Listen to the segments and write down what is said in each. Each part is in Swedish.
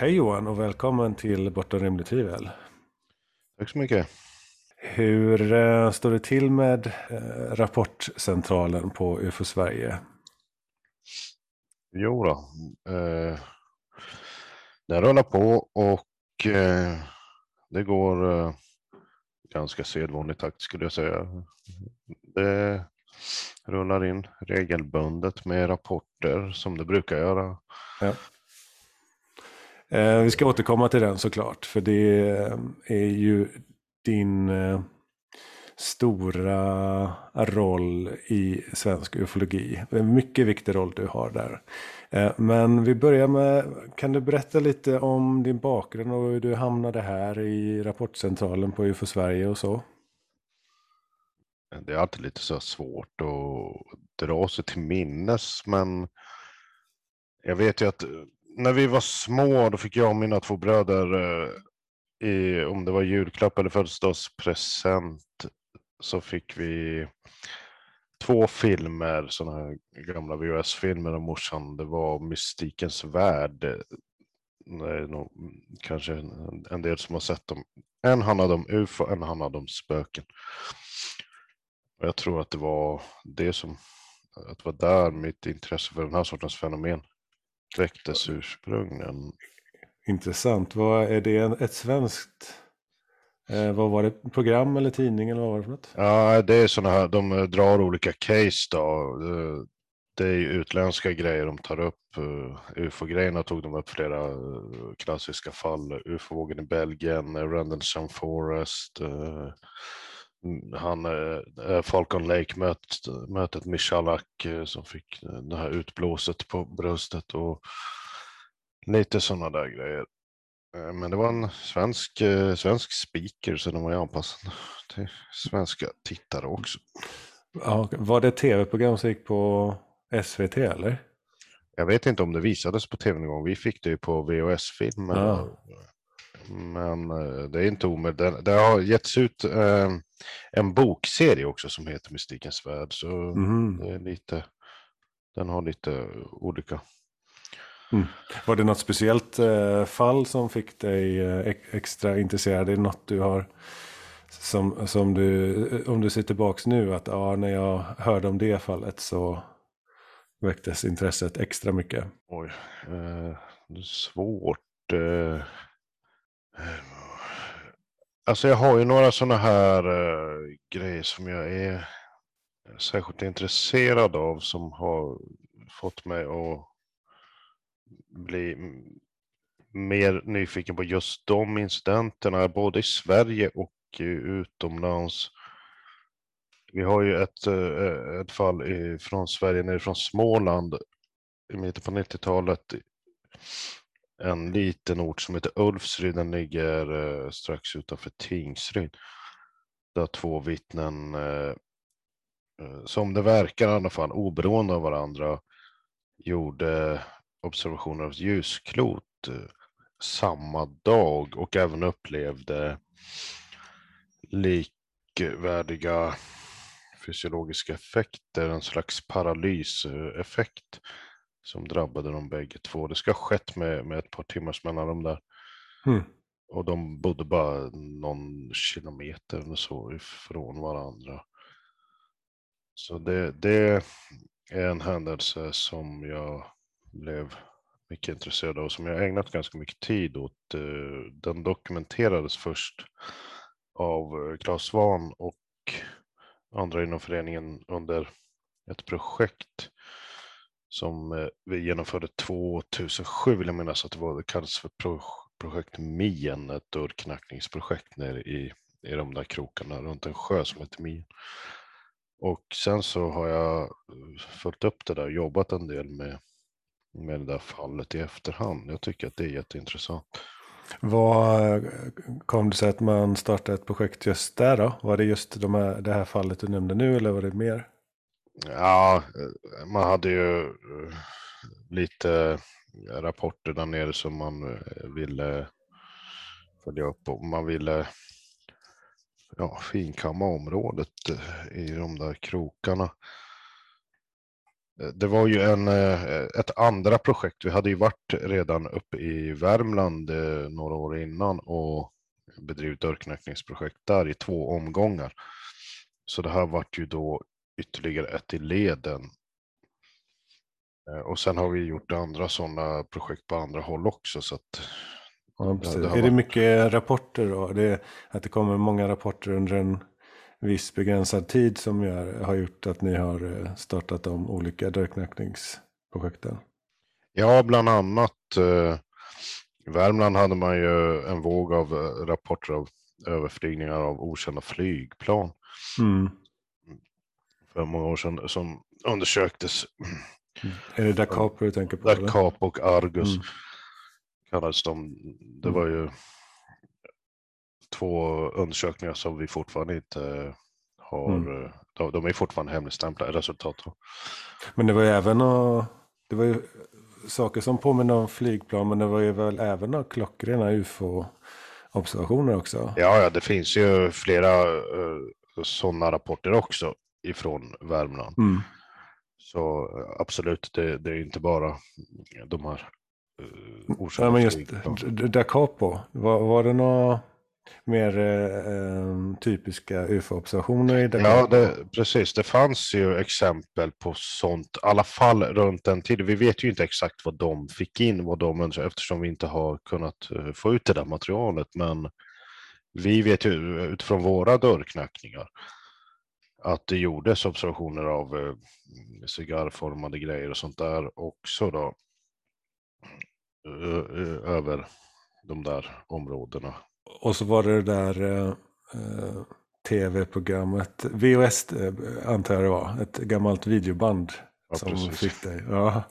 Hej Johan och välkommen till Bortom rimligt tvivel. Tack så mycket. Hur eh, står det till med eh, rapportcentralen på UFO Sverige? Jo då, eh, den rullar på och eh, det går eh, ganska sedvanlig takt skulle jag säga. Det rullar in regelbundet med rapporter som det brukar göra. Ja. Eh, vi ska återkomma till den såklart, för det eh, är ju din eh, stora roll i svensk ufologi. Det är en mycket viktig roll du har där. Eh, men vi börjar med, kan du berätta lite om din bakgrund och hur du hamnade här i rapportcentralen på UFO Sverige och så? Det är alltid lite så svårt att dra sig till minnes, men jag vet ju att när vi var små, då fick jag och mina två bröder, eh, i, om det var julklapp eller födelsedagspresent, så fick vi två filmer, sådana här gamla VHS-filmer av morsan. Det var Mystikens värld. Nog, kanske en, en del som har sett dem. En handlade om UFO, en handlade om spöken. Och jag tror att det var det som, att det var där mitt intresse för den här sortens fenomen väcktes ursprungligen. Intressant. Vad är det ett svenskt Eh, vad var det? Program eller tidning eller vad var det för något? Ja, det är sådana här, de eh, drar olika case då. Eh, det är utländska grejer de tar upp. Uh, UFO-grejerna tog de upp flera klassiska fall. UFO-vågen i Belgien, Rendlesham Forest. Han, uh, Falcon Lake-mötet mötet Michalak som fick det här utblåset på bröstet och lite sådana där grejer. Eh, men det var en svensk, eh, svensk speaker så den var ju anpassad till svenska tittare också. Ja, var det tv-program som gick på SVT eller? Jag vet inte om det visades på tv någon gång. Vi fick det ju på VHS-film. Ja. Men eh, det är inte omöjligt. Det, det har getts ut eh, en bokserie också som heter Mystikens värld. Så mm. det är lite, den har lite olika Mm. Var det något speciellt eh, fall som fick dig extra intresserad? Är det något du har som, som du, om du ser tillbaks nu, att ja, när jag hörde om det fallet så väcktes intresset extra mycket? Oj, eh, svårt. Eh, alltså jag har ju några sådana här eh, grejer som jag är särskilt intresserad av som har fått mig att bli mer nyfiken på just de incidenterna, både i Sverige och utomlands. Vi har ju ett, eh, ett fall från Sverige, nerifrån Småland, i mitten på 90-talet. En liten ort som heter Ulfsryd, den ligger eh, strax utanför Tingsryd. Där två vittnen, eh, eh som det verkar i alla fall, oberoende av varandra, gjorde observationer av ljusklot eh, samma dag och även upplevde likvärdiga fysiologiska effekter, en slags paralyseffekt som drabbade dem bägge två. Det ska ha skett med, med ett par timmars mellanrum där. Mm. Och de bodde bara någon kilometer eller så ifrån varandra. Så det, det är en händelse som jag blev mycket intresserad av och som jag ägnat ganska mycket tid åt. Eh, den dokumenterades först av Claes Svahn och andra inom föreningen under ett projekt som eh, vi genomförde 2007 vill jag minnas att det var. Det kallades för projekt Mien, ett dörrknackningsprojekt nere i, i de där krokarna runt en sjö som heter Mien. Och sen så har jag eh, följt upp det där och jobbat en del med med det där fallet i efterhand. Jag tycker att det är jätteintressant. Vad kom det sig att man startade ett projekt just där då? Var det just de här, det här fallet du nämnde nu eller var det mer? Ja, man hade ju eh, lite rapporter där nere som man eh, ville följa upp och man ville ja, finkamma området eh, i de där krokarna. Det var ju en, ett andra projekt. Vi hade ju varit redan uppe i Värmland några år innan och bedrivit dörrknackningsprojekt där i två omgångar. Så det här vart ju då ytterligare ett i leden. Eh, och sen har vi gjort andra sådana projekt på andra håll också. Så att, ja, det är varit... det mycket rapporter då? Det, att det kommer många rapporter under en viss begränsad tid som gör, har gjort att ni har eh, startat de olika dörrknackningsprojekten? Ja, bland annat. Eh, I Värmland hade man ju en våg av rapporter av överflygningar av okända flygplan. Mm. För många år sedan som undersöktes. Mm. Är det Da Capo du tänker på? Da Capo och Argus mm. kallades de. Det mm. var ju två undersökningar som vi fortfarande inte har, mm. Eh, de, de är fortfarande hemligstämplade resultat. Men det var ju även det var ju saker som påminner om flygplan, men det var ju väl även klockrena ufo-observationer också? Ja, ja, det finns ju flera uh, sådana rapporter också ifrån Värmland. Mm. Så absolut, det, det, är inte bara de här uh, orsakerna. Ja, men just Da Capo, var, var det några mer eh, typiska ufo-observationer i det? Ja, det, precis. Det fanns ju exempel på sånt, i alla fall runt den tiden. Vi vet ju inte exakt vad de fick in, vad de önskade, eftersom vi inte har kunnat få ut det där materialet. Men vi vet ju utifrån våra dörrknackningar att det gjordes observationer av uh, cigarrformade grejer och sånt där också då. Över de där områdena. Och så var det det där eh, eh tv-programmet, VHS eh, antar jag det var, ett gammalt videoband ja, som precis. fick dig. Ja,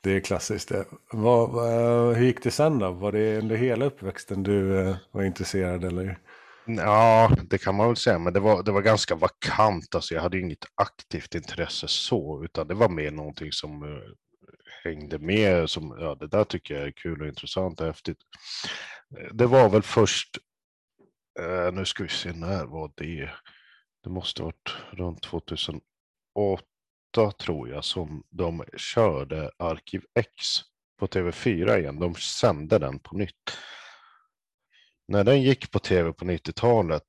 det är klassiskt. Vad, vad, hur gick det sen då? Var det under hela uppväxten du eh, var intresserad eller? Ja, det kan man väl säga, men det var, det var ganska vakant. Alltså, jag hade inget aktivt intresse så, utan det var mer någonting som uh, hängde med. Som, ja, det där tycker jag är kul och intressant och häftigt. Eh, det var väl först, eh, nu ska vi se, när var det? Det måste ha varit runt 2008 tror jag som de körde Arkiv X på TV4 igen. De sände den på nytt. När den gick på tv på 90-talet,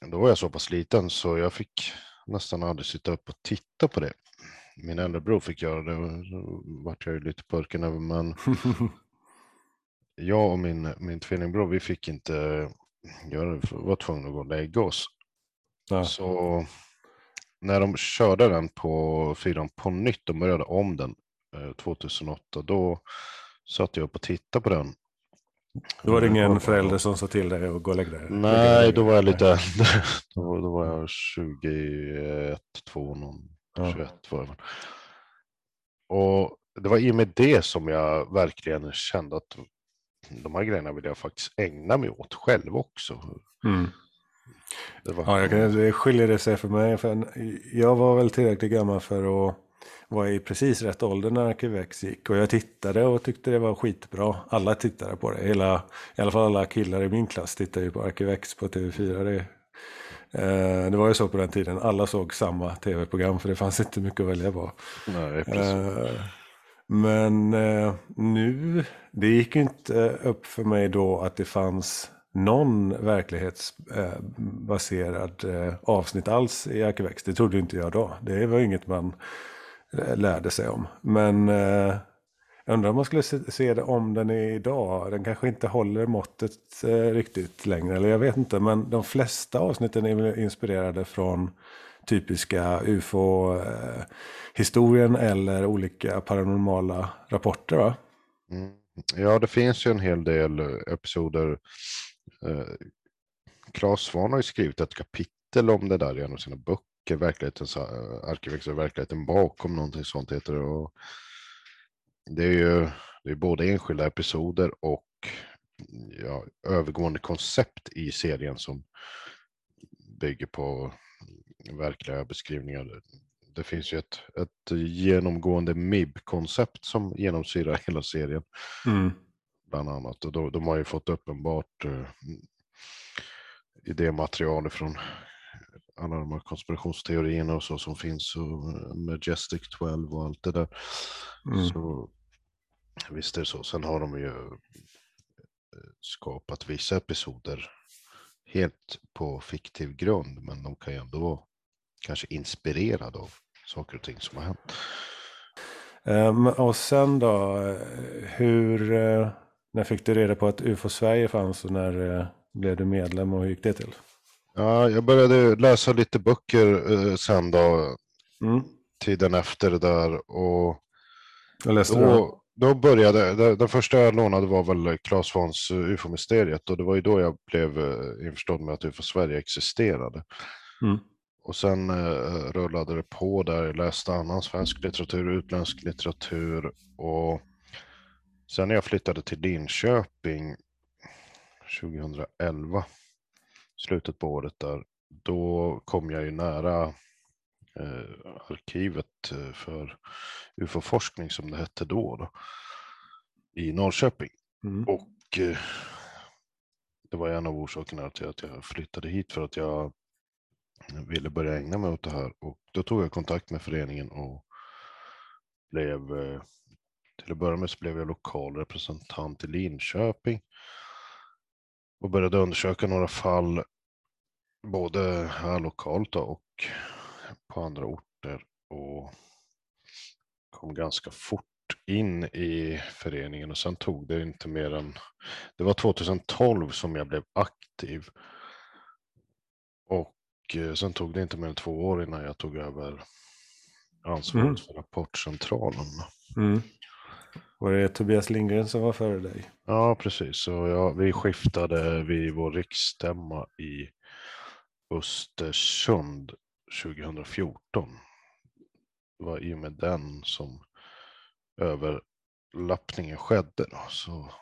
då var jag så pass liten så jag fick nästan aldrig sitta upp och titta på det. Min äldre bror fick göra det, då vart jag ju lite purken över, men jag och min, min tvillingbror, vi fick inte göra det, för vi var tvungna att gå och lägga oss. Ja. Så när de körde den på fyran på nytt, de började om den eh, 2008, då satt jag upp och tittade på den. Då var det ingen förälder som sa till dig att gå och lägga dig? Nej, då var jag lite äldre. Då, då var jag 21, 2, någon, ja. 21 var jag. Och det var i och med det som jag verkligen kände att de här grejerna vill jag faktiskt ägna mig åt själv också. Mm. Det, var... ja, jag kan, det skiljer det sig för mig. För jag var väl tillräckligt gammal för att vara i precis rätt ålder när Arkivex gick. Och jag tittade och tyckte det var skitbra. Alla tittade på det. Hela, I alla fall alla killar i min klass tittade ju på Arkivex på TV4. Det, eh, det var ju så på den tiden. Alla såg samma tv-program för det fanns inte mycket att välja på. Nej. Eh, men eh, nu, det gick inte upp för mig då att det fanns någon verklighetsbaserad avsnitt alls i Arkivex. Det trodde inte jag då. Det var inget man lärde sig om. Men eh, jag undrar om man skulle se, se det om den är idag. Den kanske inte håller måttet eh, riktigt längre. Eller jag vet inte. Men de flesta avsnitten är inspirerade från typiska ufo-historien eh, eller olika paranormala rapporter va? Mm. Ja, det finns ju en hel del eh, episoder. Eh, Claes Svahn har ju skrivit ett kapitel om det där i en av sina böcker, verklighetens arkivex verkligheten bakom någonting sånt heter det. Och det är ju det är både enskilda episoder och ja, övergående koncept i serien som bygger på verkliga beskrivningar. Det finns ju ett, ett genomgående MIB-koncept som genomsyrar hela serien. Mm. Bland annat. Och då, de har ju fått uppenbart uh, idématerial från alla de här konspirationsteorierna och så som finns och Majestic 12 och allt det där. Mm. Så visst är det så. Sen har de ju eh, skapat vissa episoder helt på fiktiv grund, men de kan ju ändå vara kanske inspirerade av saker och ting som har hänt. Um, och sen då, eh, hur, när fick du reda på att UFO Sverige fanns och när blev du medlem och hur gick det till? Ja, jag började läsa lite böcker uh, sen då, Mm. tiden efter det där och Vad läste då? då, då började, det- den första jag lånade var väl Claes Svans eh, UFO-mysteriet och det var ju då jag blev eh, införstådd med att UFO Sverige existerade. Mm. Och sen eh, rullade det på där, jag läste annan svensk litteratur, utländsk litteratur och sen när jag flyttade till Linköping 2011, slutet på året där, då kom jag ju nära eh, arkivet eh, för UFO-forskning som det hette då, då i Norrköping. Mm. Och eh, det var en av orsakerna till att jag flyttade hit för att jag ville börja ägna mig åt det här. Och då tog jag kontakt med föreningen och blev, eh, till att börja med så blev jag lokal representant i Linköping. Och började undersöka några fall, både här lokalt och på andra orter. Och kom ganska fort in i föreningen och sen tog det inte mer än, det var 2012 som jag blev aktiv. Och eh, sen tog det inte mer än två år innan jag tog över ansvaret Mm. för Rapportcentralen. Mm. Var det Tobias Lindgren som var före dig? Ja, precis. Så ja, vi skiftade vid vår riksstämma i Östersund 2014. Det var i och med den som överlappningen skedde. Då. Så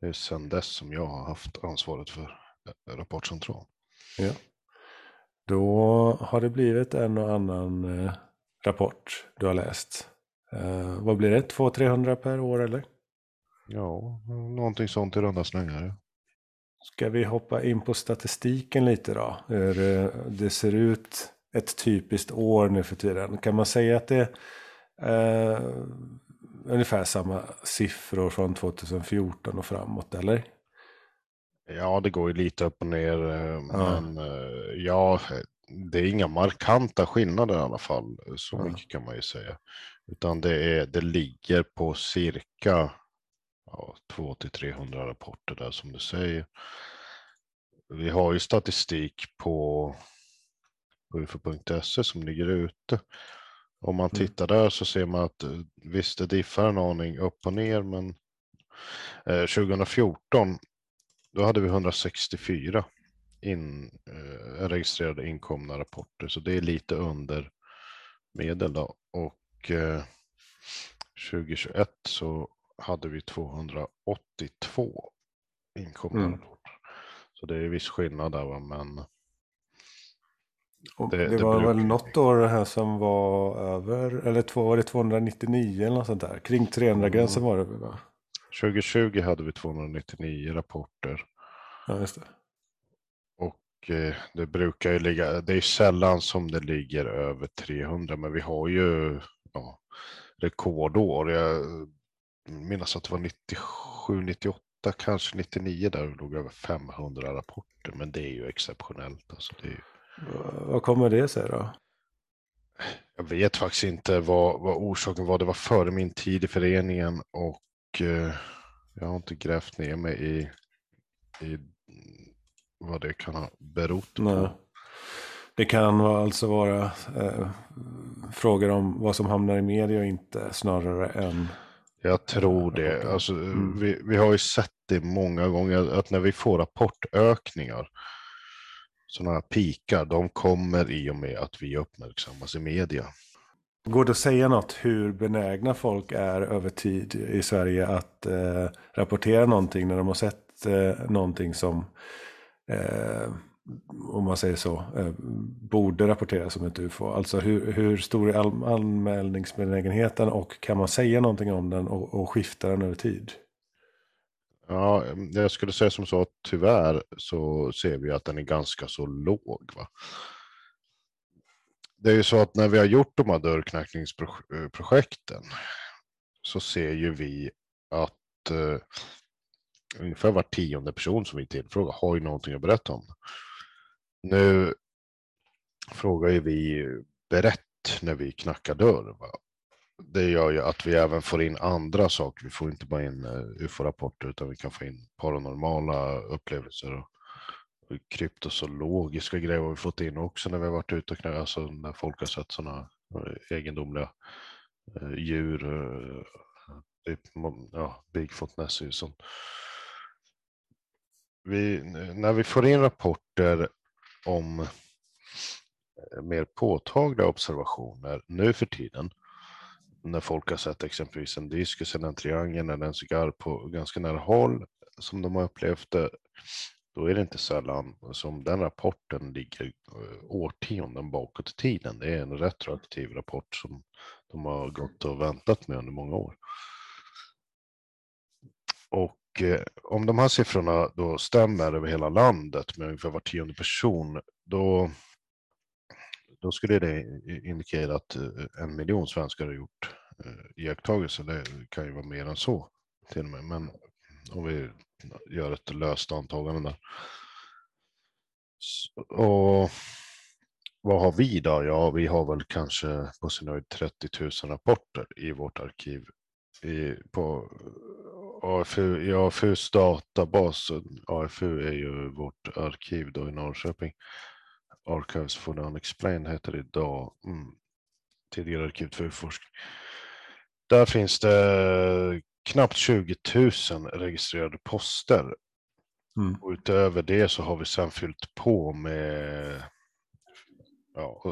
det är sedan dess som jag har haft ansvaret för eh, Rapportcentral. Ja. Då har det blivit en och annan eh, rapport du har läst. Eh, vad blir det? 200-300 per år eller? Ja, någonting sånt i runda slängar. Ja. Ska vi hoppa in på statistiken lite då? Hur det ser ut ett typiskt år nu för tiden. Kan man säga att det är eh, ungefär samma siffror från 2014 och framåt eller? Ja, det går ju lite upp och ner. eh, Ja. Men eh, ja, det är inga markanta skillnader i alla fall. Så Ja. mycket kan man ju säga. Utan det, är, det ligger på cirka ja, 200-300 rapporter där som du säger. Vi har ju statistik på, ufo.se som ligger ute. Om man Mm. tittar där så ser man att eh, visst det diffar en aning upp och ner men eh, 2014 då hade vi 164 in, eh, registrerade inkomna rapporter, så det är lite under medel. Då. Och eh, 2021 så hade vi 282 inkomna Mm. rapporter. Så det är viss skillnad där, va? men Det- det, det var brukar väl något år här som var över, eller två, var det 299 eller något sånt där? Kring 300-gränsen Mm. var det väl, va? 2020 hade vi 299 rapporter. Ja, just det. Och eh, det brukar ju ligga, det är sällan som det ligger över 300, men vi har ju ja, rekordår. Jag minns att det var 97, 98, kanske 99 där det låg över 500 rapporter, men det är ju exceptionellt. Alltså det ju- Vad kommer det sig då? jag vet faktiskt inte vad, vad orsaken var. Det var före min tid i föreningen och eh, jag har inte grävt ner mig i, i vad det kan ha berott Nej. på. Det kan alltså vara eh, frågor om vad som hamnar i media och inte snarare än... Jag tror det. Alltså, Mm. vi, vi har ju sett det många gånger att när vi får rapportökningar, sådana här pikar, de kommer i och med att vi uppmärksammas i media. Går det att säga något hur benägna folk är över tid i Sverige att eh, rapportera någonting när de har sett eh, någonting som, eh, om man säger så, eh, borde rapporteras som ett UFO? Alltså hur, hur stor är anmälningsbenägenheten och kan man säga någonting om den och, och skifta den över tid? Ja, eh, jag skulle säga som så att tyvärr så ser vi att den är ganska så låg. Va? det är ju så att när vi har gjort de här dörrknackningsprojekten eh, så ser ju vi att uh, ungefär var tionde person som vi tillfrågar har ju någonting att berätta om. Nu frågar ju vi berätt när vi knackar dörr. Va? Det gör ju att vi även får in andra saker. Vi får inte bara in eh, ufo-rapporter utan vi kan få in paranormala upplevelser och, kryptozoologiska grejer har vi fått in också när vi har varit ute och knackat, alltså när folk har sett sådana eh, egendomliga eh, djur. Typ, ja, Bigfoot, Nessie, sånt vi, när vi får in rapporter om eh, mer påtagliga observationer nu för tiden, när folk har sett exempelvis en diskus eller en triangel eller en cigarr på ganska nära håll som de har upplevt det, då är det inte sällan som den rapporten ligger eh, årtionden bakåt i tiden. Det är en retroaktiv rapport som de har gått och väntat med under många år. Och Eh, om de här siffrorna då stämmer över hela landet med ungefär var tionde person, då, då skulle det indikera att eh, en miljon svenskar har gjort eh, iakttagelser. Det kan ju vara mer än så till och med. Men om vi gör ett löst antagande där. Och vad har vi då? Ja, vi har väl kanske på sin höjd 30 000 rapporter i vårt arkiv i, på AFU, i AFUs databas, AFU är ju vårt arkiv då i Norrköping. Archives for the Unexplained heter det idag. Mm. Tidigare arkiv för forskning. Där finns det knappt 20 000 registrerade poster. Mm. Och utöver det så har vi sen fyllt på med ja,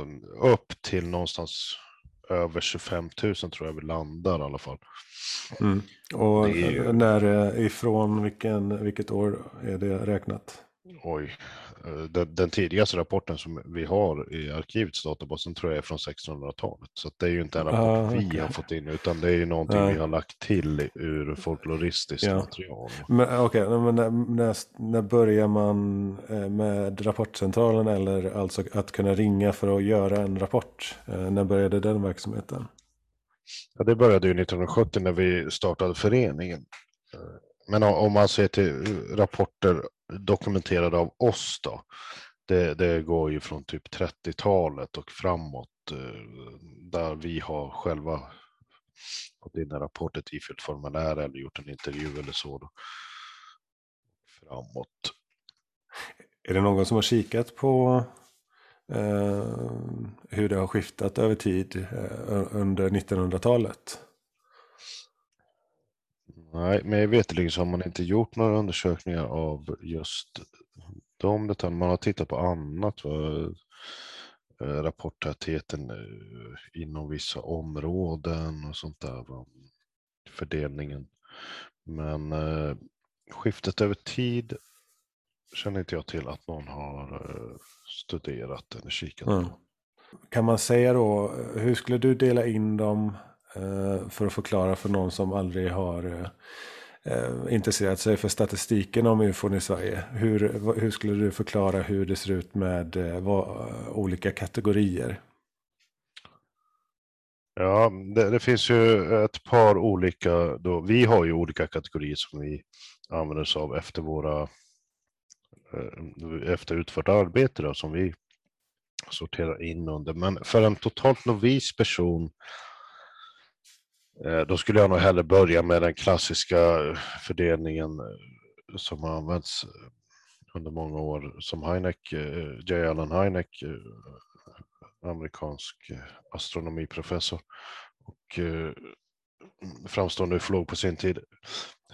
upp till någonstans över 25 000 tror jag vi landar i alla fall. Mm. Och är... när ifrån vilken, vilket år är det räknat? Oj, eh, den, den, tidigaste rapporten som vi har i arkivets databas tror jag är från 1600-talet. Så det är ju inte en rapport okay. vi har fått in utan det är ju någonting Nej. vi har lagt till ur folkloristiskt ja. material. Okej, okay, men när, när, när, börjar man eh, med rapportcentralen eller alltså att kunna ringa för att göra en rapport? Eh, när började den verksamheten? Ja, det började ju 1970 när vi startade föreningen. Men om man ser till rapporter dokumenterade av oss då, det, det går ju från typ 30-talet och framåt eh, där vi har själva fått in en rapport, ett ifyllt formulär eller gjort en intervju eller så. Då. Framåt. Är det någon som har kikat på eh, hur det har skiftat över tid eh, under 1900-talet? Nej, men veterligen så har man inte gjort några undersökningar av just de detaljerna. Man har tittat på annat. Va? Eh, rapporttätheten eh, inom vissa områden och sånt där. Va? Fördelningen. Men eh, skiftet över tid känner inte jag till att någon har studerat eller kikat mm. på. Kan man säga då, hur skulle du dela in dem Eh, för att förklara för någon som aldrig har eh, eh, intresserat sig för statistiken om ufon i Sverige. Hur, hur skulle du förklara hur det ser ut med vad, olika kategorier? Ja, det, det, finns ju ett par olika, då, vi har ju olika kategorier som vi använder oss av efter våra, efter utfört arbete då, som vi sorterar in under. Men för en totalt novis person Eh, då skulle jag nog hellre börja med den klassiska eh, fördelningen eh, som har använts under många år som Heineck, J. Allen Heineck, amerikansk astronomiprofessor och framstående ufolog på sin tid,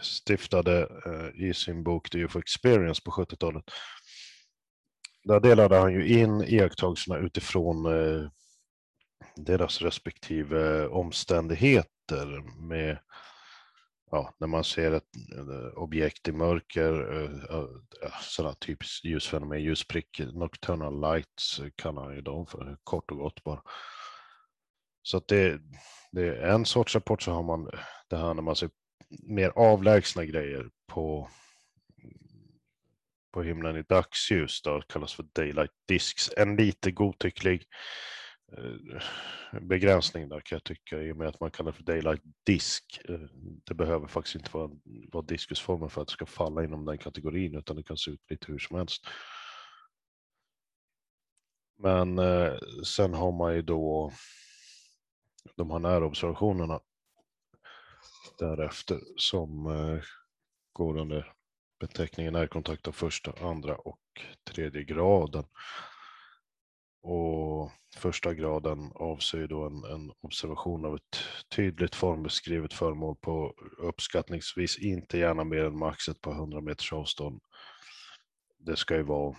stiftade i sin bok The UFO Experience på 70-talet. Där delade han ju in iakttagelserna utifrån deras respektive eh, omständigheter med ja, när man ser ett eh, objekt i mörker, eh, sådana typiskt ljusfenomen, ljusprick, nocturnal lights kallar han ju dem för, kort och gott bara. Så att det, det är en sorts rapport så har man det här när man ser mer avlägsna grejer på på himlen i dagsljus då kallas för daylight discs. En lite godtycklig Eh, begränsning där kan jag tycka i och med att man kallar det för daylight disk. Eh, det behöver faktiskt inte vara, vara diskusformen för att det ska falla inom den kategorin utan det kan se ut lite hur som helst. Men eh, sen har man ju då de här närobservationerna därefter som eh, går under beteckningen närkontakt av första, andra och tredje graden. Och första graden avser då en, en, observation av ett tydligt formbeskrivet föremål på uppskattningsvis inte gärna mer än maxet på 100 meters avstånd. Det ska ju vara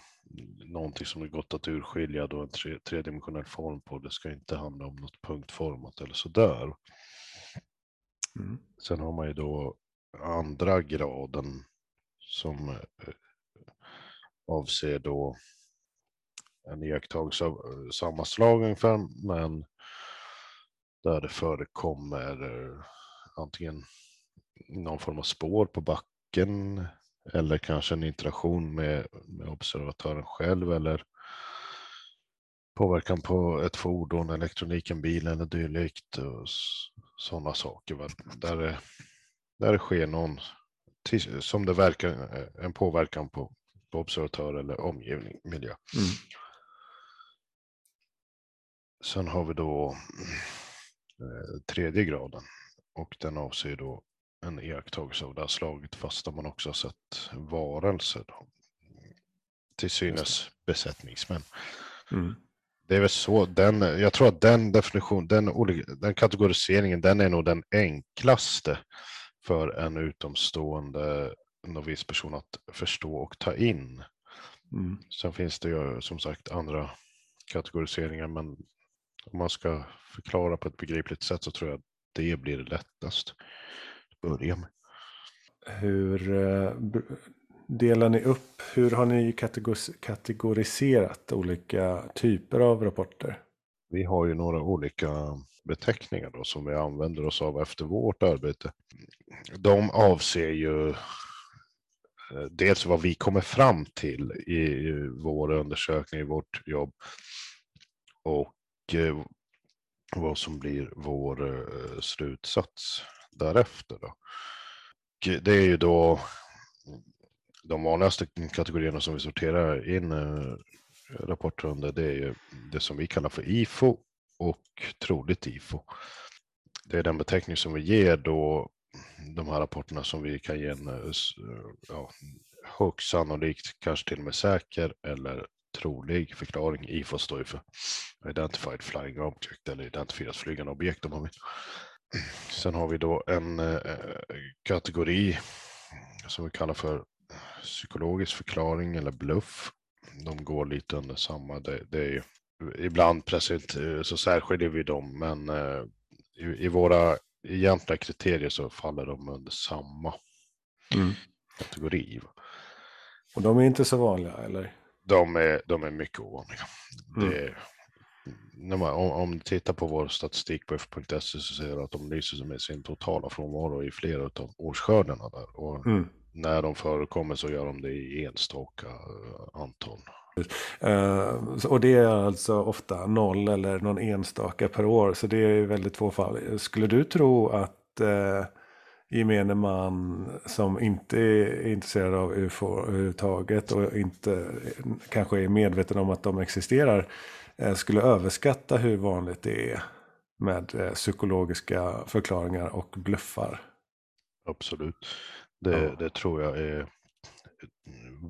någonting som är gott att urskilja då en tre, tredimensionell form på. Det ska inte handla om något punktformat eller sådär. Mm. Sen har man ju då andra graden som eh, avser då en iakttagelse eh, av samma slag ungefär, men där det förekommer eh, antingen någon form av spår på backen eller kanske en interaktion med, med observatören själv eller påverkan på ett fordon, elektroniken, bilen eller dylikt. Och sådana saker. Va? Där, det, där det sker någon, som det verkar, eh, en påverkan på, på observatör eller omgivning, miljö. Mm. Sen har vi då eh, tredje graden och den avser då en iakttagelse av det här slaget fast man också har sett varelser. Då. Till synes besättningsmän. Mm. Det är väl så, den, jag tror att den definition, den, den kategoriseringen, den är nog den enklaste för en utomstående novisperson att förstå och ta in. Mm. Sen finns det ju som sagt andra kategoriseringar, men om man ska förklara på ett begripligt sätt så tror jag att det blir lättast att börja med. Hur eh, delar ni upp? Hur har ni kategoriserat olika typer av rapporter? Vi har ju några olika beteckningar då som vi använder oss av efter vårt arbete. De avser ju eh, dels vad vi kommer fram till i vår undersökning, i vårt jobb och Eh, vad som blir vår eh, slutsats därefter. Då. Eh, det är ju då de vanligaste kategorierna som vi sorterar in eh, rapporter under det är ju det som vi kallar för IFO och troligt IFO. Det är den beteckning som vi ger då de här rapporterna som vi kan ge en eh, ja, högst sannolikt, kanske till och med säker eller trolig förklaring. IFO står ju för Identified Flying Object eller identifierat flygande objekt om man vill. Sen har vi då en eh, kategori som vi kallar för psykologisk förklaring eller bluff. De går lite under samma. Det, det är, ibland present, så särskiljer vi dem, men eh, i, i våra egentliga kriterier så faller de under samma mm. kategori. Och de är inte så vanliga eller? De är, de är mycket ovanliga. Mm. Det, när man, om, om du tittar på vår statistik på f.se så ser du att de lyser med sin totala frånvaro i flera av årsskördarna där. Och mm när de förekommer så gör de det i enstaka eh, antal. Uh, och det är alltså ofta noll eller någon enstaka per år. Så det är väldigt få fall. Skulle du tro att uh, gemene man som inte är intresserad av UFO överhuvudtaget och inte kanske är medveten om att de existerar uh, skulle överskatta hur vanligt det är med psykologiska förklaringar och bluffar? Absolut. Det, ja. det tror jag är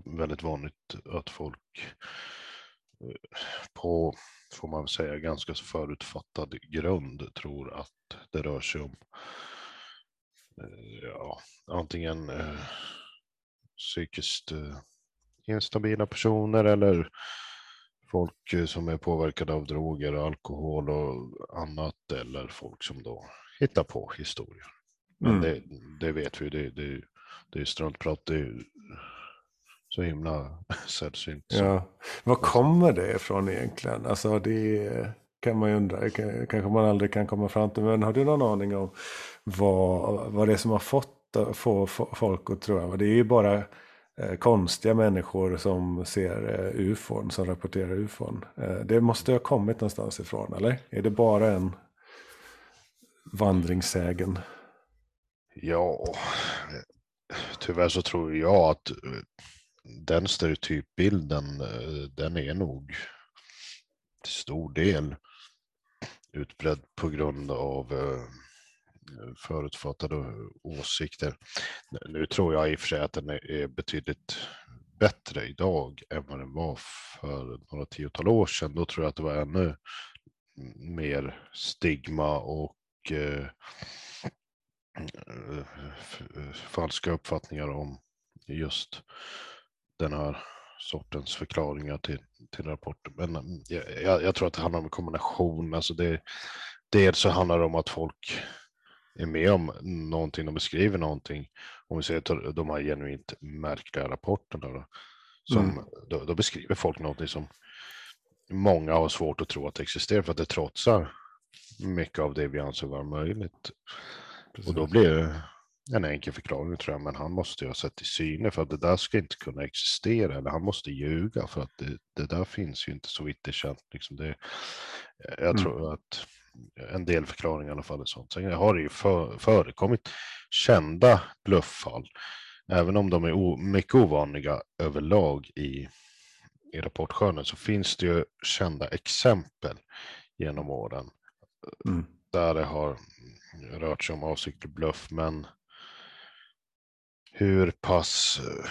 väldigt vanligt att folk eh, på, får man säga, ganska förutfattad grund tror att det rör sig om eh, ja, antingen eh, psykiskt eh, instabila personer eller folk eh, som är påverkade av droger, alkohol och annat eller folk som då hittar på historier. Men mm. det, det, vet vi, det, det, det är struntprat. Det är så himla sällsynt. Ja. Var kommer det ifrån egentligen? Alltså det kan man ju undra. Kanske man aldrig kan komma fram till. Men har du någon aning om vad, vad det är som har fått få folk att tro? Det är ju bara eh, konstiga människor som ser eh, ufon, som rapporterar ufon. Eh, det måste ha kommit någonstans ifrån, eller? Är det bara en vandringssägen? Ja, tyvärr så tror jag att eh, den stereotypbilden, eh, den är nog till stor del utbredd på grund av eh, förutfattade åsikter. Nu tror jag i och för sig att den är betydligt bättre idag än vad den var för några tiotal år sedan. Då tror jag att det var ännu mer stigma och eh, eh, eh falska uppfattningar om just den här sortens förklaringar till, till rapporten. Men jag, jag, tror att det handlar om en kombination. Alltså det, dels så handlar det om att folk är med om någonting, de beskriver någonting. Om vi säger de här genuint märkliga rapporterna. Då, som, mm. då, då, beskriver folk någonting som många har svårt att tro att det existerar för att det trotsar mycket av det vi anser vara möjligt. Precis. Och då blir en enkel förklaring tror jag, men han måste ju ha sett i syne för att det där ska inte kunna existera eller han måste ljuga för att det, det där finns ju inte så vitt det är känt. Liksom det, jag mm. tror att en del förklaringar i alla fall är sånt. Sen har det ju för, förekommit kända blufffall, även om de är o, mycket ovanliga överlag i, i rapportskörden så finns det ju kända exempel genom åren mm. där det har rört sig om avsiktlig bluff, men hur pass eh,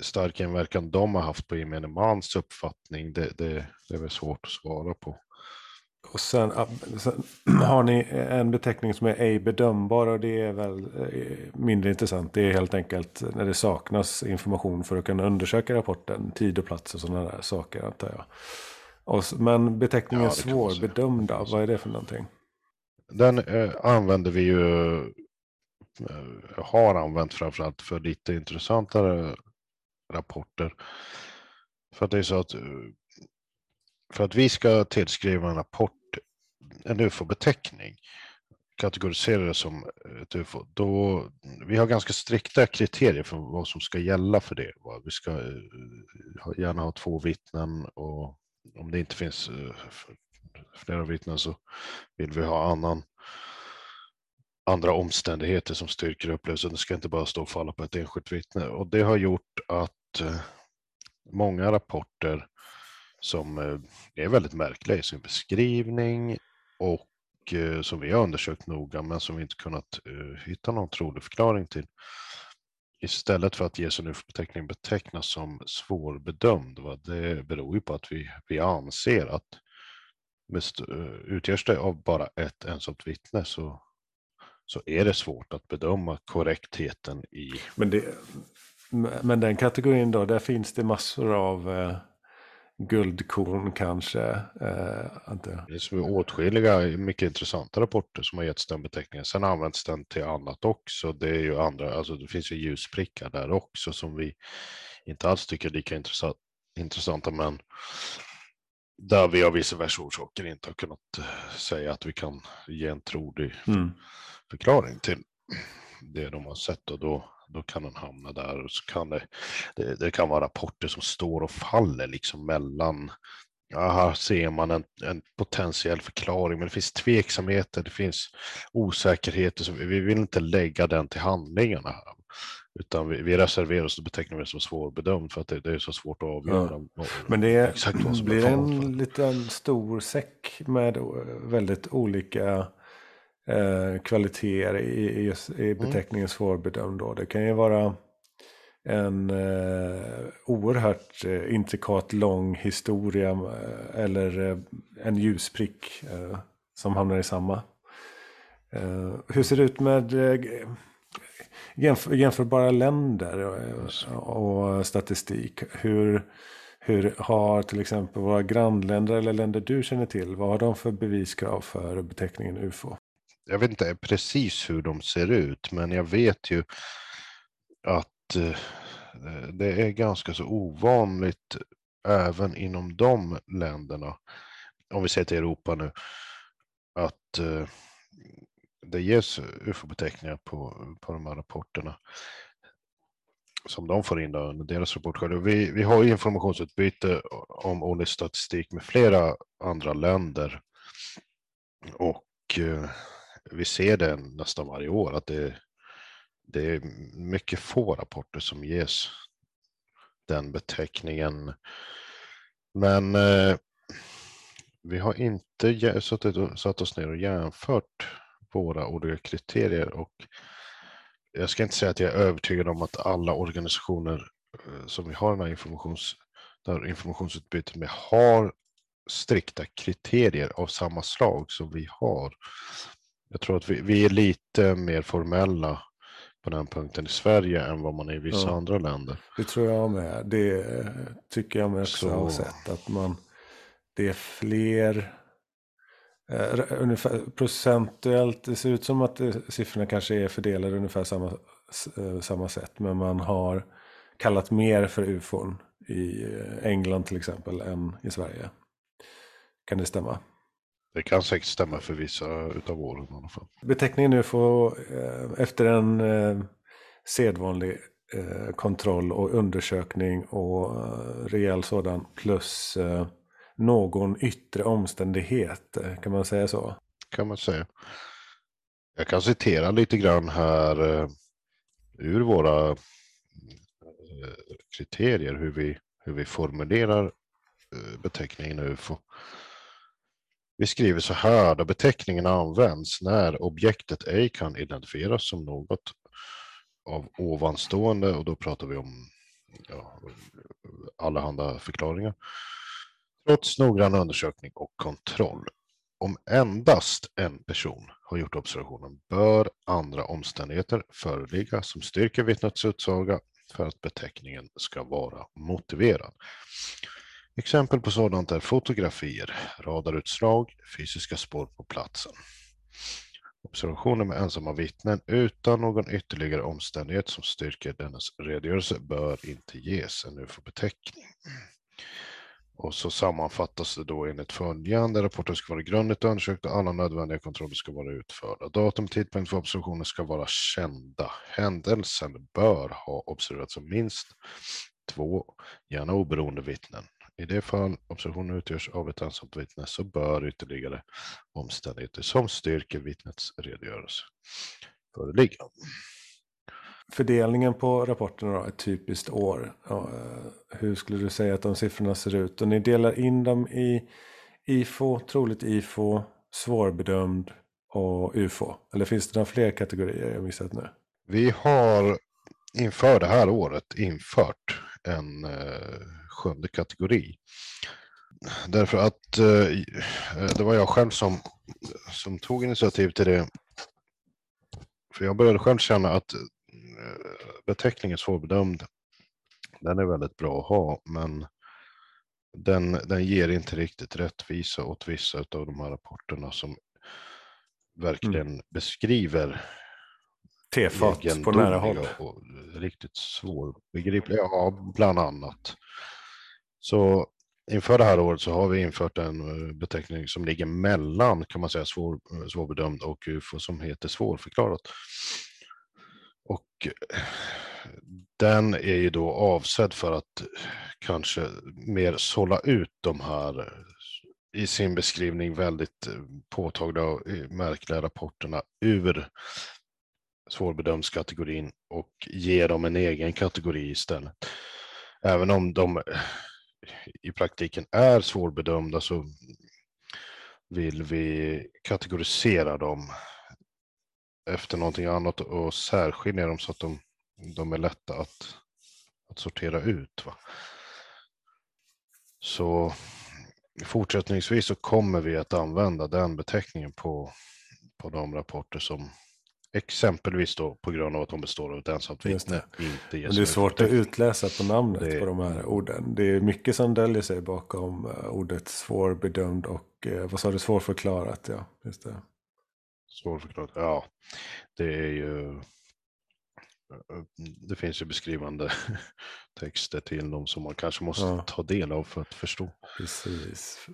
stark inverkan de har haft på gemene mans uppfattning, det, det, det är väl svårt att svara på. Och sen, sen, har ni en beteckning som är ej bedömbar och det är väl eh, mindre intressant. Det är helt enkelt när det saknas information för att kunna undersöka rapporten, tid och plats och sådana där saker antar jag. Och, men beteckningen ja, svårbedömda, vad är det för någonting? Den eh, använder vi ju, Eh, har använt framförallt för lite intressantare rapporter. För att det är så att eh, för att vi ska tillskriva en rapport en ufo-beteckning, kategorisera det som ett ufo, då vi har ganska strikta kriterier för vad som ska gälla för det. Vi ska eh, gärna ha två vittnen och om det inte finns flera vittnen så vill vi ha annan andra omständigheter som styrker upplevelsen. Det ska inte bara stå och falla på ett enskilt vittne och det har gjort att eh, många rapporter som eh, är väldigt märkliga i sin beskrivning och eh, som vi har undersökt noga men som vi inte kunnat hitta någon trolig förklaring till. Istället för att ges en UFO-beteckning betecknas som svårbedömd. Va? Det beror ju på att vi, vi anser att utgörs det av bara ett ensamt vittne så, så är det svårt att bedöma korrektheten i... Men, det, men den kategorin då, där finns det massor av uh guldkorn kanske. Eh, inte. Det är åtskilliga mycket intressanta rapporter som har getts den beteckningen. Sen används den till annat också. Det är ju andra, alltså det finns ju ljusprickar där också som vi inte alls tycker är lika intressant, intressanta, men där vi av versa orsaker inte har kunnat eh, säga att vi kan ge en trolig mm. Förklaring till det de har sett och då då kan den hamna där. Och så kan det, det, det, kan vara rapporter som står och faller liksom mellan Ja, här ser man en, en, potentiell förklaring, men det finns tveksamheter, det finns osäkerheter, så vi, vi vill inte lägga den till handlingarna. Utan vi, vi reserverar oss och betecknar det som svårbedömt för att det, det är så svårt att avgöra. Ja. Men det är, exakt vad som blir en liten stor säck med väldigt olika eh, kvaliteter i, i, i mm. beteckningen mm. svårbedömd. Då. Det kan ju vara en eh, oerhört eh, intrikat lång historia eh, eller eh, en ljusprick eh, som hamnar i samma. Eh, hur ser det ut med jämför, jämförbara länder och, och statistik? Hur, hur har till exempel våra grannländer eller länder du känner till, vad har de för beviskrav för beteckningen UFO? Jag vet inte precis hur de ser ut, men jag vet ju att eh, det är ganska så ovanligt även inom de länderna, om vi ser till Europa nu, att eh, det ges ufo-beteckningar på, på de här rapporterna. som de får in då under deras rapportskörd. Vi, vi har informationsutbyte om årlig statistik med flera andra länder. Och eh, vi ser det nästan varje år att det, det är mycket få rapporter som ges den beteckningen. Men eh, vi har inte suttit satt oss ner och jämfört våra olika kriterier och jag ska inte säga att jag är övertygad om att alla organisationer eh, som vi har den här informations, här informationsutbytet med har strikta kriterier av samma slag som vi har. Jag tror att vi, vi är lite mer formella på den punkten i Sverige än vad man är i vissa ja, andra länder. Det tror jag med. Det tycker jag mig också Så... ha sett. Att man, det är fler eh, ungefär procentuellt. Det ser ut som att siffrorna kanske är fördelade ungefär samma, eh, samma sätt. Men man har kallat mer för ufon i eh, England till exempel än i Sverige. Kan det stämma? Det kan säkert stämma för vissa utav åren i alla fall. Beteckningen UFO eh, efter en eh, sedvanlig eh, kontroll och undersökning och eh, rejäl sådan plus eh, någon yttre omständighet. Kan man säga så? Kan man säga. Jag kan citera lite grann här ur våra kriterier hur vi, hur vi formulerar beteckningen UFO. Vi skriver så här, då beteckningen används när objektet ej kan identifieras som något av ovanstående och då pratar vi om ja, allehanda förklaringar. Trots noggrann undersökning och kontroll. Om endast en person har gjort observationen bör andra omständigheter föreligga som styrker vittnets utsaga för att beteckningen ska vara motiverad. Exempel på sådant är fotografier, radarutslag, fysiska spår på platsen. Observationer med ensamma vittnen utan någon ytterligare omständighet som styrker dennes redogörelse bör inte ges en UFO-beteckning. Och så sammanfattas det då enligt följande. Rapporten ska vara grundligt undersökt och alla nödvändiga kontroller ska vara utförda. Datum och tidpunkt för observationen ska vara kända. Händelsen bör ha observerats av minst två, gärna oberoende vittnen. I det fall observationen utgörs av ett ensamt vittne så bör ytterligare omständigheter som styrker vittnets redogörelse föreligga. Fördelningen på rapporterna då, ett typiskt år. Ja, hur skulle du säga att de siffrorna ser ut? Och ni delar in dem i IFO, troligt IFO, svårbedömd och UFO. Eller finns det några fler kategorier jag missat nu? Vi har inför det här året infört en eh, sjunde kategori. Därför att eh, det var jag själv som, som tog initiativ till det. För jag började själv känna att eh, beteckningen svårbedömd, den är väldigt bra att ha, men den, den ger inte riktigt rättvisa åt vissa av de här rapporterna som verkligen mm. beskriver Tefat på nära håll. Och riktigt svårbegripliga, ja, bland annat. Så inför det här året så har vi infört en eh, beteckning som ligger mellan kan man säga svår, eh, svårbedömd och UFO som heter svårförklarat. Och eh, den är ju då avsedd för att kanske mer sålla ut de här i sin beskrivning väldigt påtagliga och märkliga rapporterna ur svårbedömdskategorin och ge dem en egen kategori istället. Även om de i praktiken är svårbedömda så vill vi kategorisera dem efter någonting annat och särskilja dem så att de, de är lätta att, att sortera ut. Va? Så fortsättningsvis så kommer vi att använda den beteckningen på, på de rapporter som Exempelvis då på grund av att de består av ett ensamt vittne. det. det är svårt att utläsa på namnet det... på de här orden. Det är mycket som döljer sig bakom uh, ordet svårbedömd och uh, vad sa du, svårförklarat. Ja, just det. Svårförklarat, ja. Det är ju det finns ju beskrivande texter till dem som man kanske måste ja. ta del av för att förstå. Precis.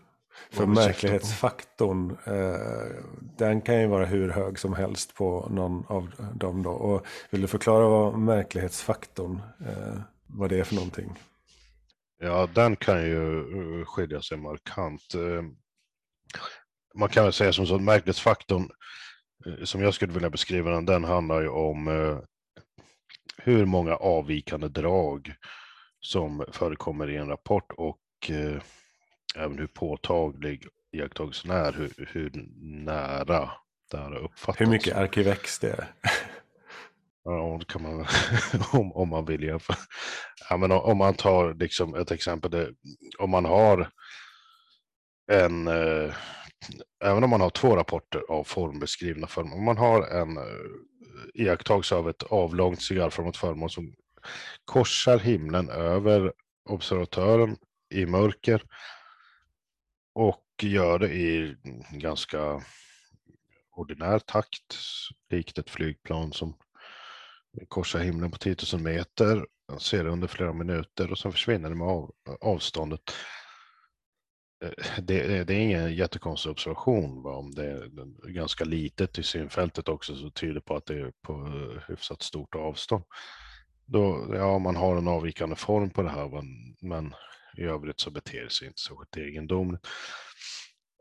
För märklighetsfaktorn, eh, den kan ju vara hur hög som helst på någon av dem då. Och vill du förklara vad märklighetsfaktorn, eh, vad det är för någonting? Ja, den kan ju eh, skilja sig markant. Man kan väl säga som så, märklighetsfaktorn, eh, som jag skulle vilja beskriva den, den handlar ju om hur många avvikande drag som förekommer i en rapport och även hur påtaglig iakttagelsen är, hur, hur nära det här har uppfattats. Hur mycket Arkivex det är. Ja, det kan man om, om man vill jämföra. Ja, men om man tar liksom ett exempel, det, om man har en, eh, även om man har två rapporter av formbeskrivna föremål, om man har en eh, iakttagelse av ett avlångt cigarrformat föremål som korsar himlen över observatören i mörker och gör det i ganska ordinär takt, likt ett flygplan som korsar himlen på 10 000 meter, ser det under flera minuter och sen försvinner det med av, avståndet. Eh, det, eh, det, är ingen jättekonstig observation. Va? Om det är ganska litet i synfältet också så tyder på att det är på eh, hyfsat stort avstånd. Då, ja, man har en avvikande form på det här, men i övrigt så beter det sig inte särskilt egendomligt.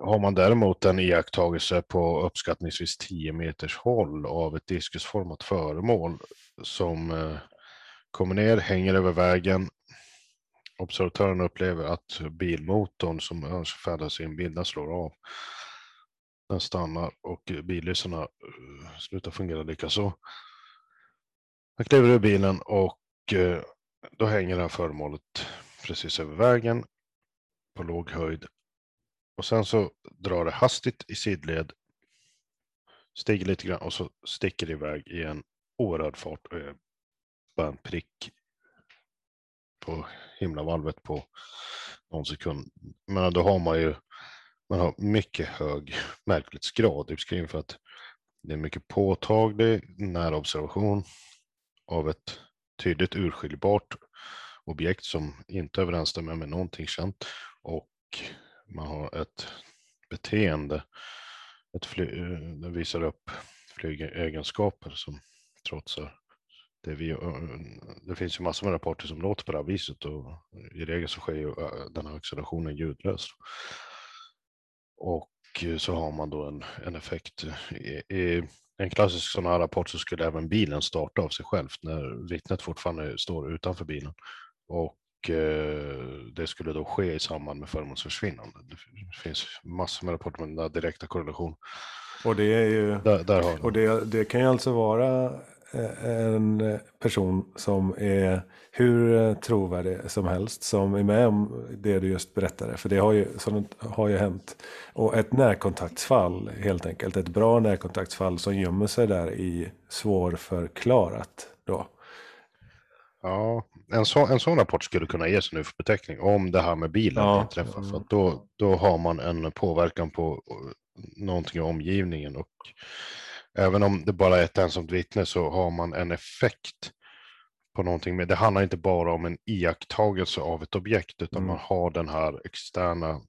Har man däremot en iakttagelse på uppskattningsvis 10 meters håll av ett diskusformat föremål som eh, kommer ner, hänger över vägen. Observatören upplever att bilmotorn som färdas i en bil, den slår av. Den stannar och billysarna eh, slutar fungera likaså. Han kliver ur bilen och eh, då hänger det här föremålet precis över vägen på låg höjd. Och sen så drar det hastigt i sidled, stiger lite grann och så sticker det iväg i en oerhörd fart. Och bara en prick på himlavalvet på någon sekund. Men då har man ju man har mycket hög märklighetsgrad i för att det är mycket påtaglig närobservation av ett tydligt urskiljbart objekt som inte överensstämmer med någonting känt och man har ett beteende, ett fly, eh, det visar upp flygegenskaper som trotsar det, vi, eh, det finns ju massor med rapporter som låter på det här viset och i regel så sker ju eh, den här accelerationen ljudlöst. Och så har man då en, en effekt. I, I, en klassisk sån här rapport så skulle även bilen starta av sig själv när vittnet fortfarande står utanför bilen. Och eh, det skulle då ske i samband med föremålsförsvinnande. Det finns massor med rapporter med den där direkta korrelation. Och det är ju, där, där och det, det kan ju alltså vara en person som är hur trovärdig som helst som är med om det du just berättade. För det har ju, sånt har ju hänt. Och ett närkontaktsfall helt enkelt. Ett bra närkontaktsfall som gömmer sig där i svårförklarat då. Ja, en, så, en sån rapport skulle kunna ges nu för beteckning om det här med bilen ja. inträffar. För då, då har man en påverkan på någonting i omgivningen. Och även om det bara är ett ensamt vittne så har man en effekt på någonting. Men det handlar inte bara om en iakttagelse av ett objekt utan mm. man har den här externa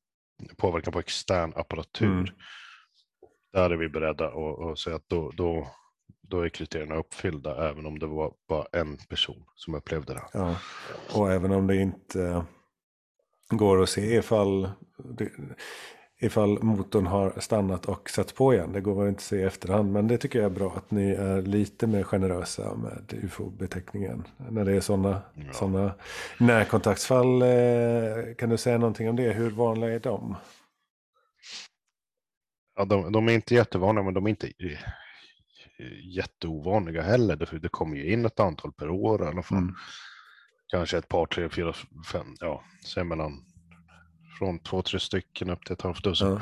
påverkan på extern apparatur. Mm. Där är vi beredda att säga att då, då, då är kriterierna uppfyllda även om det var bara en person som upplevde det. Ja. Och även om det inte går att se ifall det, ifall motorn har stannat och satts på igen. Det går inte att se i efterhand. Men det tycker jag är bra att ni är lite mer generösa med ufo-beteckningen. När det är sådana ja. Såna närkontaktsfall. Eh, kan du säga någonting om det? Hur vanliga är de? Ja, de, de är inte jättevanliga men de är inte jätteovanliga heller. Det, det kommer ju in ett antal per år i alla fall. Mm. Kanske ett par, tre, fyra, fem, ja, säg mellan från två, tre stycken upp till ett halvt dussin. Ja.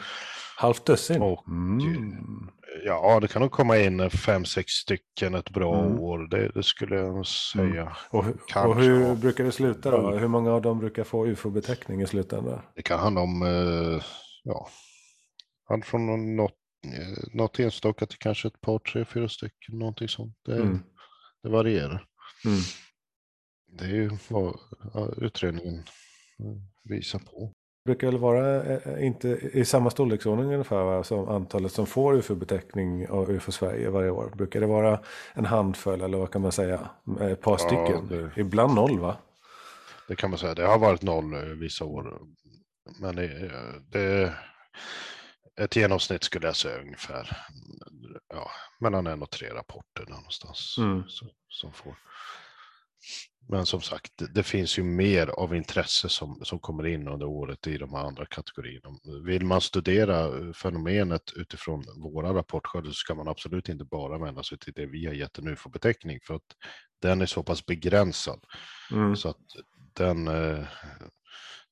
Halvt dussin? Och, mm. Ja, det kan nog komma in fem, sex stycken ett bra mm. år. Det, det, skulle jag säga. Mm. Och, och, hur brukar det sluta då? Hur många av dem brukar få ufo-beteckning i slutändan? Det kan handla om, eh, ja, allt från något, något enstaka till kanske ett par, tre, fyra stycken, någonting sånt. Det, mm. det varierar. Mm. Det är ju vad utredningen visar på. brukar väl vara eh, inte i samma storleksordning ungefär som antalet som får UFO-beteckning av UFO Sverige varje år. Brukar det vara en handfull eller vad kan man säga? Ett par stycken. Det, Ibland noll va? Det kan man säga. Det har varit noll vissa år. Men det, det ett genomsnitt skulle jag säga ungefär ja, mellan en och tre rapporter någonstans. Mm. Som, som får. Men som sagt, det finns ju mer av intresse som, som kommer in under året i de andra kategorierna. Vill man studera fenomenet utifrån våra rapportskördar så ska man absolut inte bara vända sig till det vi har gett en UFO-beteckning för att den är så pass begränsad. Mm. Så att den, eh,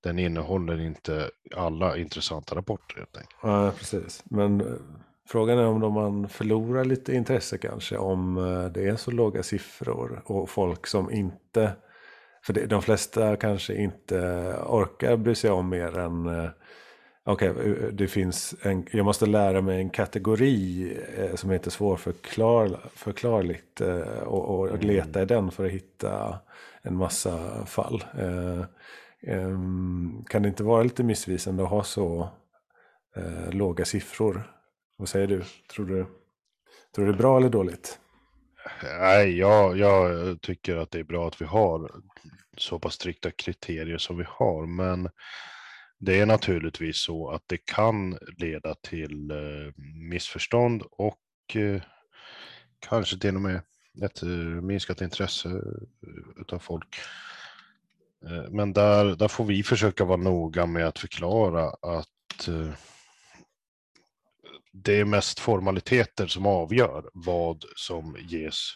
den innehåller inte alla intressanta rapporter helt enkelt. Ja, precis. Men eh, frågan är om man förlorar lite intresse kanske om eh, det är så låga siffror och folk som inte för det, de flesta kanske inte orkar bry sig om mer än eh, Okej, okay, det finns en, jag måste lära mig en kategori som heter svårförklarligt eh, och, och mm. leta i den för att hitta en massa fall. Ehm, kan det inte vara lite missvisande att ha så eh, låga siffror? Vad säger du? Tror du, tror du det är bra eller dåligt? Nej, jag, jag tycker att det är bra att vi har så pass strikta kriterier som vi har, men det är naturligtvis så att det kan leda till eh, missförstånd och eh, kanske till och med ett eh, minskat intresse utav folk. Men där, där får vi försöka vara noga med att förklara att det är mest formaliteter som avgör vad som ges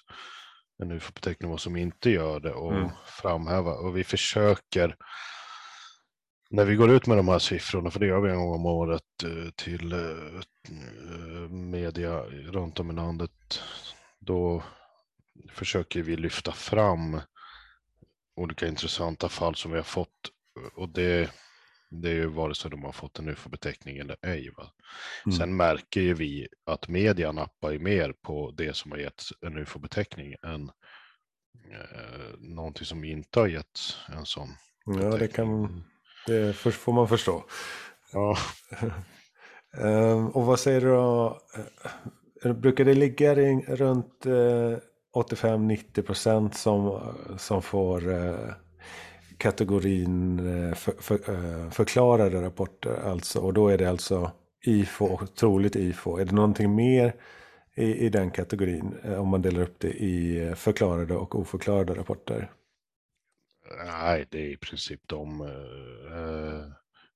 en UFO-beteckning vad som inte gör det och mm. framhäva. Och vi försöker när vi går ut med de här siffrorna, för det gör vi en gång om året eh, till eh, media runt om i landet, då försöker vi lyfta fram olika intressanta fall som vi har fått. Och det det är ju vare sig de har fått en UFO-beteckning eller ej. Mm. Sen märker ju vi att media nappar ju mer på det som har getts en UFO-beteckning än eh, någonting som inte har getts en sån. Ja, det kan det får man förstå. Ja. um, och vad säger du då? Eh, brukar det ligga runt eh, 85-90 procent som, som får eh, kategorin eh, för, för, eh, förklarade rapporter. Alltså, och då är det alltså IFO troligt IFO. Är det någonting mer i, i den kategorin eh, om man delar upp det i förklarade och oförklarade rapporter? Nej, det är i princip de.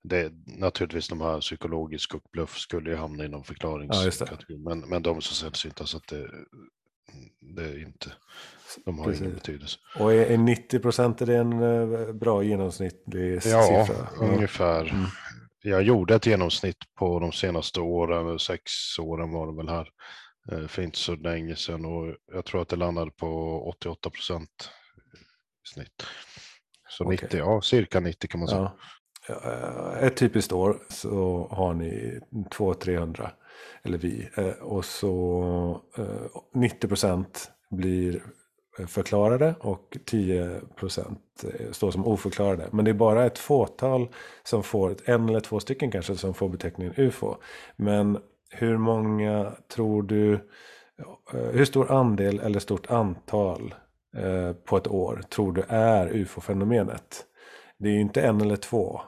det är naturligtvis de här psykologisk och bluff skulle ju hamna inom förklaringskategorin. Ja, men, men de som sällsynta så att det, det är inte, de har Precis. ingen betydelse. Och är, är 90 procent är det en eh, bra genomsnittlig ja, siffra? Ja, ungefär. Mm. Jag gjorde ett genomsnitt på de senaste åren, sex åren var det väl här, eh, för inte så länge sedan och jag tror att det landade på 88 procent i snitt. Så okay. 90, ja cirka 90 kan man säga. Ja. Eh, ett typiskt år så har ni 200-300 eller vi. Eh, och så 90 eh, blir förklarade och 10 eh, står som oförklarade. Men det är bara ett fåtal som får, en eller två stycken kanske, som får beteckningen UFO. Men hur många tror du, eh, hur stor andel eller stort antal eh, på ett år tror du är UFO-fenomenet? Det är ju inte en eller två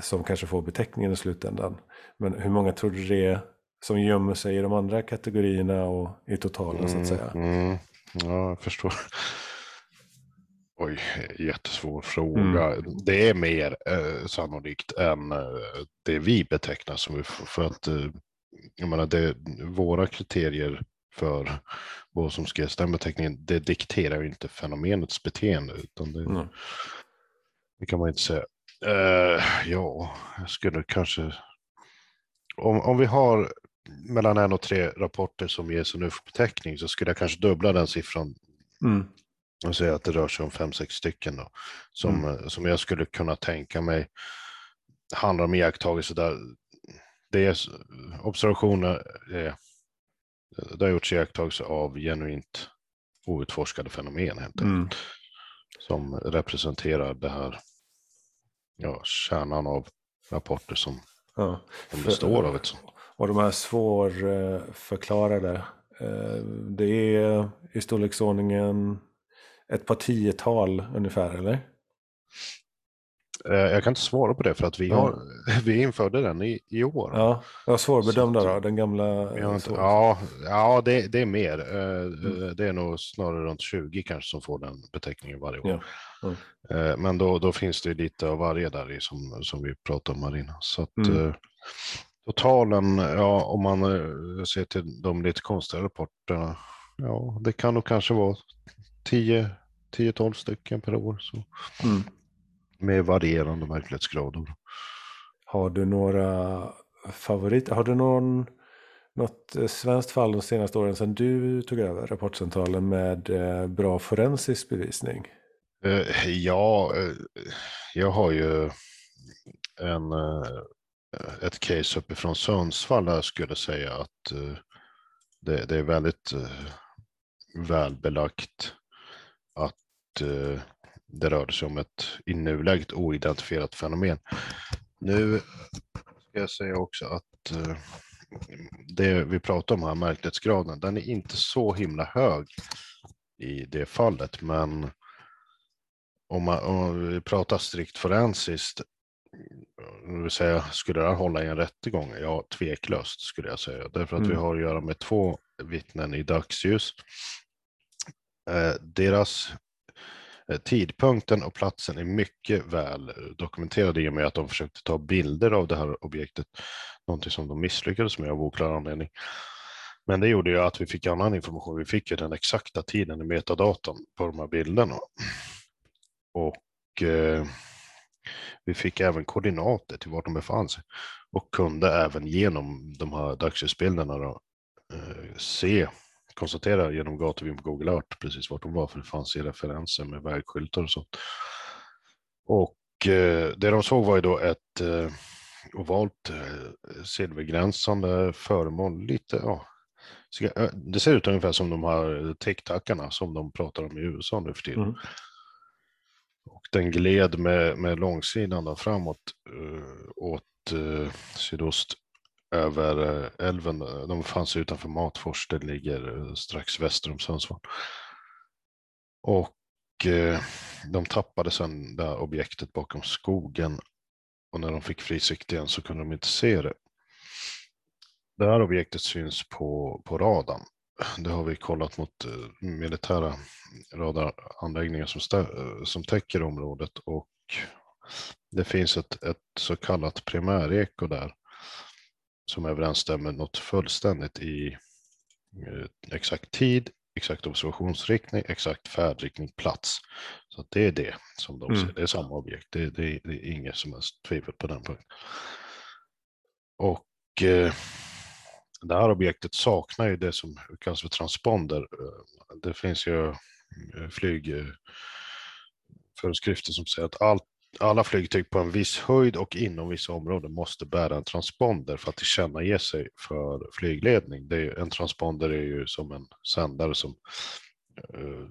som kanske får beteckningen i slutändan. Men hur många tror du det är som gömmer sig i de andra kategorierna och i totalen mm, så att säga. Mm, ja, jag förstår. Oj, jättesvår fråga. Mm. Det är mer eh, sannolikt än eh, det vi betecknar som för att eh, jag menar, det, våra kriterier för vad som ska ges den beteckningen, det dikterar ju inte fenomenets beteende. Utan det, mm. det kan man inte säga. Uh, ja, jag skulle kanske... Om, om vi har mellan en och tre rapporter som ges en UFO-beteckning så skulle jag kanske dubbla den siffran. Mm. Och säga att det rör sig om fem, sex stycken då, som, mm. som jag skulle kunna tänka mig handlar om iakttagelser där det är observationer, är, det har gjorts iakttagelser av genuint outforskade fenomen helt enkelt. Mm. Som representerar det här, ja, kärnan av rapporter som, Ja. som består av ett sånt. Och de här svårförklarade. eh, Det är i storleksordningen ett par tiotal ungefär, eller? Eh, Jag kan inte svara på det för att vi, Ja. har, vi införde den i, i år. Ja, ja svårbedömda Så- då, den gamla. Inte, ja, ja det, det är mer. Eh, Mm. Det är nog snarare runt 20 kanske som får den beteckningen varje år. Ja, ja. Eh, Men då, då finns det lite av varje där i som, som vi pratade om Marina. Så att, Mm. Totalen, ja, om man eh, ser till de lite konstiga rapporterna, ja, det kan nog kanske vara 10 10-12 stycken per år. Så, Mm. med varierande verklighetsgrader. Har du några favoriter? Har du någon, något eh, svenskt fall de senaste åren sedan du tog över Rapportcentralen med eh, bra forensisk bevisning? Ja, jag har ju en, Eh, ett case uppifrån Sundsvall där jag skulle säga att eh, det, det är väldigt eh, välbelagt att det rörde sig om ett i nuläget oidentifierat fenomen. Nu ska jag säga också att det vi pratar om här, märklighetsgraden, den är inte så himla hög i det fallet, men om, man, om vi pratar strikt forensiskt, säga skulle det här hålla i en rättegång? Ja, tveklöst skulle jag säga. Därför att vi Mm. har att göra med två vittnen i dagsljus. Eh, deras eh, tidpunkten och platsen är mycket väl dokumenterade i och med att de försökte ta bilder av det här objektet. Någonting som de misslyckades med av oklar anledning. Men det gjorde ju att vi fick annan information. Vi fick ju den exakta tiden i metadatan på de här bilderna. Och eh, vi fick även koordinater till vart de befann sig. Och kunde även genom de här dagsljusbilderna då, eh, se, konstatera genom gatuvyn på Google Earth precis vart de var. För det fanns i referenser med vägskyltar och sånt. Och eh, det de såg var ju då ett eh, ovalt eh, silvergränsande föremål. Lite, ja, eh, det ser ut ungefär som de här tic som de pratar om i USA nu för tiden. Mm. Den gled med, med långsidan då framåt uh, åt uh, sydost över eh, älven. De fanns utanför Matfors, det ligger strax väster om Sundsvall. Och de tappade sedan det här objektet bakom skogen. Och när de fick fri sikt igen så kunde de inte se det. Det här objektet syns på, på radarn. Det har vi kollat mot eh, militära radaranläggningar som, stä- eh, som täcker området och det finns ett, ett så kallat primäreko där som överensstämmer något fullständigt i eh, exakt tid, exakt observationsriktning, exakt färdriktning, plats. Så att det är det som de Mm. ser. Det är samma objekt. Det, det, det är inget som helst tvivel på den punkten. Och eh, det här objektet saknar ju det som kallas för transponder. Eh, det finns ju eh, flygföreskrifter som säger att allt, alla flygtyg på en viss höjd och inom vissa områden måste bära en transponder för att tillkännage sig för flygledning. Det är, en transponder är ju som en sändare som uh,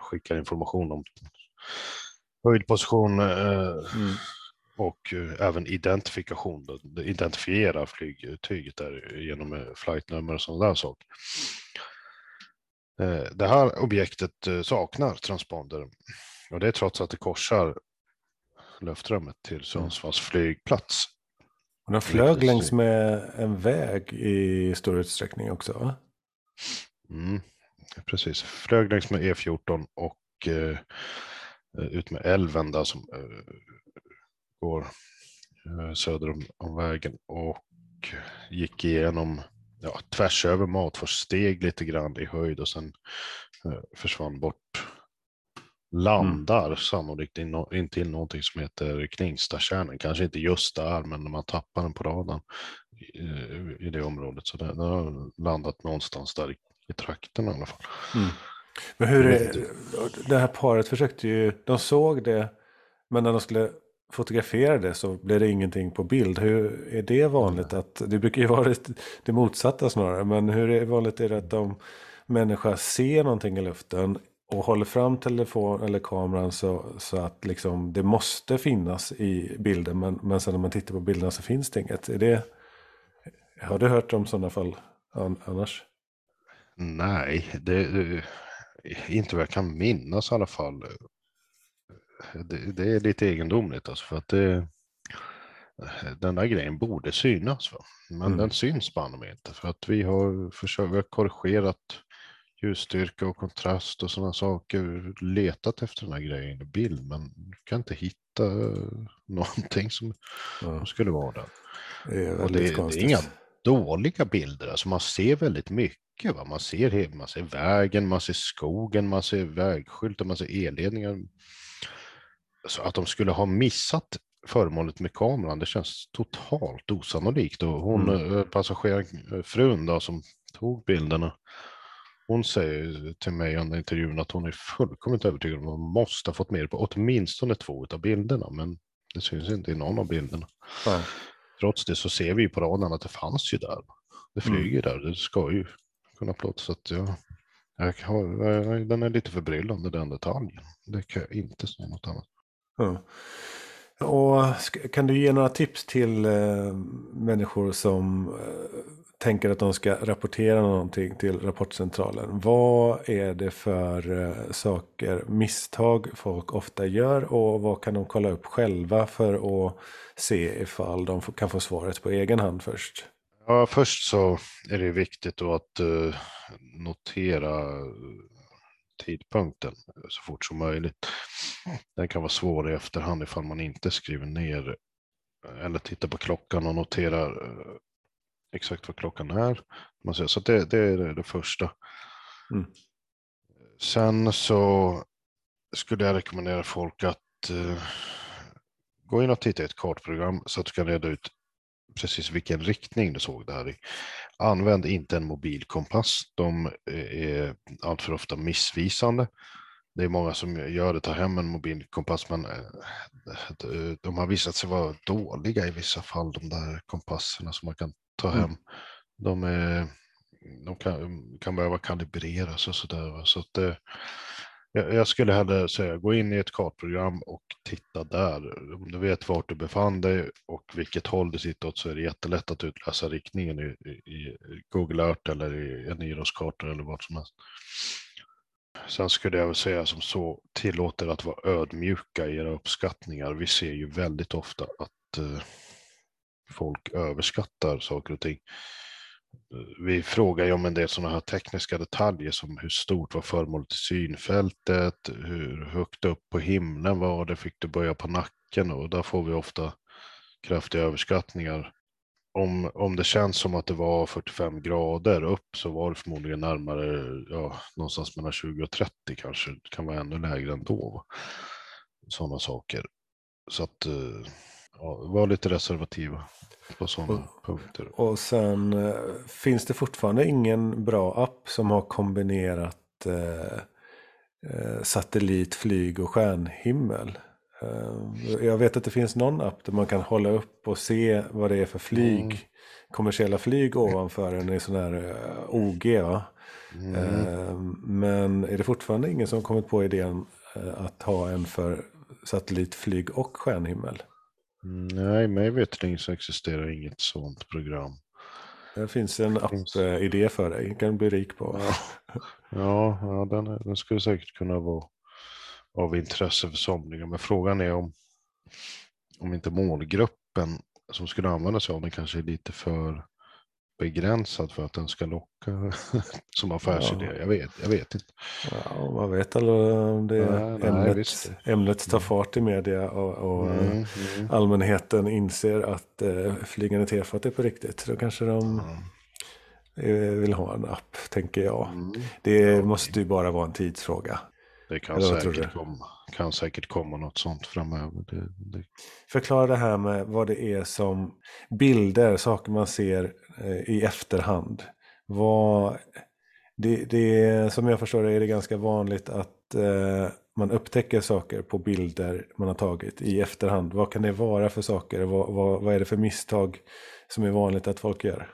skickar information om höjdposition uh, Mm och eh, även identifikation. Identifierar flygtyget där genom eh, flightnummer och sådana där saker. Eh, Det här objektet saknar transponder och det är trots att det korsar luftrummet till Sundsvalls flygplats. Och den flög längs med en väg i stor utsträckning också. Va? Mm, precis, flög längs med E14 och eh, ut med älven där som eh, går eh, söder om, om vägen och gick igenom, ja, tvärs över Matfors, steg lite grann i höjd och sen eh, försvann bort. Landar sannolikt in, in till någonting som heter Kningstadstjärnen, kanske inte just där, men när man tappar den på radarn i, i det området. Så den, har landat någonstans där i, i trakten i alla fall. Mm. Men hur är, det här paret försökte ju, de såg det, men när de skulle fotografera det så blev det ingenting på bild. Hur är det vanligt? att Det brukar ju vara det, motsatta snarare, men hur är vanligt är det att de människa ser någonting i luften och håller fram telefon eller kameran så, så att liksom det måste finnas i bilden. Men, men sen när man tittar på bilderna så finns det inget. Är det, har du hört om sådana fall annars? Nej, det, det, inte vad jag kan minnas i alla fall. Det, det är lite egendomligt alltså för att det, den där grejen borde synas. Va? Men mm. den syns banne inte för att vi har försökt, korrigerat ljusstyrka och kontrast och sådana saker. Letat efter den här grejen i bild men kan inte hitta någonting som, som skulle vara där. Det är, och det, det, är inga dåliga bilder, alltså man ser väldigt mycket. Va? Man, ser, man ser vägen, man ser skogen, man ser vägskyltar, man ser elledningar. Så att de skulle ha missat föremålet med kameran, det känns totalt osannolikt. Och hon, mm. Eh, passagerarfrun då, som tog bilderna, hon säger till mig under intervjun att hon är fullkomligt övertygad om att hon måste ha fått med på åtminstone två av bilderna, men det syns inte i någon av bilderna. Ja. Trots det så ser vi på raden att det fanns ju där. Det mm. flyger mm. där, det ska ju kunna plåta. Så att jag, jag, jag, den är lite förbryllande den detaljen. Det kan jag inte säga något annat. Ja. Och kan du ge några tips till eh, människor som eh, tänker att de ska rapportera någonting till Rapportcentralen. Vad är det för eh, saker, misstag folk ofta gör och vad kan de kolla upp själva för att se ifall de kan få svaret på egen hand först? Ja, först så är det viktigt då att eh, notera tidpunkten så fort som möjligt. Den kan vara svår i efterhand ifall man inte skriver ner eller tittar på klockan och noterar uh, exakt vad klockan är. Man säger. Så det, det är det första. Mm. Sen så skulle jag rekommendera folk att uh, gå in och titta i ett kartprogram så att du kan reda ut precis vilken riktning du såg det här i. Använd inte en mobilkompass. De är alltför ofta missvisande. Det är många som gör det, tar hem en mobilkompass, men eh, de har visat sig vara dåliga i vissa fall, de där kompasserna som man kan ta mm. hem. De, är, de kan, kan behöva kalibreras och sådär. Så att det, jag skulle hellre säga gå in i ett kartprogram och titta där. Om du vet vart du befann dig och vilket håll du sitter åt så är det jättelätt att utläsa riktningen i, i Google Earth eller i en Iros-karta eller vad som helst. Sen skulle jag väl säga som så, tillåter att vara ödmjuka i era uppskattningar. Vi ser ju väldigt ofta att eh, folk överskattar saker och ting. Vi frågar ju om en del sådana här tekniska detaljer som hur stort var föremålet i synfältet, hur högt upp på himlen var det, fick du böja på nacken och där får vi ofta kraftiga överskattningar. Om, om det känns som att det var 45 grader upp så var det förmodligen närmare, ja, någonstans mellan 20 och 30 kanske, det kan vara ännu lägre ändå. Sådana saker. Så att, eh, ja, var lite reservativa på sådana punkter. Och sen eh, finns det fortfarande ingen bra app som har kombinerat eh, eh, satellit, flyg och stjärnhimmel. Eh, jag vet att det finns någon app där man kan hålla upp och se vad det är för flyg. Mm. Kommersiella flyg ovanför en i sån här eh, OG. Va? Mm. Eh, men är det fortfarande ingen som kommit på idén att ha en för satellit, flyg och stjärnhimmel? Nej, mig veterligen så existerar inget sådant program. Det finns en app-idé för dig, den kan bli rik på. Ja, ja, ja den, den skulle säkert kunna vara av intresse för somliga. Men frågan är om, om inte målgruppen som skulle använda sig av den kanske är lite för begränsad för att den ska locka som affärsidé. Ja. Jag, vet, jag vet inte. Ja, man vet aldrig om det nej, ämnet, nej, ämnet tar fart i media och, och mm, mm. allmänheten inser att eh, flygande tefat är på riktigt. Då kanske de mm. vill ha en app, tänker jag. Mm. Det måste ju bara vara en tidsfråga. Det kan säkert, komma, kan säkert komma något sånt framöver. Det, det... Förklara det här med vad det är som bilder, saker man ser eh, i efterhand. Vad, det, det, som jag förstår det är det ganska vanligt att eh, man upptäcker saker på bilder man har tagit i efterhand. Vad kan det vara för saker? Vad, vad, vad är det för misstag som är vanligt att folk gör?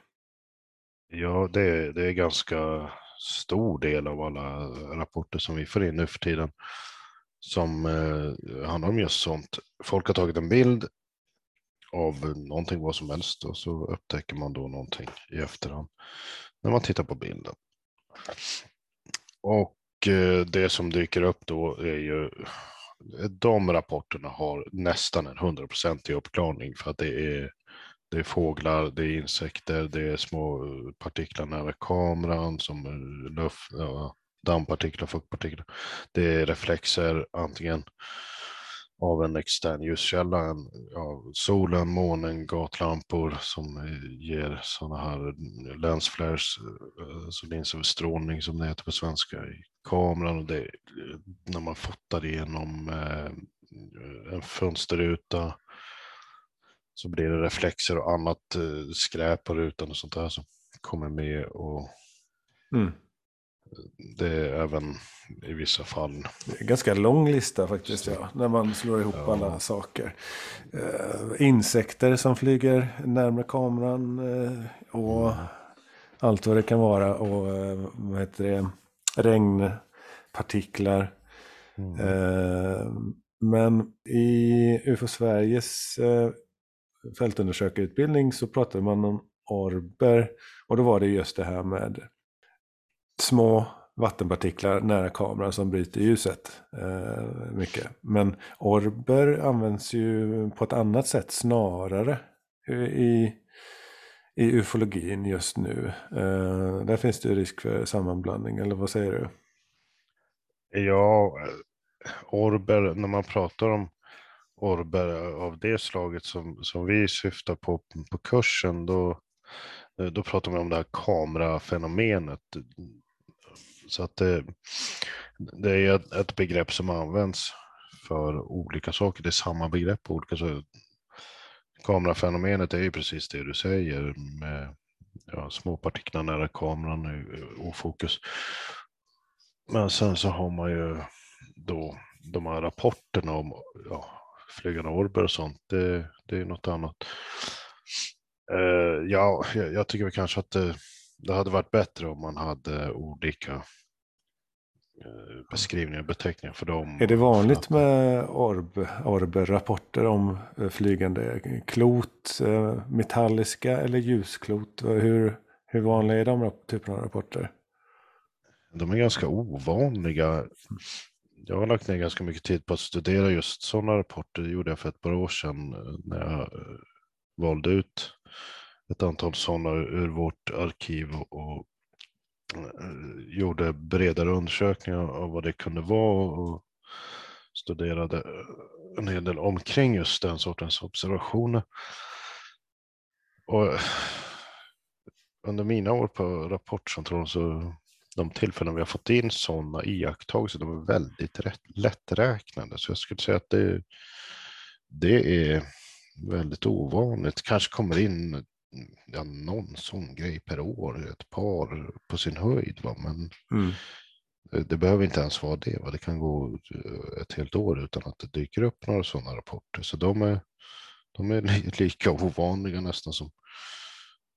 Ja, det, det är ganska stor del av alla rapporter som vi får in nu för tiden som eh, handlar om just sånt. Folk har tagit en bild av någonting, vad som helst, och så upptäcker man då någonting i efterhand när man tittar på bilden. Och eh, det som dyker upp då är ju de rapporterna har nästan en hundraprocentig uppklarning för att det är, det är fåglar, det är insekter, det är små eh, partiklar nära kameran som eh, luft, ja, dammpartiklar, fuktpartiklar. Det är reflexer antingen av en extern ljuskälla, en, ja, solen, månen, gatlampor som eh, ger sådana här lensflares, alltså linserstrålning som det heter på svenska, i kameran och det, när man fotar igenom eh, en fönsterruta så blir det reflexer och annat eh, skräp på rutan och sånt där som kommer med och mm det är även i vissa fall. Det är en ganska lång lista faktiskt, ja, när man slår ihop ja. alla saker. Uh, insekter som flyger närmare kameran uh, och mm. allt vad det kan vara. Och uh, vad heter det? regnpartiklar. Mm. men i UFO Sveriges fältundersökarutbildning så pratade man om orber. Och då var det just det här med små vattenpartiklar nära kameran som bryter ljuset. Eh, mycket. Men orber används ju på ett annat sätt snarare i, i ufologin just nu. Eh, där finns det risk för sammanblandning, eller vad säger du? Ja, orber, när man pratar om orber av det slaget som, som vi syftar på på kursen, då, eh, då pratar man om det här kamerafenomenet så att det, det är ett begrepp som används för olika saker. Det är samma begrepp på olika saker. Kamerafenomenet är ju precis det du säger med ja, små partiklar nära kameran, eh, ofokus. Men sen så har man ju då de här rapporterna om ja, flygande orber och sånt. Det, det är något annat. Uh, ja, jag, jag tycker kanske att det, det hade varit bättre om man hade olika Eh, beskrivningar och beteckningar för dem. Är det vanligt med orb, orb-rapporter om eh, flygande klot, eh, metalliska eller ljusklot? Hur, hur vanliga är de typerna av rapporter? De är ganska ovanliga. Jag har lagt ner ganska mycket tid på att studera just sådana rapporter. Det gjorde jag för ett par år sedan eh, när jag eh, valde ut ett antal sådana ur vårt arkiv och och eh, gjorde bredare undersökningar av vad det kunde vara och studerade en hel del omkring just den sortens observationer. Och under mina år på Rapportcentralen så de tillfällen vi har fått in sådana iakttagelser, de är väldigt lätträknade. Så jag skulle säga att det, det är väldigt ovanligt. Kanske kommer in ja, någon sån grej per år, ett par på sin höjd. Va? Men mm. det behöver inte ens vara det. Va? Det kan gå eh, ett helt år utan att det dyker upp några sådana rapporter. Så de är, de är lika ovanliga nästan som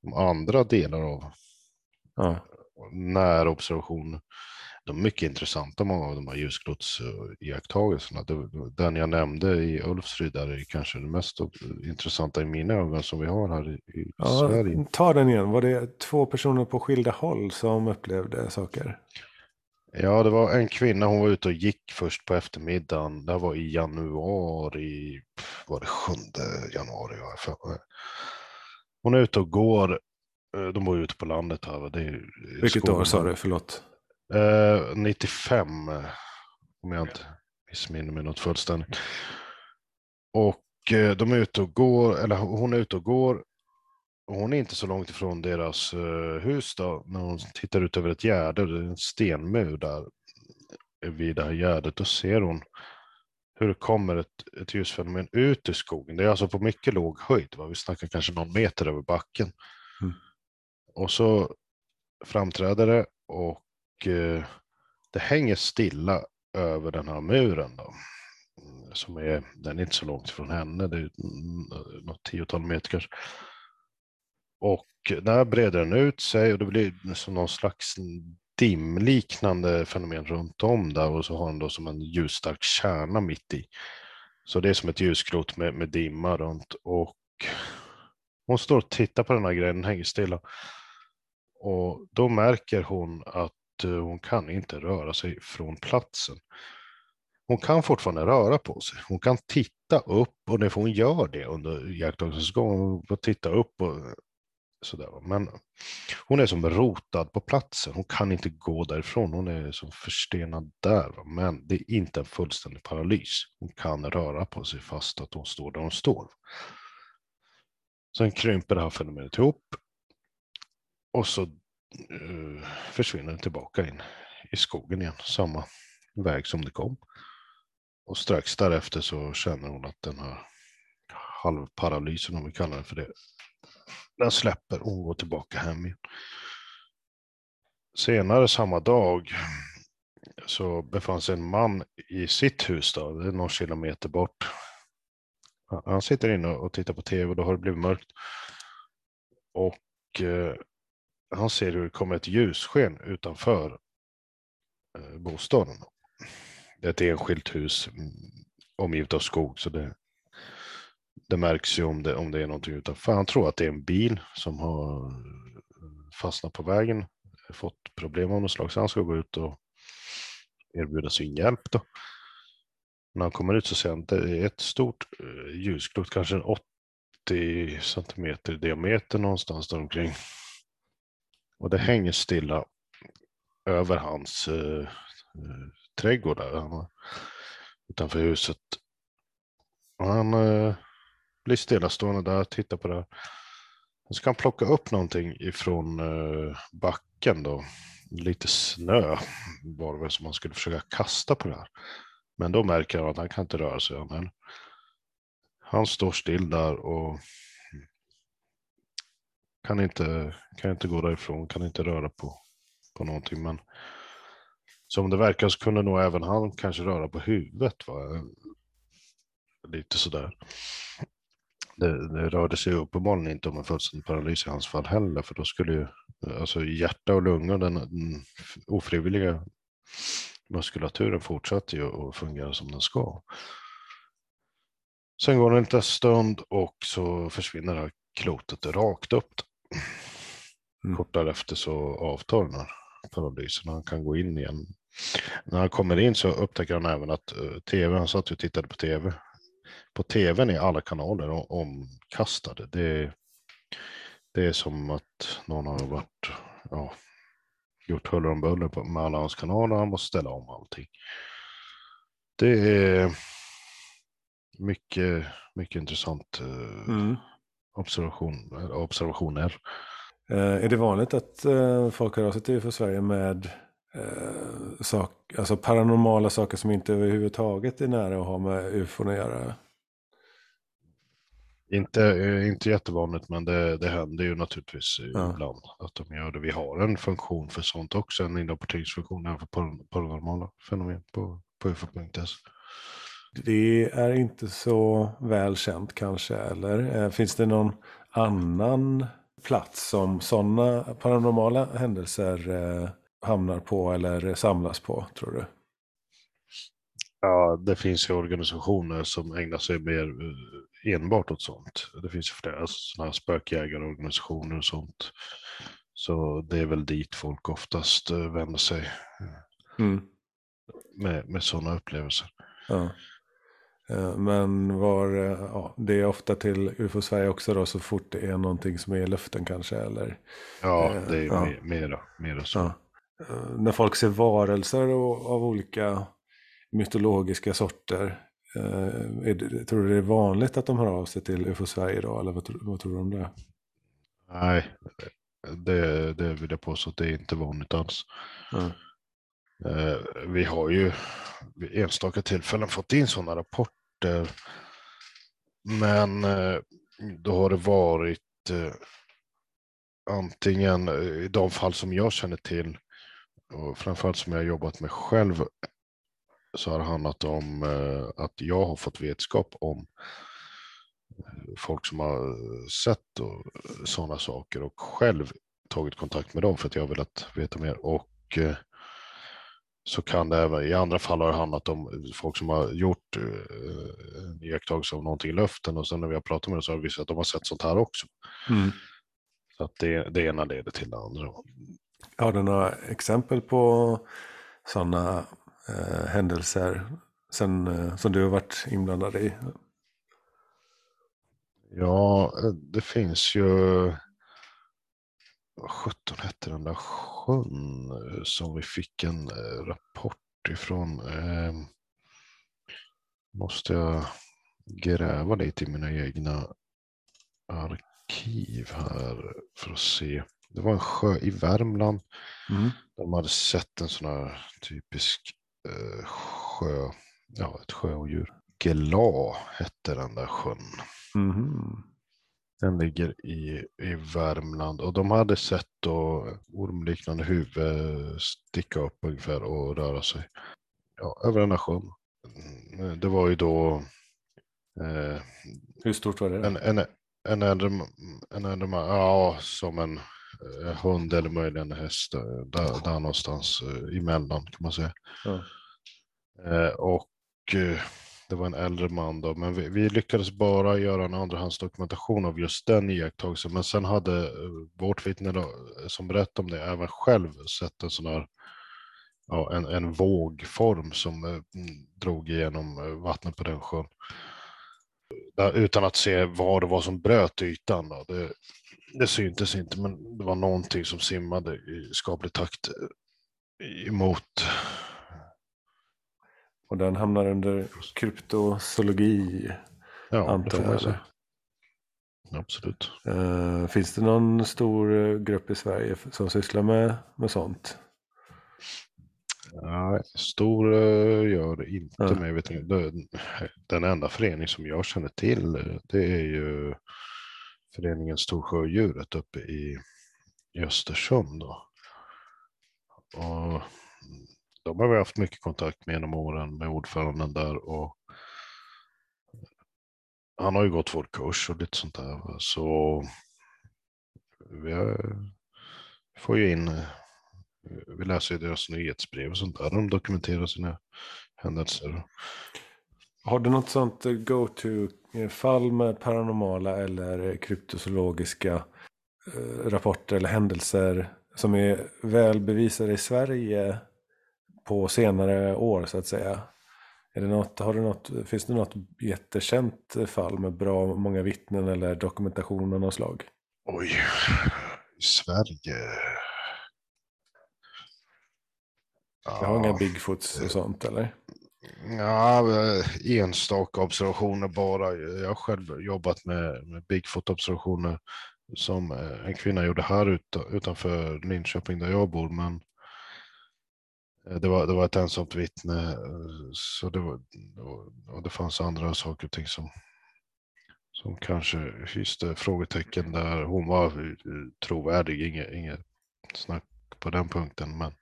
de andra delar av ja. Närobservation de är mycket intressanta, många av de här ljusklottsiakttagelserna. Den jag nämnde i Ulfsryd är kanske det mest intressanta i mina ögon som vi har här i ja, Sverige. Ta den igen, var det två personer på skilda håll som upplevde saker? Ja, det var en kvinna, hon var ute och gick först på eftermiddagen. Det var i januari, var det 7 januari? Hon är ute och går, de bor ute på landet här. Det är Vilket år sa du, förlåt? Uh, 95, om jag inte missminner mig något fullständigt. Och uh, de är ute och går, eller hon är ute och går. Och hon är inte så långt ifrån deras uh, hus då, när hon tittar ut över ett gärde, det är en stenmur där vid det här gärdet, då ser hon hur det kommer ett, ett ljusfenomen ut ur skogen. Det är alltså på mycket låg höjd, va? vi snackar kanske någon meter över backen. Mm. Och så framträder det och Eh, det hänger stilla över den här muren. Då, mm, som är, den är inte så långt från henne, det är mm, något tiotal meter kanske. Och där breder den ut sig och det blir som någon slags dimliknande fenomen runt om där och så har den då som en ljusstark kärna mitt i. Så det är som ett ljusklot med, med dimma runt och hon står och tittar på den här grejen, den hänger stilla. Och då märker hon att eh, hon kan inte röra sig från platsen. Hon kan fortfarande röra på sig. Hon kan titta upp och när hon gör det under iakttagelsens gång, hon och titta upp och sådär. Men hon är som rotad på platsen. Hon kan inte gå därifrån. Hon är som förstenad där. Men det är inte en fullständig paralys. Hon kan röra på sig fast att hon står där hon står. Sen krymper det här fenomenet ihop. Och så uh, försvinner den tillbaka in i skogen igen. Samma väg som det kom. Och strax därefter så känner hon att den här halvparalysen, om vi kallar den för det, den släpper och hon går tillbaka hem igen. Senare samma dag så befann sig en man i sitt hus, då, det är någon kilometer bort. Han sitter inne och tittar på tv och då har det blivit mörkt. Och eh, han ser hur det kommer ett ljussken utanför eh, bostaden. Det är ett enskilt hus mm, omgivet av skog så det, det märks ju om det, om det är någonting utanför. Han tror att det är en bil som har eh, fastnat på vägen, fått problem av något slag, så han ska gå ut och erbjuda sin hjälp. Då. När han kommer ut så ser han att det är ett stort eh, ljusklot, kanske 80 centimeter i diameter någonstans där omkring. Och det hänger stilla över hans eh, eh trädgård där, utanför huset. Och han eh, blir stillastående där, tittar på det här. Och så kan han plocka upp någonting ifrån eh, backen då. Lite snö var det som han skulle försöka kasta på det här. Men då märker han att han kan inte röra sig. Men han står still där och kan inte, kan inte gå därifrån, kan inte röra på, på någonting. Men som det verkar så kunde nog även han kanske röra på huvudet. Va? Lite sådär det, det rörde sig uppenbarligen inte om en fullständig paralys i hans fall heller, för då skulle ju alltså hjärta och lungor, den, den ofrivilliga muskulaturen fortsatte ju att fungera som den ska. Sen går det en liten stund och så försvinner det här klotet rakt upp. Mm. Kort därefter så avtar den här paralysen. Han kan gå in igen. När han kommer in så upptäcker han även att uh, tv, han satt och tittade på tv på tvn är alla kanaler omkastade. Det, det är som att någon har varit, ja, gjort huller om buller med alla hans kanaler. Han måste ställa om allting. Det är mycket, mycket intressant eh, mm. Observation, observationer. Eh, är det vanligt att eh, folk hör av sig till för Sverige med eh, sak, alltså paranormala saker som inte överhuvudtaget är nära att ha med ufon att göra? Inte, eh, inte jättevanligt, men det, det händer ju naturligtvis ja. ibland att de gör det. Vi har en funktion för sånt också, en inrapporteringsfunktion för paranormala fenomen på, på ufo.se. Det är inte så väl känt kanske, eller? Eh, finns det någon annan plats som sådana paranormala händelser eh, hamnar på eller samlas på, tror du? Ja, det finns ju organisationer som ägnar sig mer enbart åt sånt. Det finns ju flera sådana här spökjägarorganisationer och sånt. Så det är väl dit folk oftast eh, vänder sig mm. med, med sådana upplevelser. Ja. Eh, men var, eh, ja, det är ofta till UFO Sverige också då så fort det är någonting som är i luften kanske eller? Ja, det är ja. mera, mera så. Ja. När folk ser varelser av olika mytologiska sorter. Eh, det, tror du det är vanligt att de hör av sig till UFO Sverige idag? Eller vad, vad tror du om det? Nej, det, det vill jag påstå att det är inte vanligt alls. Mm. Eh, vi har ju vid enstaka tillfällen fått in sådana rapporter. Men eh, då har det varit eh, antingen i de fall som jag känner till och framförallt som jag har jobbat med själv så har det handlat om att jag har fått vetskap om folk som har sett sådana saker och själv tagit kontakt med dem för att jag har velat veta mer. Och eh, så kan det även, i andra fall har det handlat om folk som har gjort eh, en iakttagelse av någonting i luften och sen när vi har pratat med dem så har vi visat att de har sett sånt här också. Mm. Så att det, det ena leder till det andra. Har du några exempel på sådana eh, händelser sen, eh, som du har varit inblandad i? Ja, det finns ju vad sjutton hette den där sjön som vi fick en eh, rapport ifrån. Eh, måste jag gräva lite i mina egna arkiv här för att se. Det var en sjö i Värmland. Mm. De hade sett en sån här typisk eh, sjö, ja ett sjöodjur. Gela hette den där sjön. Mhm. Den ligger i, i Värmland och de hade sett då ormliknande huvud sticka upp ungefär och röra sig ja, över den här sjön. Det var ju då eh, Hur stort var det? en, en, en äldre, en äldre man, ja som en eh, hund eller möjligen en häst, där, där någonstans eh, emellan kan man säga. Ja. Eh, och eh, det var en äldre man då, men vi, vi lyckades bara göra en andrahandsdokumentation av just den iakttagelsen. Men sen hade eh, vårt vittne då, eh, som berättade om det även själv sett en sån här, ja, en, en vågform som eh, mm, drog igenom eh, vattnet på den sjön. Där, utan att se vad det var som bröt ytan. Då. Det, det syntes inte, men det var någonting som simmade i skaplig takt emot och den hamnar under kryptozoologi. Ja, det Antar får man säga. Absolut. Eh, finns det någon stor eh, grupp i Sverige som sysslar med, med sånt? Nej, stor eh, gör det inte, Ja. men jag vet inte. det- Den enda förening som jag känner till, det är ju föreningen Storsjödjuret uppe i, i Östersund. Då. Och de har vi haft mycket kontakt med genom åren med ordföranden där och han har ju gått vår kurs och lite sånt där. Så vi har, får ju in, vi läser ju deras nyhetsbrev och sånt där. De dokumenterar sina händelser. Har du något sånt go-to-fall med paranormala eller kryptozoologiska eh, rapporter eller händelser som är väl bevisade i Sverige på senare år så att säga? Är det något, har du något, finns det något jättekänt fall med bra många vittnen eller dokumentation av något slag? Oj, i Sverige. Jag har inga Ja, Bigfoots och sånt eller? Ja, enstaka observationer bara. Jag har själv jobbat med, med Bigfoot-observationer som en kvinna gjorde här ut, utanför Linköping där jag bor. Men Eh, det var, det var ett ensamt vittne. Eh, så det, var, och- det fanns andra saker och ting som, som kanske hyste frågetecken där. Hon var eh, trovärdig, inget, inget snack på den punkten. Men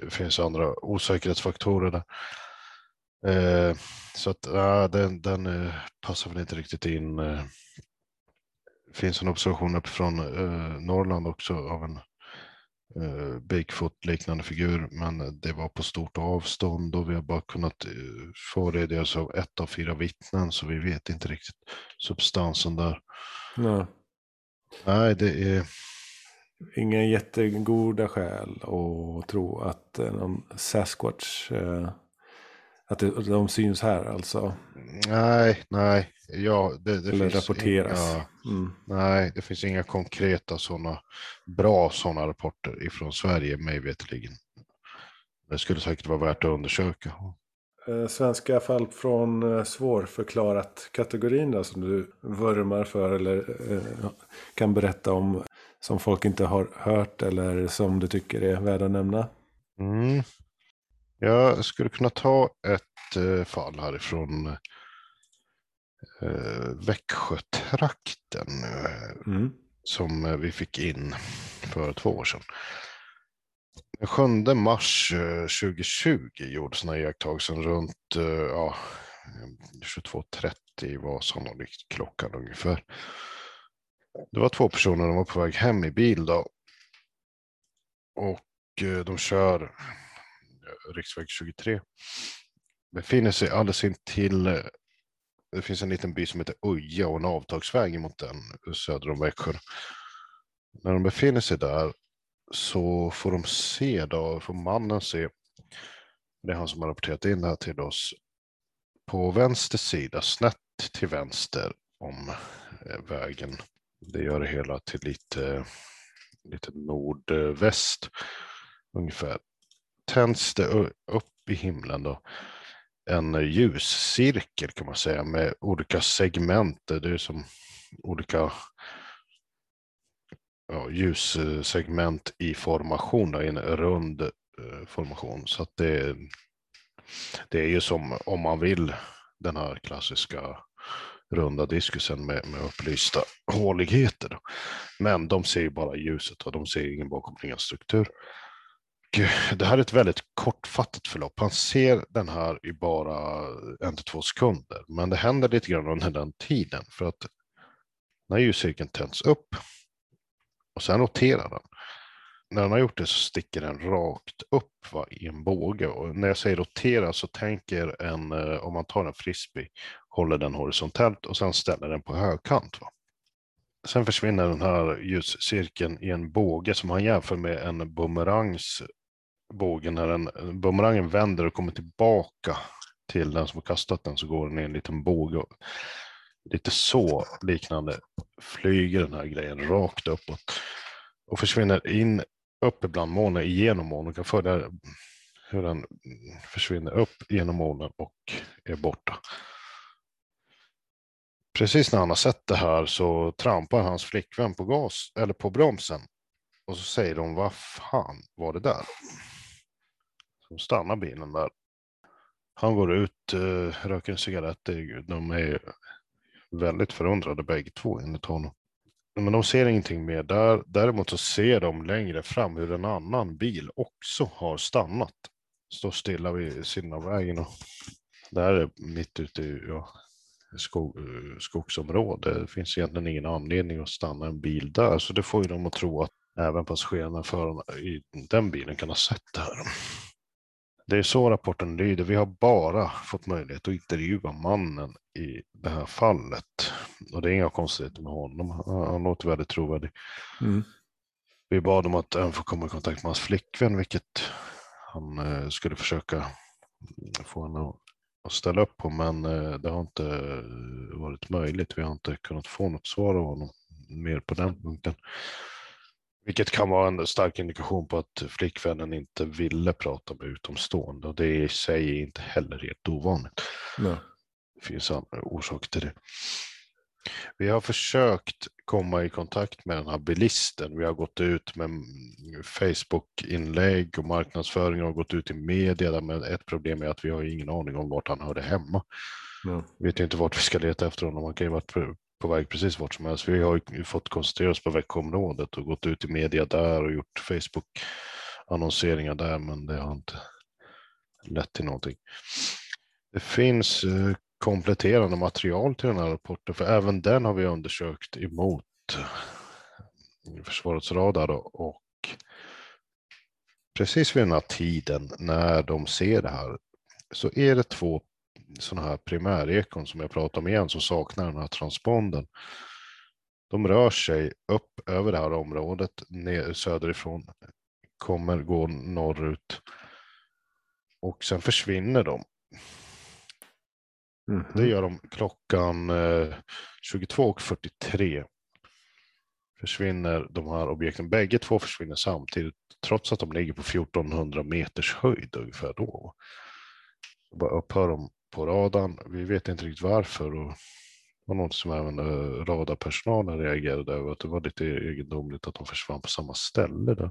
det finns andra osäkerhetsfaktorer där. Eh, så att ja, den, den passar väl inte riktigt in. Det finns en observation uppifrån eh, Norrland också av en Bigfoot-liknande figur, men det var på stort avstånd och vi har bara kunnat eh, få redogörelse av ett av fyra vittnen, så vi vet inte riktigt substansen där. Ja. Nej, det är Inga jättegoda skäl att tro att eh, någon Sasquatch, eh, att de syns här alltså. Nej, nej. Ja, det, det eller finns rapporteras. Inga, Mm. nej, det finns inga konkreta sådana bra sådana rapporter ifrån Sverige, mig veterligen. Det skulle säkert vara värt att undersöka. Eh, Svenska fall från eh, svårförklarat kategorin då, som du vurmar för eller eh, kan berätta om som folk inte har hört eller som du tycker är värda att nämna. Mm. Jag skulle kunna ta ett eh, fall härifrån eh, Växjötrakten eh, Mm. som vi fick in för två år sedan. Den 7 mars eh, 2020 gjordes den här iakttagelsen runt ja, 22.30 var sannolikt klockan ungefär. Det var två personer, de var på väg hem i bil då. Och de kör riksväg 23. Befinner sig alldeles intill, eh, det finns en liten by som heter Uja och en avtagsväg mot den söder om Växjö. När de befinner sig där så får de se, då, får mannen se, det är han som har rapporterat in det här till oss, på vänster sida, snett till vänster om eh, vägen. Det gör det hela till lite lite nordväst ungefär. Tänds det upp i himlen då en ljuscirkel kan man säga med olika segment. Det är som olika ja, ljussegment i formation, i en rund eh, formation. Så att det, det är ju som om man vill den här klassiska runda diskusen med, med upplysta håligheter. Men de ser ju bara ljuset och de ser ingen bakomliggande struktur. Det här är ett väldigt kortfattat förlopp. Han ser den här i bara en till två sekunder, men det händer lite grann under den tiden för att när ljuscirkeln tänds upp och sen roterar den. När den har gjort det så sticker den rakt upp va, i en båge och när jag säger rotera så tänker en, eh, om man tar en frisbee håller den horisontellt och sen ställer den på högkant. Va? Sen försvinner den här ljuscirkeln i en båge som han jämför med en bumerangs bågen, När den, bumerangen vänder och kommer tillbaka till den som har kastat den så går den i en liten båge. Lite så liknande flyger den här grejen rakt uppåt och försvinner in uppe bland molnen, igenom molnen. kan följa hur den försvinner upp genom molnen och är borta. Precis när han har sett det här så trampar hans flickvän på gas eller på bromsen. Och så säger de, vad fan var det där? Så stannar bilen där. Han går ut, eh, röker en cigarett. De är väldigt förundrade bägge två enligt honom. Men de ser ingenting mer där. Däremot så ser de längre fram hur en annan bil också har stannat. Står stilla vid sidan av vägen. Och det här är mitt ute i ja, skog, eh, skogsområde. Det finns egentligen ingen anledning att stanna en bil där, så det får ju dem att tro att även passagerarna för i den bilen kan ha sett det här. Det är så rapporten lyder. Vi har bara fått möjlighet att intervjua mannen i det här fallet. Och det är inga konstigheter med honom. Han låter väldigt trovärdig. Mm. Vi bad om att även få komma i kontakt med hans flickvän, vilket han eh, skulle försöka få henne att ställa upp på, men eh, det har inte varit möjligt. Vi har inte kunnat få något svar av honom mer på den punkten. Vilket kan vara en stark indikation på att flickvännen inte ville prata med utomstående och det är i sig inte heller helt ovanligt. Nej. Det finns andra orsaker till det. Vi har försökt komma i kontakt med den här bilisten. Vi har gått ut med Facebook-inlägg och marknadsföring och gått ut i media. Men ett problem är att vi har ingen aning om vart han hörde hemma. Mm. Vi vet inte vart vi ska leta efter honom. Han kan ju varit på väg precis vart som helst. Vi har ju fått koncentrera oss på Växjöområdet och gått ut i media där och gjort Facebook-annonseringar där, men det har inte lett till någonting. Det finns eh, kompletterande material till den här rapporten, för även den har vi undersökt emot Försvarets radar och precis vid den här tiden när de ser det här så är det två sådana här primärekon som jag pratar om igen som saknar den här transponden. De rör sig upp över det här området ner, söderifrån, kommer gå norrut och sen försvinner de Mm. Det gör de klockan eh, 22.43. Försvinner de här objekten. Bägge två försvinner samtidigt trots att de ligger på 1400 meters höjd ungefär då. Bara upphör de på radarn. Vi vet inte riktigt varför. Och det var något som även eh, radarpersonalen reagerade över. Att det var lite egendomligt att de försvann på samma ställe. Där.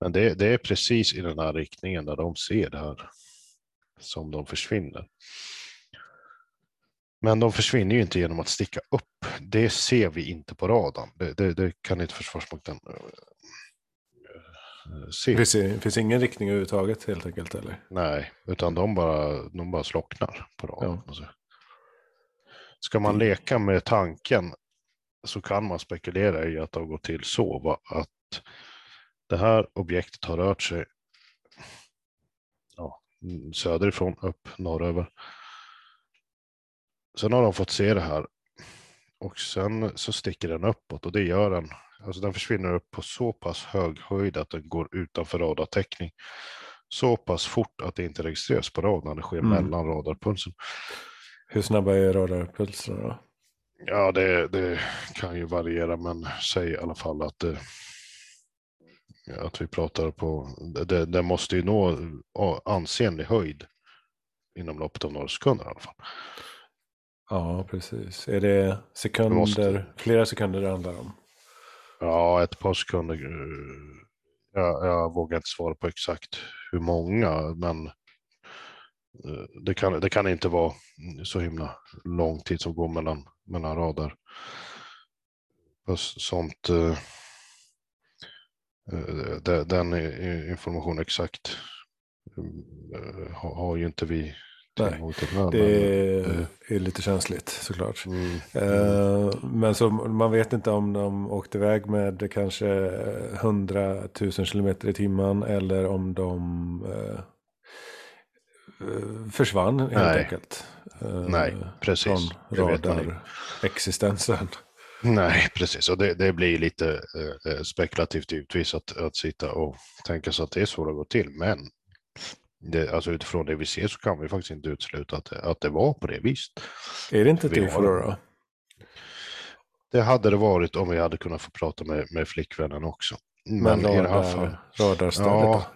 Men det, det är precis i den här riktningen där de ser det här som de försvinner. Men de försvinner ju inte genom att sticka upp. Det ser vi inte på radarn. Det, det, det kan inte Försvarsmakten se. Det finns, finns ingen riktning överhuvudtaget helt enkelt? Eller? Nej, utan de bara, de bara slocknar på radarn. Ja. Ska man leka med tanken så kan man spekulera i att det har gått till så att Det här objektet har rört sig ja, söderifrån upp norröver. Sen har de fått se det här och sen så sticker den uppåt och det gör den. Alltså den försvinner upp på så pass hög höjd att den går utanför radartäckning. Så pass fort att det inte registreras på radarn, det sker Mm. mellan radarpulsen. Hur snabba är radarpulserna då? Ja, det, det kan ju variera, men säg i alla fall att, det, att vi pratar på, det, det måste ju nå ansenlig höjd inom loppet av några sekunder i alla fall. Ja, precis. Är det sekunder, måste- flera sekunder det handlar om? Ja, ett par sekunder. Eh, jag, jag vågar inte svara på exakt hur många, men eh, det kan, det kan inte vara så himla lång tid som går mellan, mellan rader. Sånt, eh, den information exakt mm, har ju inte vi Nej, Det men, eh, är lite känsligt såklart. mm, Eh, Men så man vet inte om de åkte iväg med kanske 100 000 kilometer i timmen eller om de eh, försvann helt Nej. enkelt. Nej, precis. Från radarexistensen. Nej, precis. Och det, det blir lite eh, spekulativt givetvis att, att sitta och tänka sig att det är så det går till. Men det, alltså utifrån det vi ser så kan vi faktiskt inte utesluta att, att det var på det viset. Är det inte ett UFO då? då? Det hade det varit om vi hade kunnat få prata med, med flickvännen också. Men, Men i det här fallet, radar, radarstället Ja.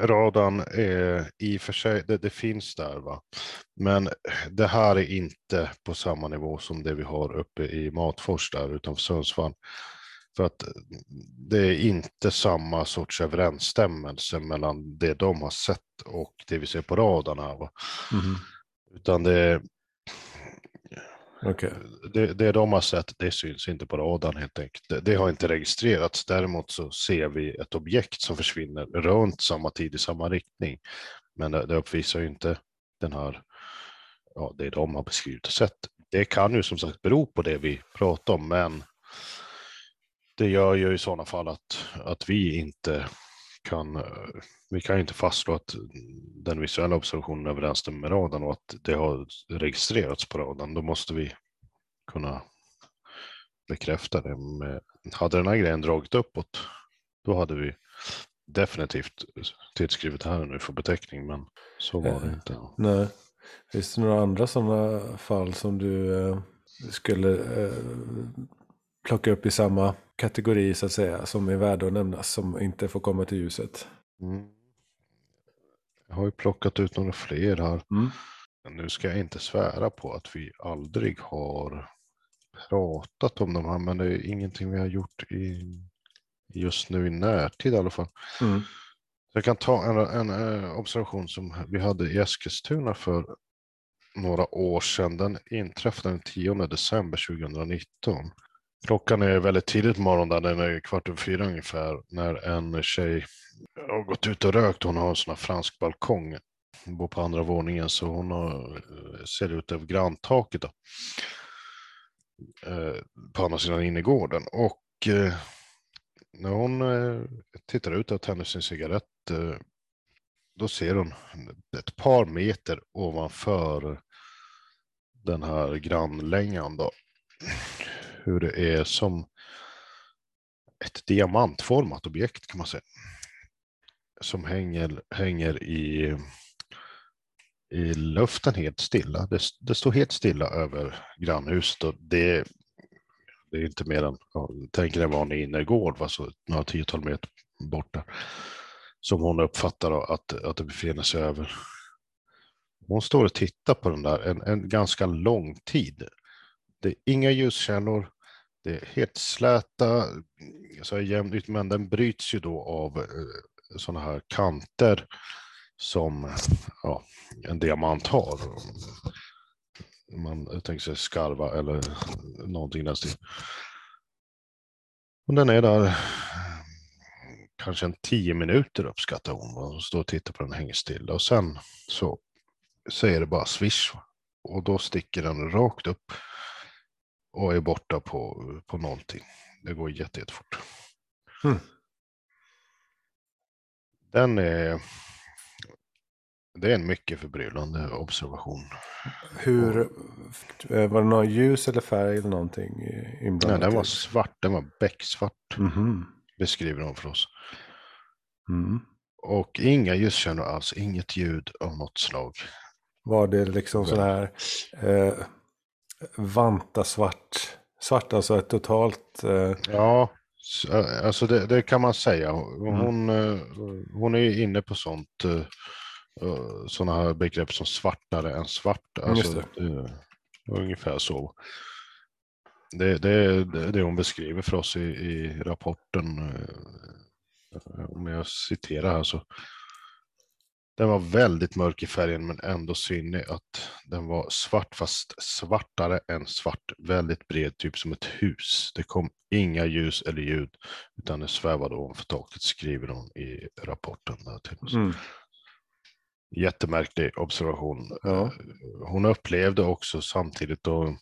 radarn är i och för sig, det, det finns där va. Men det här är inte på samma nivå som det vi har uppe i Matfors där utanför Sundsvall. För att det är inte samma sorts överensstämmelse mellan det de har sett och det vi ser på radarna. Mhm. Utan det, Okej. det, det de har sett, det syns inte på radarn helt enkelt. Det, det har inte registrerats. Däremot så ser vi ett objekt som försvinner runt samma tid i samma riktning. Men det, det uppvisar ju inte den här, ja, det de har beskrivit och sett. Det kan ju som sagt bero på det vi pratar om, men det gör ju i sådana fall att, att vi inte kan, eh, vi kan inte fastslå att den visuella observationen överensstämmer med radarn och att det har registrerats på radarn. Då måste vi kunna bekräfta det. Med, hade den här grejen dragit uppåt, då hade vi definitivt tillskrivit det här nu för beteckning, men så var det Eh, inte. Nej. Finns det några andra sådana fall som du eh, skulle plocka upp i samma kategori så att säga som är värda att nämnas som inte får komma till ljuset? Mm. Jag har ju plockat ut några fler här. Mm. Nu ska jag inte svära på att vi aldrig har pratat om de här, men det är ingenting vi har gjort i, just nu i närtid i alla fall. Mm. Jag kan ta en, en, eh, observation som vi hade i Eskilstuna för några år sedan. Den inträffade den 10 december 2019. Klockan är väldigt tidigt på morgonen, den är kvart över fyra ungefär, när en tjej har gått ut och rökt. Hon har en sån här fransk balkong. Hon bor på andra våningen så hon har, eh, ser ut över granntaket. Då. Eh, på andra sidan innergården. Och eh, när hon eh, tittar ut och tänder sin cigarett eh, då ser hon ett par meter ovanför den här grannlängan då hur det är som ett diamantformat objekt kan man säga. Som hänger, hänger i, i luften helt stilla. Det, det står helt stilla över grannhuset och det, det är inte mer än, ja, tänk en vanlig innergård, alltså några tiotal meter borta. Som hon uppfattar att, att det befinner sig över. Hon står och tittar på den där en, en ganska lång tid. Det är inga ljuskällor. Det är helt släta, alltså så här jämn ut. men den bryts ju då av eh, sådana här kanter som ja, en diamant har. Man tänker sig skarva eller någonting där. Och den är där kanske en tio minuter uppskattar hon. Och står och tittar på den hänger stilla. Och sen så säger det bara swish. Och då sticker den rakt upp och är borta på, på någonting. Det går jätte, jättefort. Mm. Den är, det är en mycket förbryllande observation. Hur, eh, var det någon ljus eller färg eller någonting inblandat? Nej, den var svart, den var becksvart. Mhm. Beskriver de för oss. Mm. Och inga ljuskällor alls, inget ljud av något slag. Var det liksom sån här eh, vanta svart? Svart, alltså ett totalt... Eh, Ja, ä- alltså det, det kan man säga. Hon, eh, hon är inne på sånt, sådana här begrepp som svartare än svart. Alltså, det. ungefär så. Det, det är det hon beskriver för oss i, i rapporten. eh, Om jag citerar här så. Den var väldigt mörk i färgen men ändå synlig att den var svart fast svartare än svart. Väldigt bred, typ som ett hus. Det kom inga ljus eller ljud utan det svävade ovanför taket skriver hon i rapporten. Där till oss. mm. Jättemärklig observation. Ja. Eh, Hon upplevde också samtidigt då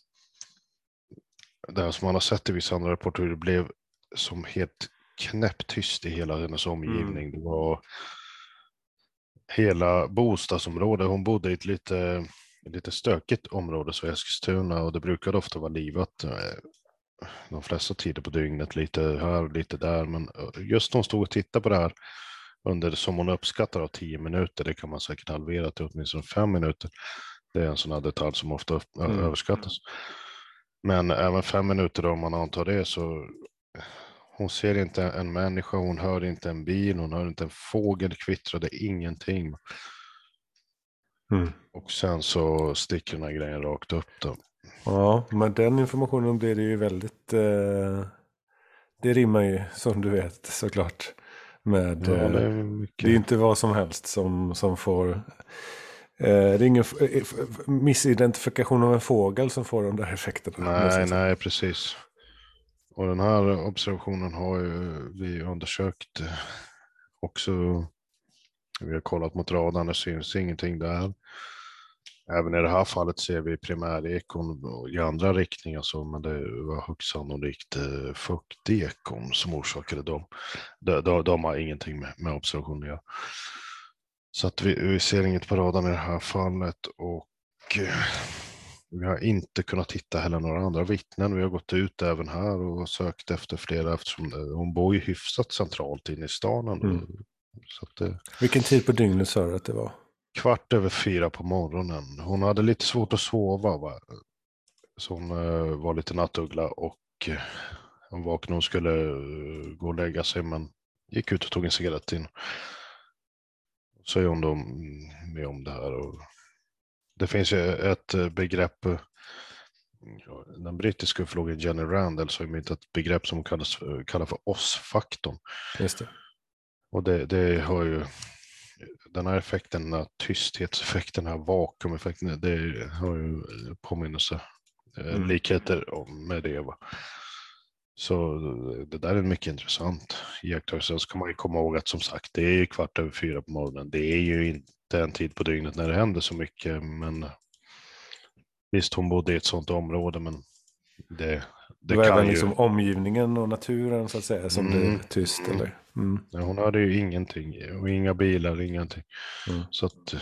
det här som man har sett i vissa andra rapporter, det blev som helt knäpptyst i hela hennes omgivning. Det var hela bostadsområdet. Hon bodde i ett lite, lite stökigt område så Eskilstuna och det brukade ofta vara livat eh, de flesta tider på dygnet, lite här och lite där. Men eh, just när hon stod och tittade på det här under, som hon uppskattar av tio minuter, det kan man säkert halvera till åtminstone fem minuter. Det är en sån här detalj som ofta Mm. överskattas. Men även fem minuter om man antar det så hon ser inte en människa, hon hör inte en bil, hon hör inte en fågel kvittra, det är ingenting. Mm. Och sen så sticker den här grejen rakt upp då. Ja, men den informationen blir det ju väldigt... Eh, det rimmar ju som du vet såklart. Med, Ja, eh, det det, är är mycket. inte vad som helst som, som får... Eh, det är ingen eh, missidentifikation av en fågel som får de där effekterna. Nej, nej, precis. Och den här observationen har ju vi undersökt eh, också. Vi har kollat mot radarn, det syns ingenting där. Även i det här fallet ser vi primärekon i andra riktningar, så, men det var högst sannolikt eh, fuktekon som orsakade dem. De, de, de har ingenting med, med observationen att göra. Så att vi, vi ser inget på radarn i det här fallet och eh, vi har inte kunnat hitta heller några andra vittnen. Vi har gått ut även här och sökt efter flera eftersom eh, hon bor ju hyfsat centralt inne i stan. Mm. Det, Vilken tid på dygnet sa du att det var? kvart över fyra på morgonen. Hon hade lite svårt att sova. Va? Så hon eh, var lite nattuggla och eh, hon vaknade och skulle eh, gå och lägga sig men gick ut och tog en cigarett in. Så är hon då mm, med om det här. Och det finns ju ett eh, begrepp, eh, den brittiska ufologen Jenny Randall så har myntat ett begrepp som kallas, för- kallar för oss-faktorn. Just det. Och det, det har ju den här effekten, den här tysthetseffekten, den här vakuumeffekten, det har ju påminnelse, eh, Mm. likheter med det. Va? Så det där är en mycket intressant iakttagelse. Sen ska man ju komma ihåg att som sagt, det är ju kvart över fyra på morgonen. Det är ju inte en tid på dygnet när det händer så mycket, men visst, hon bodde i ett sådant område, men det, Det, det var kan även ju... liksom omgivningen och naturen så att säga som Mm. blev tyst eller? Mm. Nej, hon hade ju ingenting och inga bilar, ingenting. Mm. Så att,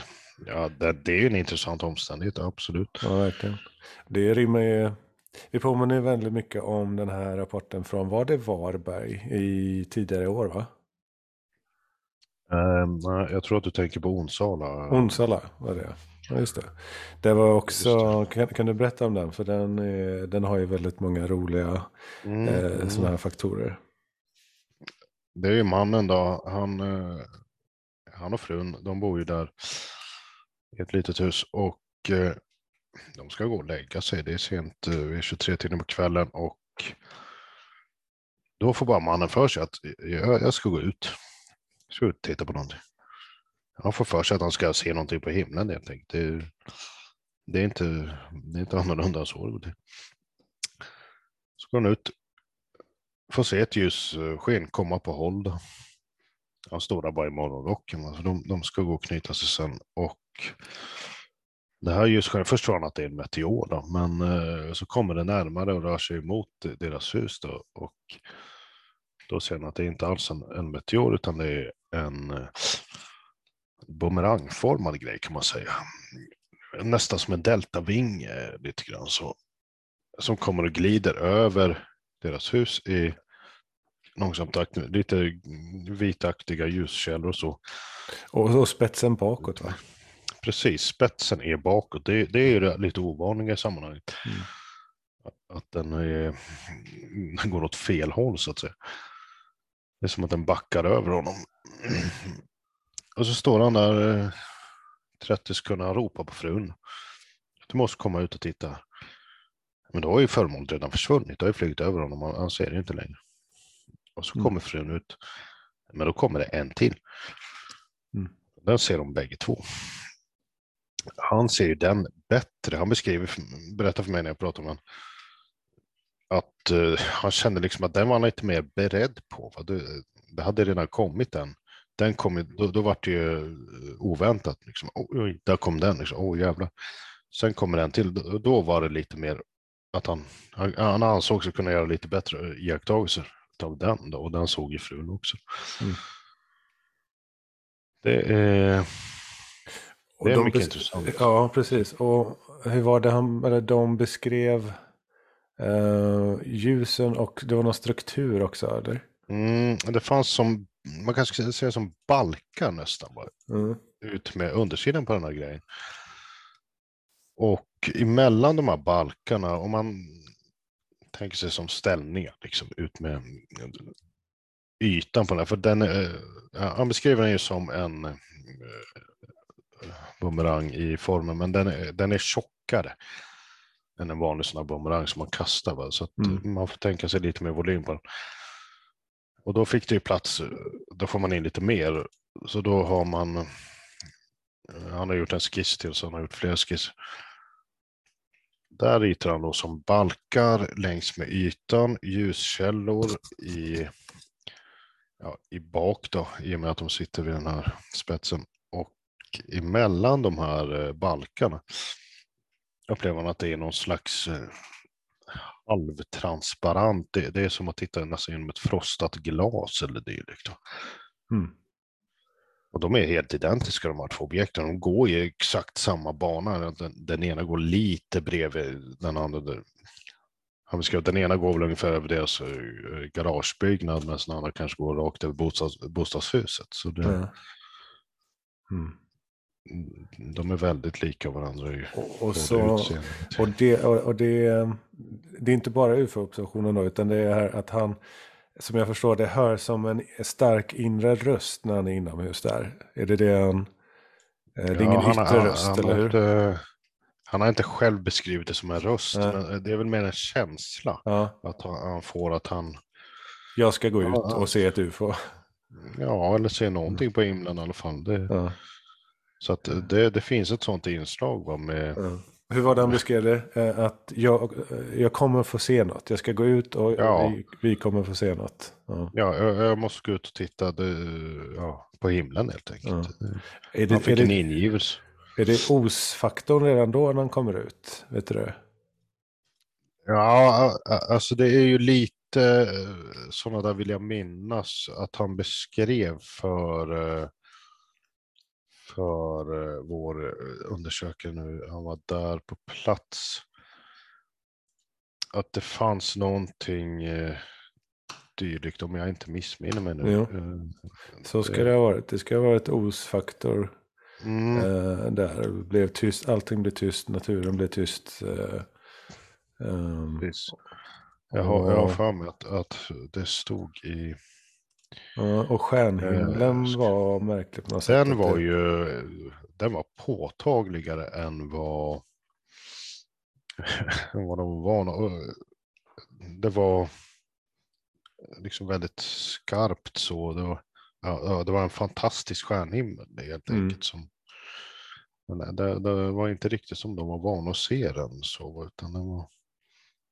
ja, det, det är ju en intressant omständighet, absolut. Ja, verkligen. Det rimmar ju. Vi påminner väldigt mycket om den här rapporten från, var det Varberg i tidigare år va? Ehm, nej, jag tror att du tänker på Onsala. Onsala var det ja, just det. Det var också, Just kan, kan du berätta om den? För den, är, den har ju väldigt många roliga Mm, eh, sådana här faktorer. Det är ju mannen då, han, eh, han och frun, de bor ju där i ett litet hus och eh, de ska gå och lägga sig. Det är sent, eh, vi är 23 timmar på kvällen och då får bara mannen för sig att jag, jag ska gå ut. Ska ut och titta på någonting. Han får för sig att han ska se någonting på himlen helt enkelt. Det, det, är, inte, det är inte annorlunda än så. Så går han ut, får se ett ljussken eh, komma på håll. Då. Han står där bara i morgonrocken. Alltså de, de ska gå och knyta sig sen. Och det här ljusskenet, först tror han att det är en meteor, då, men eh, så kommer det närmare och rör sig mot deras hus. Då, och då ser han att det inte alls är en, en meteor utan det är en, eh, bumerangformad grej kan man säga. Nästan som en deltaving eh, lite grann så. Som kommer och glider över deras hus i långsamt takt. Lite vitaktiga ljuskällor och så. Och, och spetsen bakåt va? Precis, spetsen är bakåt. Det, det är ju det lite ovanliga i sammanhanget. Mm. Att den, är, den går åt fel håll så att säga. Det är som att den backar över honom. Och så står han där eh, 30 sekunder och ropar på frun. Du måste komma ut och titta. Men då har ju föremålet redan försvunnit. Det har ju flugit över honom. Han, han ser det inte längre. Och så Mm. kommer frun ut. Men då kommer det en till. Mm. Den ser de bägge två. Han ser ju den bättre. Han beskriver, berättar för mig när jag pratar med honom. Att eh, han kände liksom att den var han inte mer beredd på. Va? Det, det hade redan kommit en. Den kom, då, då var det ju eh, oväntat. Liksom. Oj, oj, där kom den. Liksom. Åh jävlar. Sen kommer en till. Då, då var det lite mer att han, han, han ansåg sig kunna göra lite bättre iakttagelser av den. Då, och den såg ju frun också. Mm. Det är, det är mycket intressant. Ja, precis. Och hur var det han, eller de beskrev eh, ljusen och det var någon struktur också, eller? Mm, det fanns som, man kanske ska säga som balkar nästan. Bara. Mm. ut med undersidan på den här grejen. Och emellan de här balkarna, om man tänker sig som ställningar, liksom ut med ytan på den här, för den ja, han beskriver den ju som en eh, bumerang i formen, men den är, den är tjockare än en vanlig sån här bumerang som man kastar. Va? Så att Mm. man får tänka sig lite mer volym på den. Och då fick det ju plats, eh, då får man in lite mer. Så då har man, eh, han har gjort en skiss till så han har gjort fler skisser. Där ritar han då som balkar längs med ytan, ljuskällor i, ja, i bak då, i och med att de sitter vid den här spetsen. Och emellan de här eh, balkarna upplever man att det är någon slags eh, halvtransparent. Det, det är som att titta nästan genom ett frostat glas eller dylikt. Mm. Och de är helt identiska de här två objekten. De går i exakt samma bana. Den, den ena går lite bredvid den andra. Där. Den ena går väl ungefär över deras eh, garagebyggnad medan den andra kanske går rakt över bostads, bostadshuset. Så det, Ja. Mm. De är väldigt lika varandra i Och, och, så, och, det, och, och det, det är inte bara ufo-observationen då, utan det är här att han, som jag förstår det, hör som en stark inre röst när han är inomhus där. Är det det han... eh, Det är ingen Ja, han yttre röst, han, eller har hur? inte, han har inte själv beskrivit det som en röst, Nej. men det är väl mer en känsla Ja, att han, han får att han, jag ska gå ut Ja, och se ett ufo. ja, eller ser någonting på himlen i alla fall. Det, Ja, Så att det, det finns ett sånt inslag va, med, ja. Hur var det han beskrev det? Eh, Att jag, eh, jag kommer få se något. Jag ska gå ut och Ja. vi, vi kommer få se något. Ja. ja, jag, jag måste gå ut och titta det, ja, på himlen helt enkelt. Är, det, Han är, fick en det, ingivelse. är det os-faktorn redan då när han kommer ut? Vet du det? Ja, alltså det är ju lite sådana där vill jag minnas att han beskrev för, eh, för eh, vår eh, undersökare nu, han var där på plats. Att det fanns någonting eh, dylikt, om jag inte missminner mig nu. Jo. Eh, Så ska det ha varit. Det ska ha varit os-faktor Mm, eh, där. Blev tyst, allting blev tyst, naturen blev tyst. Eh, precis. Jag har, jag har för mig att, att det stod i ja, och stjärnhimlen Eh, var sätt. Den var det- ju den var påtagligare än vad, än vad de var vana. och Det var liksom väldigt skarpt så. Det var, ja, ja, det var en fantastisk stjärnhimmel helt Mm. enkelt. Som, men det, det var inte riktigt som de var vana att se den så, utan den var,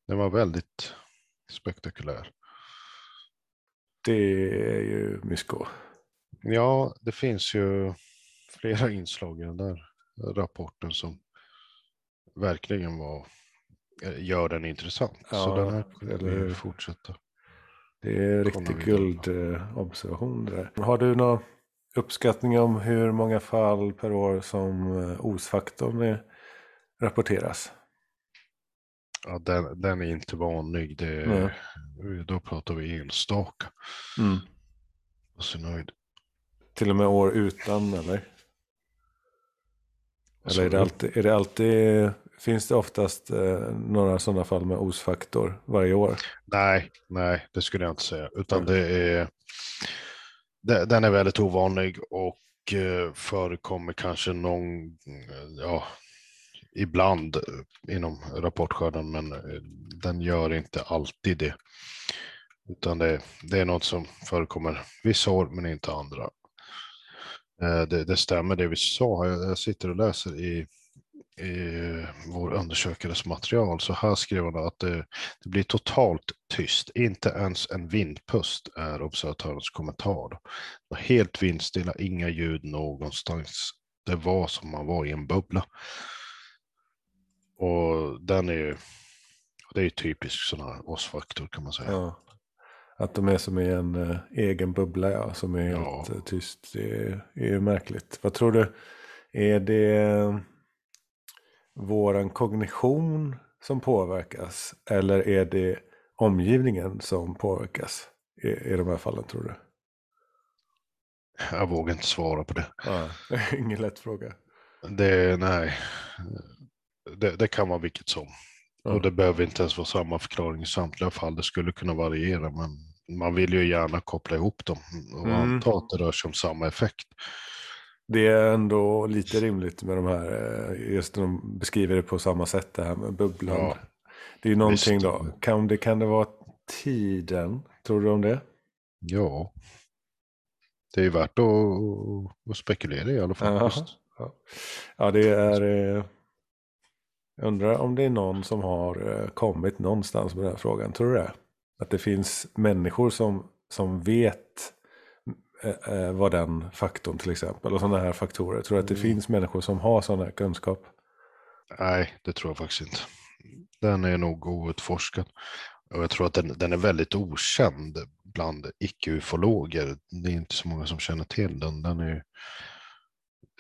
den var väldigt spektakulär. Det är ju mysko. Ja, det finns ju flera inslag i den där rapporten som verkligen var, eh, gör den intressant. så Ja, den här eller vi fortsätta. Det är Kolla riktig vidare. guldobservation det där. Har du några uppskattning om hur många fall per år som eh, osfaktorn rapporteras? Ja, den, den är inte vanlig. Det, är- Då pratar vi enstaka. Mm. Och så nöjd. Till och med år utan eller? Eller är det alltid, är det alltid finns det oftast eh, några sådana fall med osfaktor varje år? Nej, nej, det skulle jag inte säga. Utan Nej. det är, det, den är väldigt ovanlig och eh, förekommer kanske någon, ja, ibland eh, inom rapportskörden, men eh, den gör inte alltid det. Utan det, det är något som förekommer vissa år, men inte andra. Eh, det, det stämmer det vi sa. Jag, jag sitter och läser i, i vår undersökares material. Så här skrev han att det, det blir totalt tyst. Inte ens en vindpust är observatörens kommentar. Det var helt vindstilla, inga ljud någonstans. Det var som man var i en bubbla. Och den är ju, det är ju typisk sån här oss-faktor kan man säga. Ja. Att de är som i en eh, egen bubbla, ja, som är Ja. helt eh, tyst. Det är, är ju märkligt. Vad tror du? Är det eh, våran kognition som påverkas? Eller är det omgivningen som påverkas i, i de här fallen, tror du? Jag vågar inte svara på det. Ja. Ingen lätt fråga. Det, nej, det, det kan vara vilket som. Ja. Och det behöver inte ens vara samma förklaring i samtliga fall. Det skulle kunna variera, men man vill ju gärna koppla ihop dem och Mm. anta att det rör sig om samma effekt. Det är ändå lite rimligt med de här, eh, just när de beskriver det på samma sätt det här med bubblan. Ja. Det är ju någonting Visst. då, kan det, kan det vara tiden? Tror du om det? Ja, det är värt att, att spekulera i alla fall. Ja. ja, det är... Jag undrar om det är någon som har eh, kommit någonstans med den här frågan. Tror du det? Att det finns människor som, som vet eh, eh, vad den faktorn till exempel och sådana här faktorer. Tror du att det Mm. finns människor som har sådana här kunskap? Nej, det tror jag faktiskt inte. Den är nog outforskad. Och jag tror att den, den är väldigt okänd bland icke-ufologer. Det är inte så många som känner till den. den är,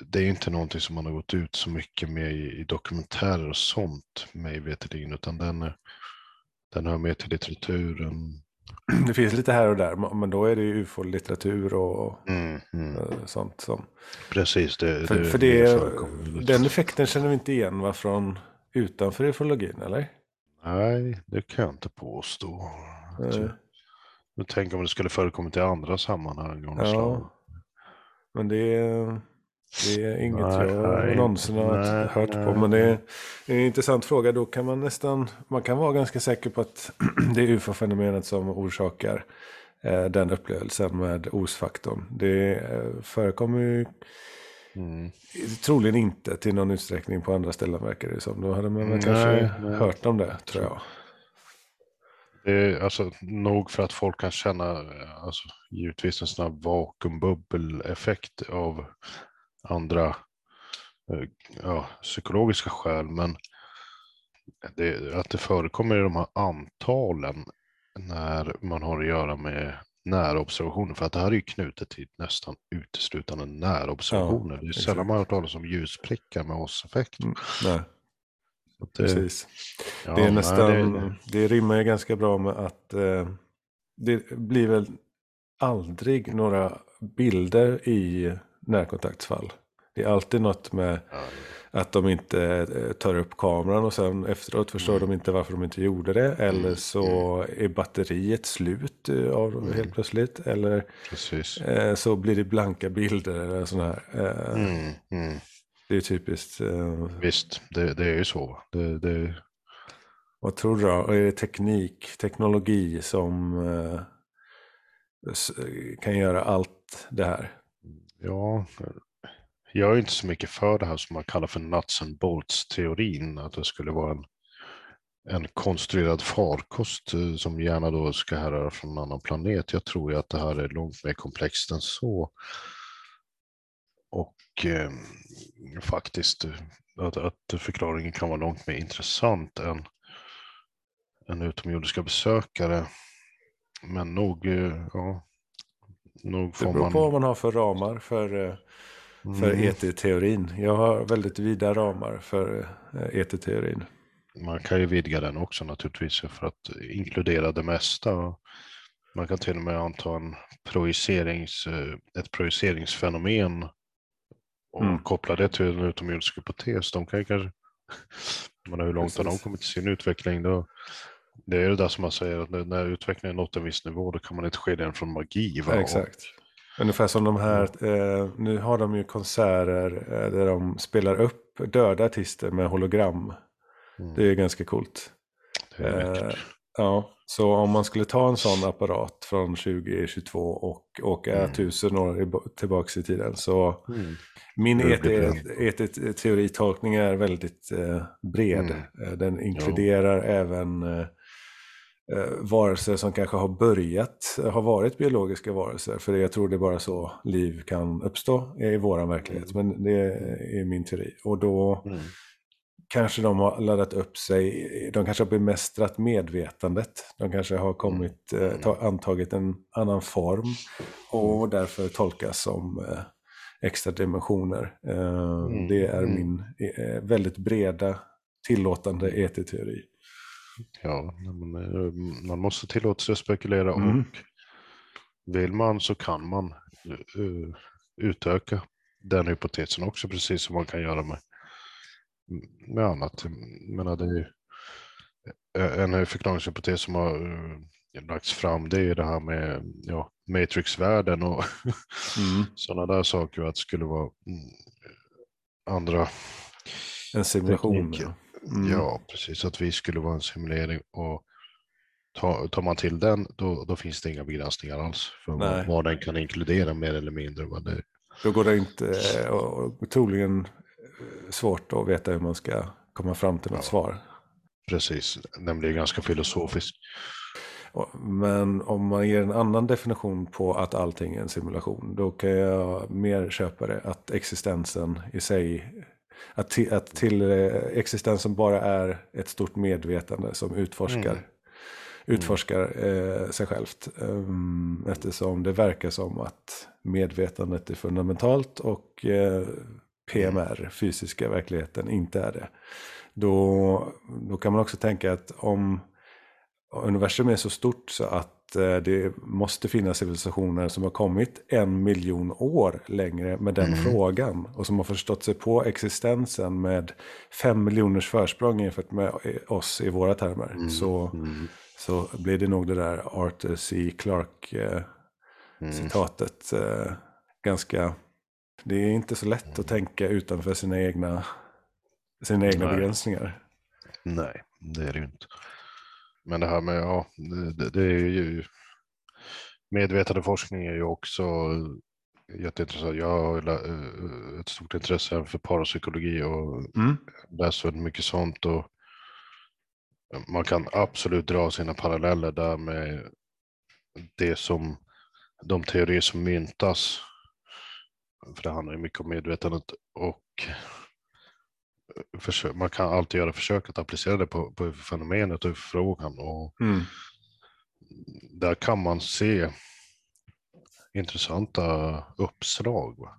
det är inte någonting som man har gått ut så mycket med i, i dokumentärer och sånt, mig veterligen, utan den, den hör med till litteraturen. Det finns lite här och där, men då är det ju ufo-litteratur och Mm, mm. eh, sånt som... Precis, det, För, det, för det, väldigt. den effekten känner vi inte igen va, från utanför ufologin, eller? Nej, det kan jag inte påstå. Jag tänker om det skulle förekommit i andra sammanhang. Ja. Men det är, det är inget Nej, jag nej, någonsin har nej, hört nej, på. Men det är, en intressant fråga. Då kan man nästan, man kan vara ganska säker på att det är ufo-fenomenet som orsakar eh, den upplevelsen med osfaktorn. Det eh, förekommer ju Mm. troligen inte till någon utsträckning på andra ställen verkar det som. Då hade man väl kanske hört om det tror jag. Det är alltså nog för att folk kan känna eh, alltså, givetvis en sån här vakuumbubbeleffekt av andra eh, ja, psykologiska skäl. Men det, att det förekommer i de här antalen när man har att göra med närobservationer. För att det här är ju knutet till nästan uteslutande närobservationer. det är exakt. sällan man har hört talas om ljusprickar med oss-effekt. Mm, nej, det- precis. ja, det är nej, nästan, det- det, rimmar ju ganska bra med att eh, det blir väl aldrig några bilder i närkontaktsfall. Det är alltid något med ja, att de inte eh, tar upp kameran och sen efteråt förstår Mm. de inte varför de inte gjorde det. Eller så är batteriet slut eh, av Mm. helt plötsligt. Eller precis. eh, så blir det blanka bilder eller sådana här. Mm, mm. Det är typiskt. Visst, det, det är ju så. Det, det, Vad tror du då? Är det teknik, teknologi som kan göra allt det här? Ja, jag är inte så mycket för det här som man kallar för nuts and bolts-teorin. Att det skulle vara en, en konstruerad farkost eh, som gärna då ska härröra från en annan planet. Jag tror ju att det här är långt mer komplext än så. Och ehm, eh, faktiskt att, att förklaringen kan vara långt mer intressant än, än utomjordiska besökare. Men nog, eh, ja, nog Det får beror man... på vad man har för ramar för, eh, för Mm. ET-teorin. Jag har väldigt vida ramar för eh, ET-teorin. Man kan ju vidga den också naturligtvis för att inkludera det mesta. Man kan till och med anta en projicerings, eh, ett projiceringsfenomen och Mm. koppla det till en utomjordisk hypotes. De kan ju kanske, menar hur långt har de kommit i sin utveckling? Då, det är ju det där som man säger, att när- utvecklingen nått en viss nivå då kan man inte skilja den från magi. Va? Ja, exakt. Ungefär som de här, eh, nu har de ju konserter eh, där de spelar upp döda artister med hologram. Mm. Det är ju ganska coolt. Det är Eh, ja, så om man skulle ta en sån apparat från 2022 och åka Mm. tusen år tillbaks i tiden så Mm. min ET-teoritolkning är väldigt eh, bred. Mm. Eh, Den inkluderar även eh, eh, varelser som kanske har börjat, har varit biologiska varelser. För jag tror det är bara så liv kan uppstå i vår verklighet. Men det är min teori. Och då Mm. kanske de har laddat upp sig, de kanske har bemästrat medvetandet. De kanske har kommit, eh, ta, antagit en annan form och därför tolkas som eh, extra dimensioner. Eh, Mm, Det är mm. min eh, väldigt breda tillåtande ET-teori. Ja, men, eh, man måste tillåta sig att spekulera Mm. och vill man så kan man eh, utöka den hypotesen också, precis som man kan göra med, med annat. Menar, det är ju, eh, en förklaringshypotes som har lagts fram, det är det här med ja, matrixvärlden och Mm. sådana där saker, att det skulle vara mm, andra En simulation. Teknik. Ja. Mm. Ja, precis. Att vi skulle vara en simulering och tar, tar man till den då, då finns det inga begränsningar alls för vad, vad den kan inkludera mer eller mindre. Vad det, Då går det inte, eh, och troligen eh, svårt att veta hur man ska komma fram till något Ja. svar. precis, den blir ganska filosofisk. Men om man ger en annan definition på att allting är en simulation, då kan jag mer köpa det att existensen i sig, att, till, att till eh, existensen bara är ett stort medvetande som utforskar, Mm. utforskar eh, sig självt. Um, eftersom det verkar som att medvetandet är fundamentalt och eh, PMR, fysiska verkligheten, inte är det. Då, då kan man också tänka att om universum är så stort så att eh, det måste finnas civilisationer som har kommit en miljon år längre med den Mm. frågan. Och som har förstått sig på existensen med fem miljoners försprång jämfört med oss i våra termer. Mm. Så, Mm. så blir det nog det där Arthur C. Clarke eh, Mm. eh, ganska... Det är inte så lätt att tänka utanför sina egna, sina egna Nej. begränsningar. Nej, det är det ju inte. Men det här med, ja, det, det, är ju medvetande forskning är ju också jätteintressant. Jag har eh, ett stort intresse för parapsykologi och Mm. läst väldigt mycket sånt och man kan absolut dra sina paralleller där med det som de teorier som myntas. För det handlar ju mycket om medvetandet och man kan alltid göra försök att applicera det på, på fenomenet och frågan och Mm. där kan man se intressanta uppslag va?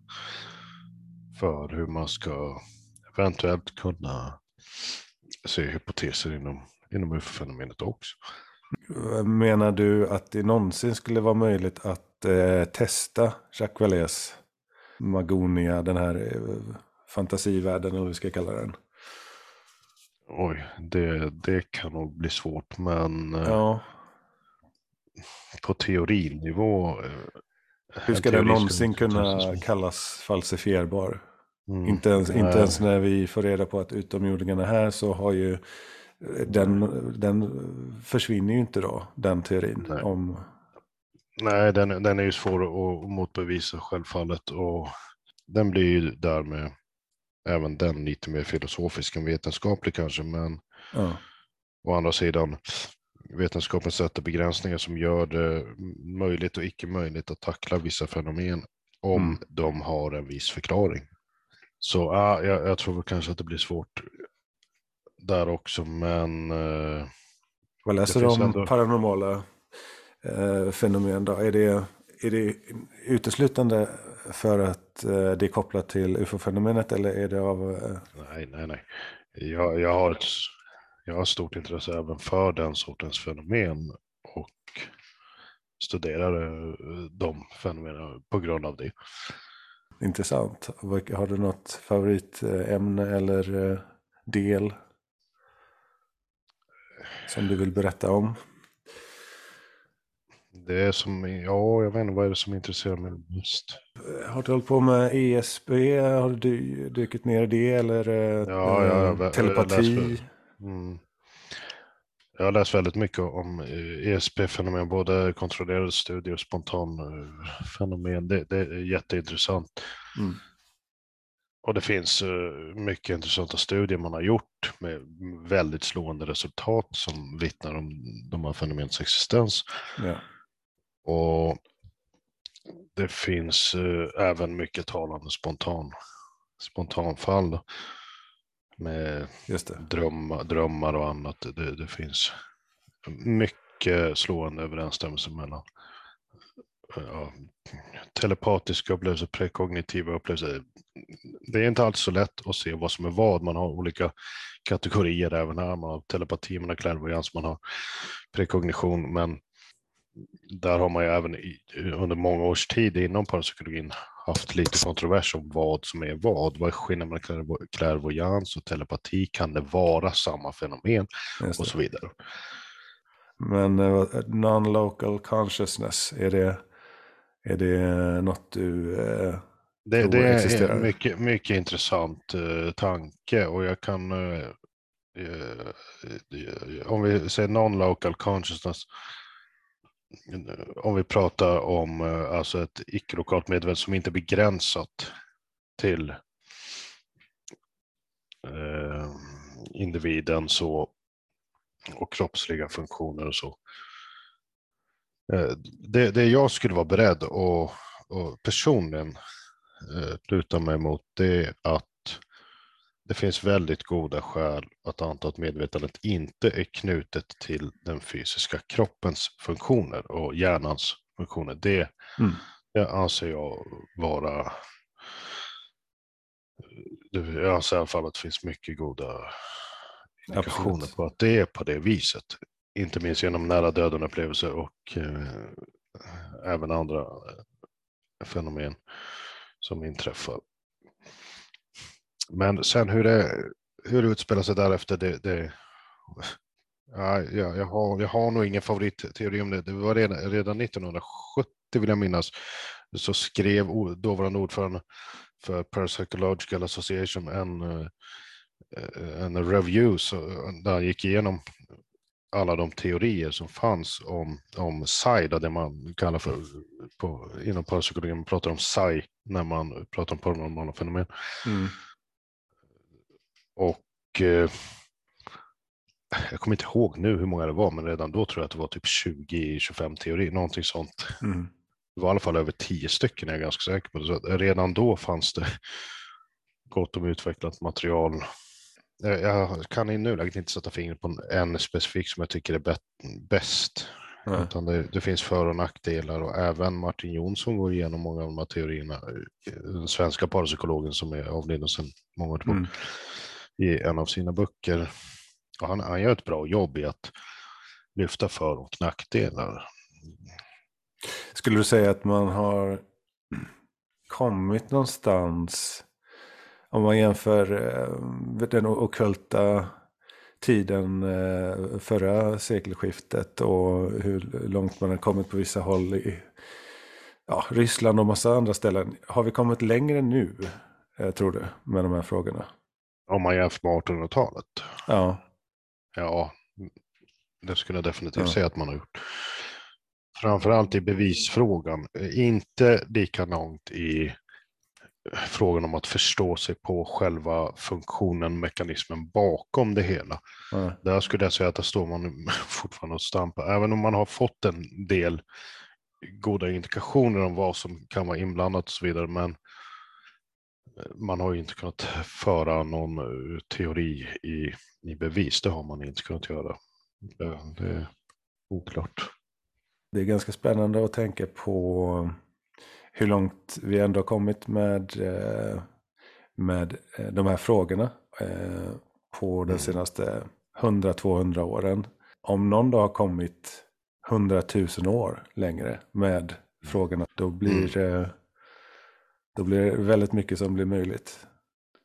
för hur man ska eventuellt kunna se hypoteser inom, inom UFO-fenomenet också. Menar du att det någonsin skulle vara möjligt att eh, testa Jacques Vallées Magonia, den här eh, fantasivärlden eller vad vi ska kalla den? Oj, det, det kan nog bli svårt, men eh, Ja, på teorinivå. eh, hur ska den någonsin kunna kallas falsifierbar? Mm, Inte, ens, inte ens när vi får reda på att utomjordingarna är här så har ju eh, den, den försvinner ju inte då, den teorin. Nej. Om, Nej, den, den är ju svår att, att motbevisa självfallet och den blir ju därmed även den lite mer filosofisk än vetenskaplig kanske, men ja. å andra sidan vetenskapen sätter begränsningar som gör det möjligt och icke möjligt att tackla vissa fenomen om Mm. de har en viss förklaring. Så ja, jag, jag tror kanske att det blir svårt där också, men eh, Vad läser du om ändå- paranormala eh, fenomen då? Är det, är det uteslutande för att eh, det är kopplat till ufo-fenomenet eller är det av... Eh... Nej, nej, nej. Jag, jag, har ett, jag har stort intresse även för den sortens fenomen och studerar eh, de fenomenen på grund av det. Intressant. Har du något favoritämne eller del som du vill berätta om? Det är som, ja, jag vet inte vad är det som intresserar mig mest. Har du hållit på med ESP? Har du dykt ner i det eller ja, ja, jag, telepati? Jag, mm. jag har läst väldigt mycket om ESP-fenomen, både kontrollerade studier och spontanfenomen. Det, det är jätteintressant. Mm. Och det finns mycket intressanta studier man har gjort med väldigt slående resultat som vittnar om de här fenomenens existens. Ja. Och det finns eh, även mycket talande spontan, spontanfall med drömmar, drömmar och annat. Det, det finns mycket slående överensstämmelse mellan ja, telepatiska upplevelser, prekognitiva upplevelser. Det är inte alltid så lätt att se vad som är vad. Man har olika kategorier även här. Man har telepati, man har klärvoajans, man har prekognition. Men där har man ju även i, under många års tid inom parapsykologin haft lite kontrovers om vad som är vad. Vad är skillnaden mellan klärvoajans och telepati? Kan det vara samma fenomen? Och så vidare. Men uh, non-local consciousness, är det, är det något du uh, det, tror det? Det är en mycket, mycket intressant uh, tanke och jag kan, om vi säger non-local consciousness, om vi pratar om eh, alltså ett icke-lokalt medvetande som inte är begränsat till eh, individen så, och kroppsliga funktioner och så. Eh, det, det jag skulle vara beredd och, och personligen eh, luta mig mot det är att det finns väldigt goda skäl att anta att medvetandet inte är knutet till den fysiska kroppens funktioner och hjärnans funktioner. Det, mm. det anser jag vara... Jag anser i alla fall att det finns mycket goda indikationer på att det är på det viset. Inte minst genom nära döden-upplevelser och eh, även andra fenomen som inträffar. Men sen hur det, hur det utspelar sig därefter, det, det ja, jag, har, jag har nog ingen favoritteori om det. Det var redan, redan 1970 vill jag minnas, så skrev dåvarande ordförande för Parapsychological Association en, eh, en review så, där han gick igenom alla de teorier som fanns om, om PSI, det man kallar för, på, inom parapsykologin, man pratar om PSI när man pratar om paranormala fenomen. Mm. Och eh, jag kommer inte ihåg nu hur många det var, men redan då tror jag att det var typ 20-25 teorier, någonting sånt. Mm. Det var i alla fall över 10 stycken, jag är ganska säker på. Så redan då fanns det gott om utvecklat material. Jag kan i nuläget inte sätta fingret på en specifik som jag tycker är bäst. Mm. Utan det, det, finns för och nackdelar och även Martin Jonsson går igenom många av de här teorierna. Den svenska parapsykologen som är avliden sedan många år tillbaka. Mm i en av sina böcker. Och han, han gör ett bra jobb i att lyfta för och nackdelar. Skulle du säga att man har kommit någonstans om man jämför eh, den okulta tiden eh, förra sekelskiftet och hur långt man har kommit på vissa håll i ja, Ryssland och massa andra ställen. Har vi kommit längre nu, eh, tror du, med de här frågorna? Om man jämför med 1800-talet? Ja. Ja, det skulle jag definitivt ja. säga att man har gjort. Framförallt i bevisfrågan. Inte lika långt i frågan om att förstå sig på själva funktionen, mekanismen bakom det hela. Mm. Där skulle jag säga att där står man fortfarande och stampar. Även om man har fått en del goda indikationer om vad som kan vara inblandat och så vidare. Men man har ju inte kunnat föra någon eh, teori i, i bevis. Det har man inte kunnat göra. Det, det är oklart. Det är ganska spännande att tänka på hur långt vi ändå har kommit med, eh, med eh, de här frågorna eh, på de senaste 100-200 åren. Om någon dag har kommit 100 000 år längre med frågorna, då blir, mm. Då blir det väldigt mycket som blir möjligt.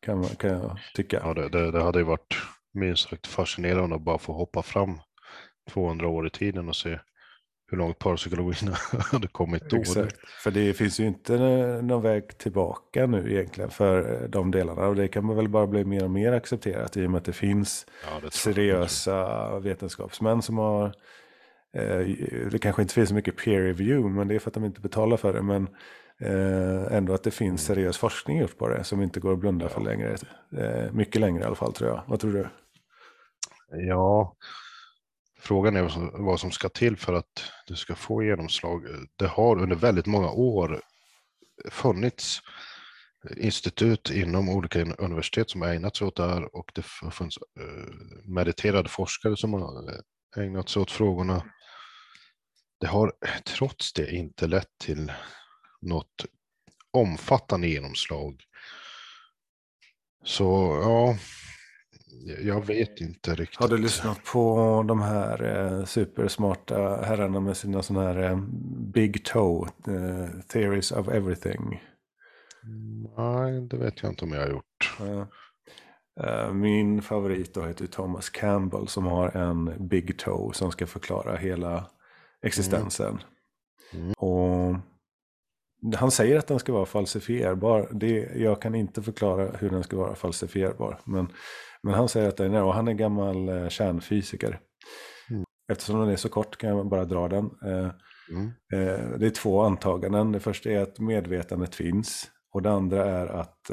Kan, kan jag tycka. Ja, det, det, det hade ju varit minst sagt fascinerande att bara få hoppa fram 200 år i tiden och se hur långt parapsykologin hade kommit då. Exakt. För det finns ju inte någon väg tillbaka nu egentligen för de delarna. Och det kan man väl bara bli mer och mer accepterat i och med att det finns ja, det seriösa vetenskapsmän som har eh, det kanske inte finns så mycket peer review, men det är för att de inte betalar för det. Men eh, ändå att det finns mm. seriös forskning gjort på det som inte går att blunda för längre. Eh, mycket längre i alla fall tror jag. Vad tror du? Ja, Frågan är vad som ska till för att det ska få genomslag. Det har under väldigt många år funnits institut inom olika universitet som har ägnat sig åt det här och det har funnits eh, mediterade forskare som har ägnat sig åt frågorna. Det har trots det inte lett till något omfattande genomslag. Så ja, jag vet inte riktigt. Har du lyssnat på de här eh, supersmarta herrarna med sina sådana här eh, big toe, eh, theories of everything? Nej, det vet jag inte om jag har gjort. Uh, min favorit då heter Thomas Campbell som har en big toe som ska förklara hela existensen. Mm. Mm. Och han säger att den ska vara falsifierbar. Det, jag kan inte förklara hur den ska vara falsifierbar. Men men han säger att den är, och han är gammal eh, kärnfysiker. Mm. Eftersom den är så kort kan jag bara dra den. Eh, mm. eh, det är två antaganden. Det första är att medvetandet finns. Och det andra är att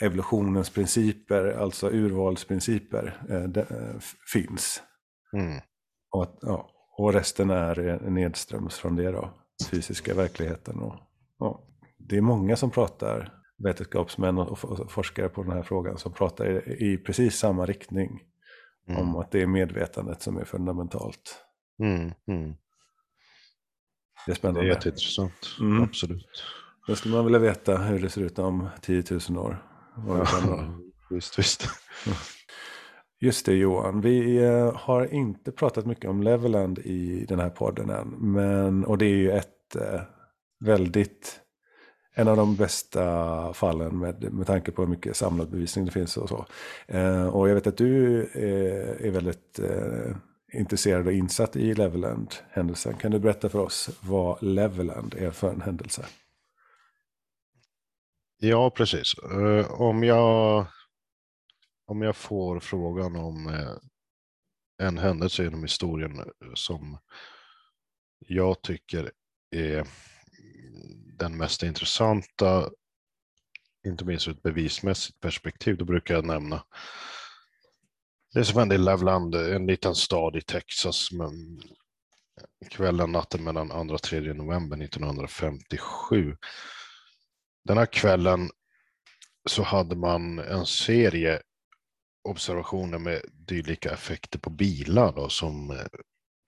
evolutionens principer, alltså urvalsprinciper, finns. Mm. Och, att, ja, och resten är nedströms från det då, fysiska verkligheten. Och, ja. Det är många som pratar vetenskapsmän och forskare på den här frågan som pratar i precis samma riktning. Mm. Om att det är medvetandet som är fundamentalt. Mm. Mm. Det är spännande. Det är jätteintressant, mm. absolut. Då skulle man vilja veta hur det ser ut om 10 000 år. Ja, visst, visst. Just det Johan, vi eh, har inte pratat mycket om Leveland i den här podden än. Men, och det är ju ett eh, väldigt en av de bästa fallen med, med tanke på hur mycket samlad bevisning det finns och så. Eh, och jag vet att du är väldigt intresserad och insatt i Leveland-händelsen. Kan du berätta för oss vad Leveland är för en händelse? Ja, precis. Om, jag, om jag får frågan om eh, en händelse genom historien eh, som jag tycker är den mest intressanta, inte minst ur ett bevismässigt perspektiv, då brukar jag nämna det som hände i Loveland, en liten stad i Texas, men kvällen, natten mellan 2 och 3 november 1957. Den här kvällen så hade man en serie observationer med dylika effekter på bilar då, som eh,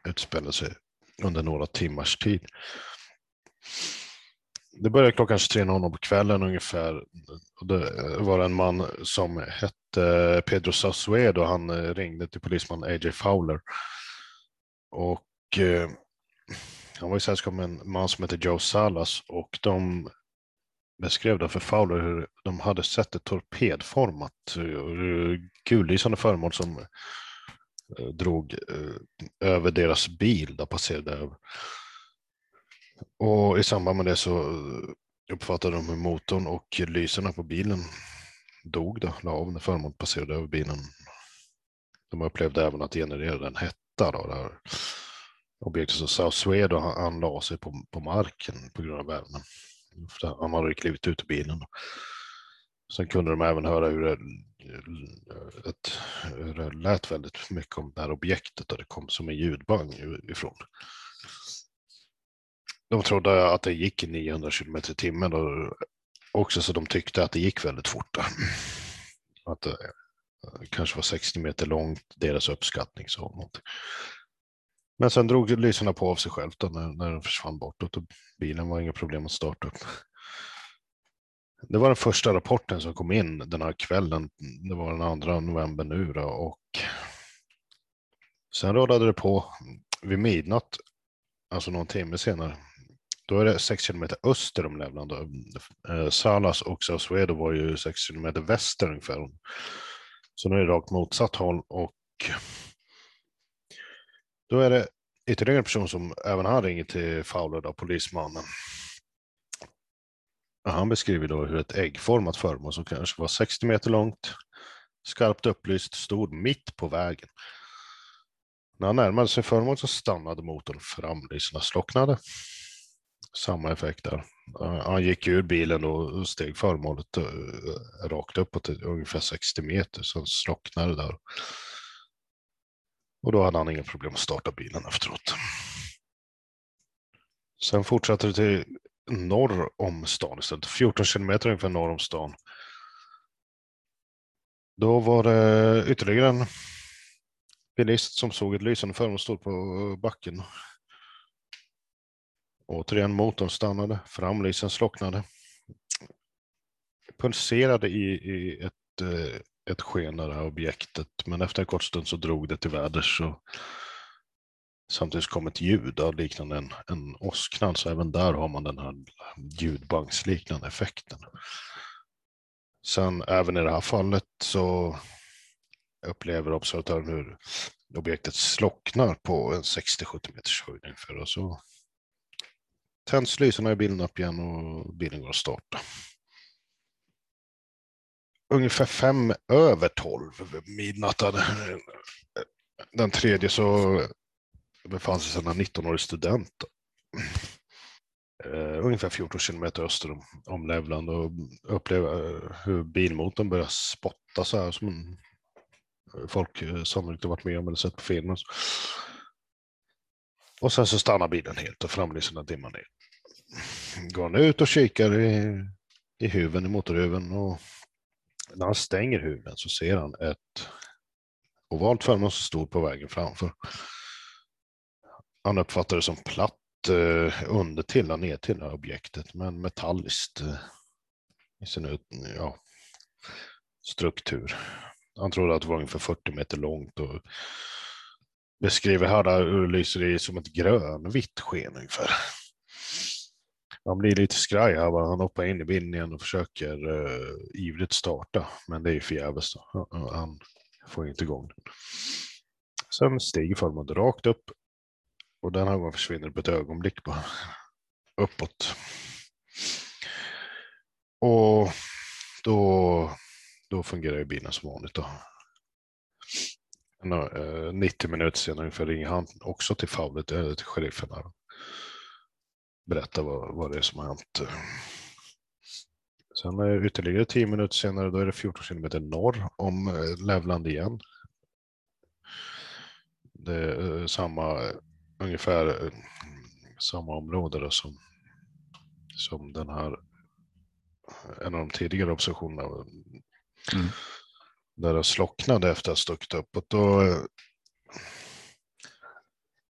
utspelade sig under några timmars tid det började klockan 23.00 på kvällen ungefär. Det eh, var en man som hette eh, Pedro Sassuedo. Han ringde till polisman A.J. Fowler. Och eh, han var i sällskap med en man som hette Joe Salas och de beskrev då för Fowler hur de hade sett ett torpedformat eh, gullysande föremål som eh, drog eh, över deras bil, där passerade över. Och i samband med det så uppfattade de hur motorn och lyserna på bilen dog då, la av när föremålet passerade över bilen. De upplevde även att det genererade en hetta då, där objektet som South Swede han, han la sig på, på marken på grund av värmen. Han hade klivit ut ur bilen. Sen kunde de även höra hur det, ett, hur det lät väldigt mycket om det här objektet och det kom som en ljudbang ifrån de trodde att det gick i 900 km i timmen och också så de tyckte att det gick väldigt fort. Att det kanske var 60 meter långt, deras uppskattning. Så men sen drog lyserna på av sig självt då, när, när den försvann bortåt och bilen var inga problem att starta upp. Det var den första rapporten som kom in den här kvällen. Det var den 2 november nu då, och sen rullade det på vid midnatt, alltså någon timme senare. Då är det 6 kilometer öster om Levland. Eh, Salas och Sausuedo var ju 6 kilometer väster ungefär. Så nu är det rakt motsatt håll och då är det ytterligare en person som även han ringer till Fowler, då, polismannen. Han beskriver då hur ett äggformat föremål som kanske var 60 meter långt, skarpt upplyst, stod mitt på vägen. När han närmade sig föremålet så stannade motorn, framlyserna slocknade. Samma effekt där. Han gick ur bilen och steg föremålet eh, rakt uppåt ungefär 60 meter, så slocknade det där. Och då hade han inga problem att starta bilen efteråt. Sen fortsatte det till norr om stan istället, 14 kilometer ungefär norr om stan. Då var det ytterligare en bilist som såg ett lysande föremål stå på backen. Återigen motorn stannade, framlysen slocknade. Pulserade i, i ett, eh, ett sken av det här objektet, men efter en kort stund så drog det till väders. Och samtidigt kom ett ljud av liknande en, en åsknad, så även där har man den här ljudbanksliknande effekten. Sen även i det här fallet så upplever observatören hur objektet slocknar på en 60-70 meters höjd ungefär. Och så tänds lyserna i bilen upp igen och bilen går att starta. Ungefär fem över tolv midnatt den tredje så befann sig en 19-årig student. Uh, ungefär 14 kilometer öster om, om Levland och uppleva eh, hur bilmotorn börjar spotta så här som en, eh, folk sannolikt har varit med om eller sett på filmen. Och sen så stannar bilen helt och framlyserna dimmar ner. Går han ut och kikar i, i huven, i motorhuven och när han stänger huven så ser han ett ovalt föremål som stod på vägen framför. Han uppfattar det som platt eh, under till och ner till objektet, men metalliskt eh, i sin ja, struktur. Han trodde att det var ungefär 40 meter långt och beskriver här hur det lyser i som ett grönvitt sken ungefär. Han blir lite skraj här, han hoppar in i bilen igen och försöker uh, ivrigt starta, men det är förgäves. Han får inte igång den. Sen stiger formen rakt upp och den här gången försvinner på ett ögonblick bara uppåt. Och då, då fungerar ju bilen som vanligt. Då. 90 eh, minuter senare ungefär ringer han också till Fowlet, eller eh, till sheriffen. Här. Berättar vad, vad det är som har hänt. Sen ytterligare 10 minuter senare, då är det 14 kilometer norr om eh, Levland igen. Det är samma ungefär eh, samma område då som, som den här, en av de tidigare observationerna. Mm. Där det slocknade efter att ha stuckit upp. Och då eh,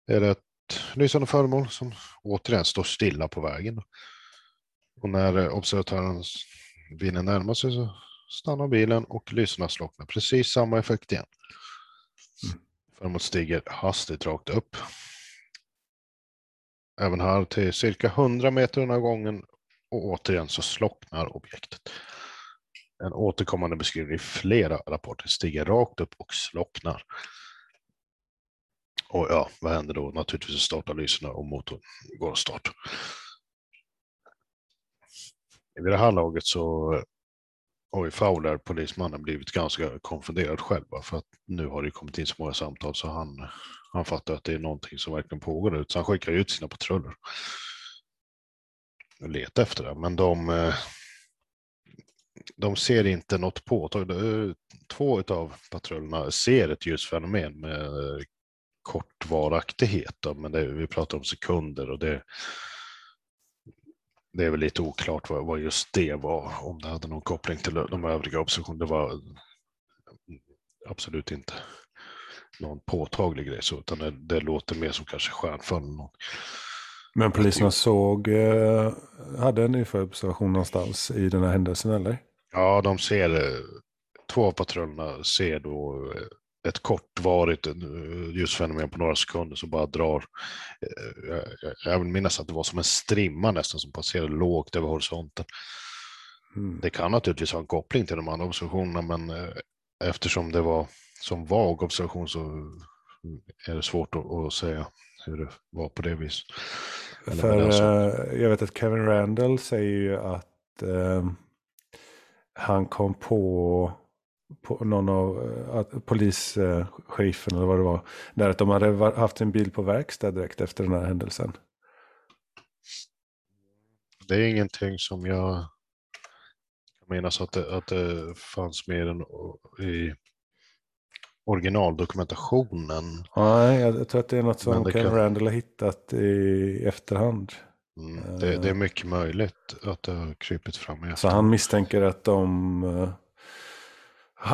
är det lysande föremål som återigen står stilla på vägen. Och när observatören bilen närmar sig så stannar bilen och lyserna slocknar. Precis samma effekt igen. Mm. Föremålet stiger hastigt rakt upp även här till cirka 100 meter den här gången och återigen så slocknar objektet. En återkommande beskrivning i flera rapporter stiger rakt upp och slocknar. Och ja, vad händer då? Naturligtvis startar lyserna och motorn går att starta. Vid det här laget så har ju Fowler, polismannen, blivit ganska konfunderad själv. För att nu har det kommit in så många samtal så han han fattar att det är någonting som verkligen pågår ut, så han skickar ut sina patruller. Och letar efter det, men de, eh, de ser inte något påtagligt. Eh, två av patrullerna ser ett ljusfenomen med kort varaktighet, då, men det, vi pratar om sekunder och det, det är väl lite oklart vad, vad, just det var, om det hade någon koppling till de övriga observationerna. Det var absolut inte någon påtaglig grej, så, utan det, det låter mer som kanske stjärnfall. Men poliserna såg, eh, hade en UFO-observation någonstans i den här händelsen eller? Ja, de ser, eh, två av patrullerna ser då eh, ett kortvarigt ljusfenomen på några sekunder som bara drar. Jag, jag, vill minnas att det var som en strimma nästan som passerade lågt över horisonten. Mm. Det kan naturligtvis ha en koppling till de andra observationerna, men eftersom det var som vag observation så är det svårt att, att säga hur det var på det viset. För jag vet att Kevin Randall säger ju att uh, han kom på, på någon av uh, polischefen eller vad det var. Där att de hade haft en bil på verkstad direkt efter den här händelsen. Det är ingenting som jag minnas att det, att det fanns med i originaldokumentationen. Nej, jag tror att det är något som Ken kan... Randall har hittat i efterhand. Mm, det, det, är mycket möjligt att det har krypit fram i efterhand. Så han misstänker att de...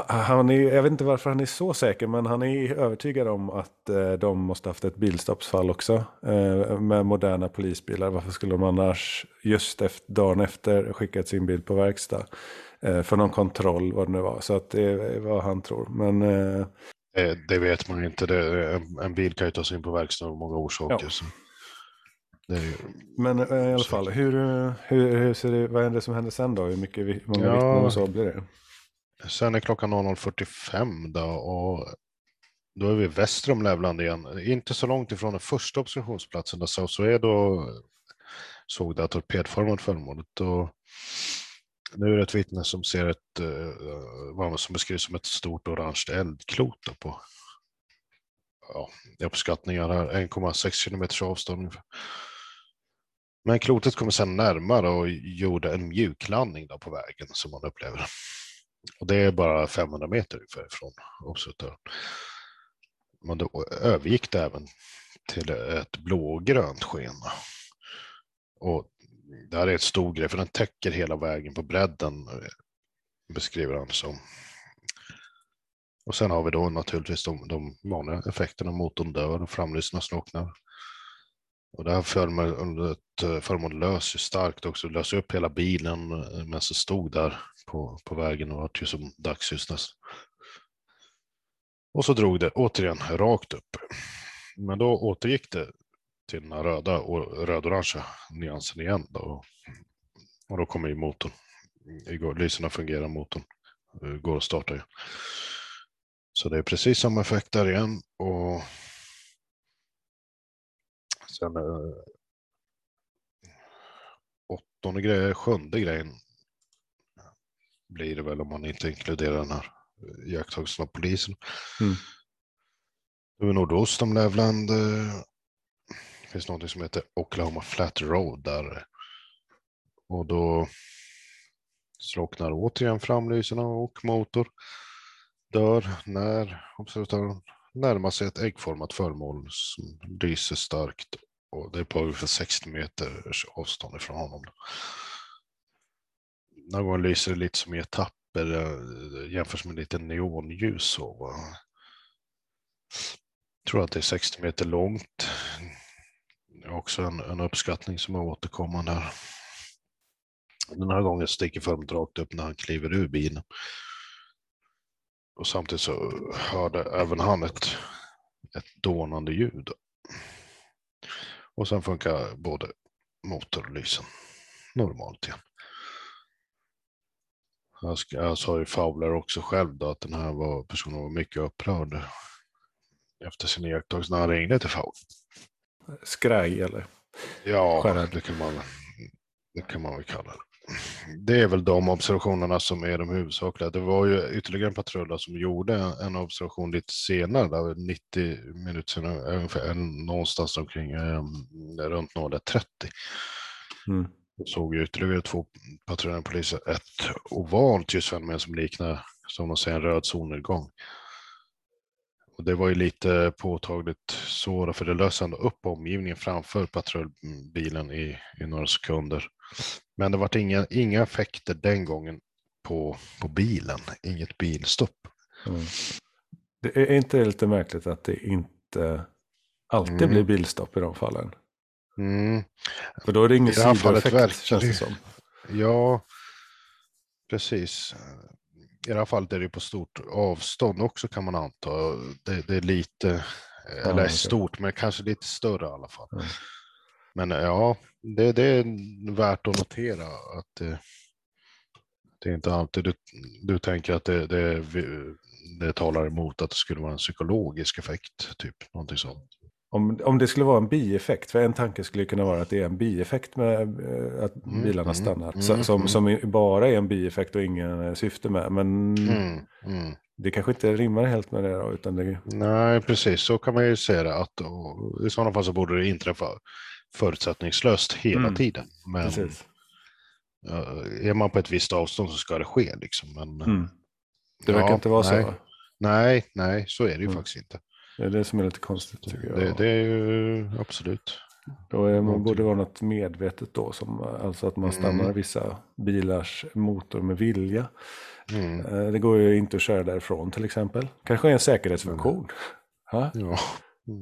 Han är, jag vet inte varför han är så säker, men han är övertygad om att uh, de måste haft ett bilstoppsfall också. Uh, med moderna polisbilar. Varför skulle de annars just efter, dagen efter skickat sin bil på verkstad? Eh, för någon kontroll vad det nu var. Så att det är vad han tror. Men, eh, det, vet man inte. Det, en, en bil kan ju ta sig in på verkstaden av många orsaker. Ja. Ju... Men eh, i alla fall, hur, hur, hur ser det, vad är det som händer sen då? Hur mycket, många ja, vittnen och så blir det? Sen är klockan 00.45 då och då är vi väster om Lävland igen. Inte så långt ifrån den första observationsplatsen där South Suedo såg det här torpedformade föremålet. Och nu är det ett vittne som ser ett, eh, vad som beskrivs som ett stort orange eldklot på ja, uppskattningar här, 1,6 kilometers avstånd ungefär. Men klotet kommer sedan närmare och gjorde en mjuklandning då på vägen som man upplever. Och det är bara 500 meter ungefär från observatören. Men då övergick det även till ett blågrönt sken. Och det här är ett stor grej, för den täcker hela vägen på bredden, beskriver han som. Och sen har vi då naturligtvis de, de vanliga effekterna, motorn dör och framlyserna slocknar. Och det här eh, föremålet, föremålet ju starkt också, lös upp hela bilen eh, medan det stod där på, på vägen och var ju som dagsljus nästan. Och så drog det återigen rakt upp. Men då återgick det till den här röda och röd-orangea nyansen igen. Då. Och då kommer ju motorn. Igår, lyserna fungerar, motorn eh, går att starta igen. Så det är precis samma effekt där igen. Och sen eh, åttonde grejen, sjunde grejen blir det väl om man inte inkluderar den här iakttagelsen av polisen. Mm. Är nordost om Lävland eh, det finns något som heter Oklahoma Flat Road där. Och då slocknar återigen framlyserna och motor dör när observatören närmar sig ett äggformat föremål som lyser starkt. Och det är på ungefär 60 meters avstånd ifrån honom. Någon gång lyser det lite som i etapper eh, jämfört med lite neonljus. Så, jag tror att det är 60 meter långt Det är också en, en uppskattning som är återkommande här. Den här gången sticker föremålet rakt upp när han kliver ur bilen. Och samtidigt så hörde även han ett, ett dånande ljud. Och sen funkar både motor och lysen normalt igen. Jag, ska, jag sa ju Fowler också själv då att den här var, personen var mycket upprörd efter sin iakttagelse när han ringde till Fowler skraj eller Ja, det kan, man, det kan man väl kalla det. Det är väl de observationerna som är de huvudsakliga. Det var ju ytterligare en patrull som gjorde en observation lite senare, där 90 minuter senare, ungefär någonstans omkring eh, runt 0.30. Mm. såg ju ytterligare två patrullerande poliser ett ovalt ljusfenomen som liknar, som de säger, en röd solnedgång. Och det var ju lite påtagligt så, för det löste ändå upp omgivningen framför patrullbilen i, i några sekunder. Men det var inga, inga effekter den gången på, på bilen, inget bilstopp. Mm. Det är inte det lite märkligt att det inte alltid Mm. blir bilstopp i de fallen? Mm. För då är det ingen sidoeffekt känns det- som. Ja, precis. I det här fallet är det på stort avstånd också kan man anta. Det, det är lite, eller okej. stort, men kanske lite större i alla fall. Ja. Men ja, det, det är värt att notera att det, det är inte alltid du, du tänker att det, det, det talar emot att det skulle vara en psykologisk effekt, typ någonting sånt. Om, om det skulle vara en bieffekt, för en tanke skulle kunna vara att det är en bieffekt med eh, att Mm, bilarna mm, stannar. mm, så, som, mm. som bara är en bieffekt och ingen eh, syfte med. Men Mm, mm. det kanske inte rimmar helt med det då, utan det, Nej, precis så kan man ju se det. Att, I sådana fall så borde det inträffa förutsättningslöst hela Mm, tiden. Men precis. ja, är man på ett visst avstånd så ska det ske. Liksom. Men, Mm. Det verkar ja, inte vara nej. så. Nej, nej, så är det ju Mm. faktiskt inte. Det är det som är lite konstigt tycker jag. Det, det är ju absolut. Då är, man borde vara något medvetet då, som, alltså att man stannar Mm. vissa bilars motor med vilja. Mm. Eh, Det går ju inte att köra därifrån till exempel. Kanske är en säkerhetsfunktion. Ja. Ja,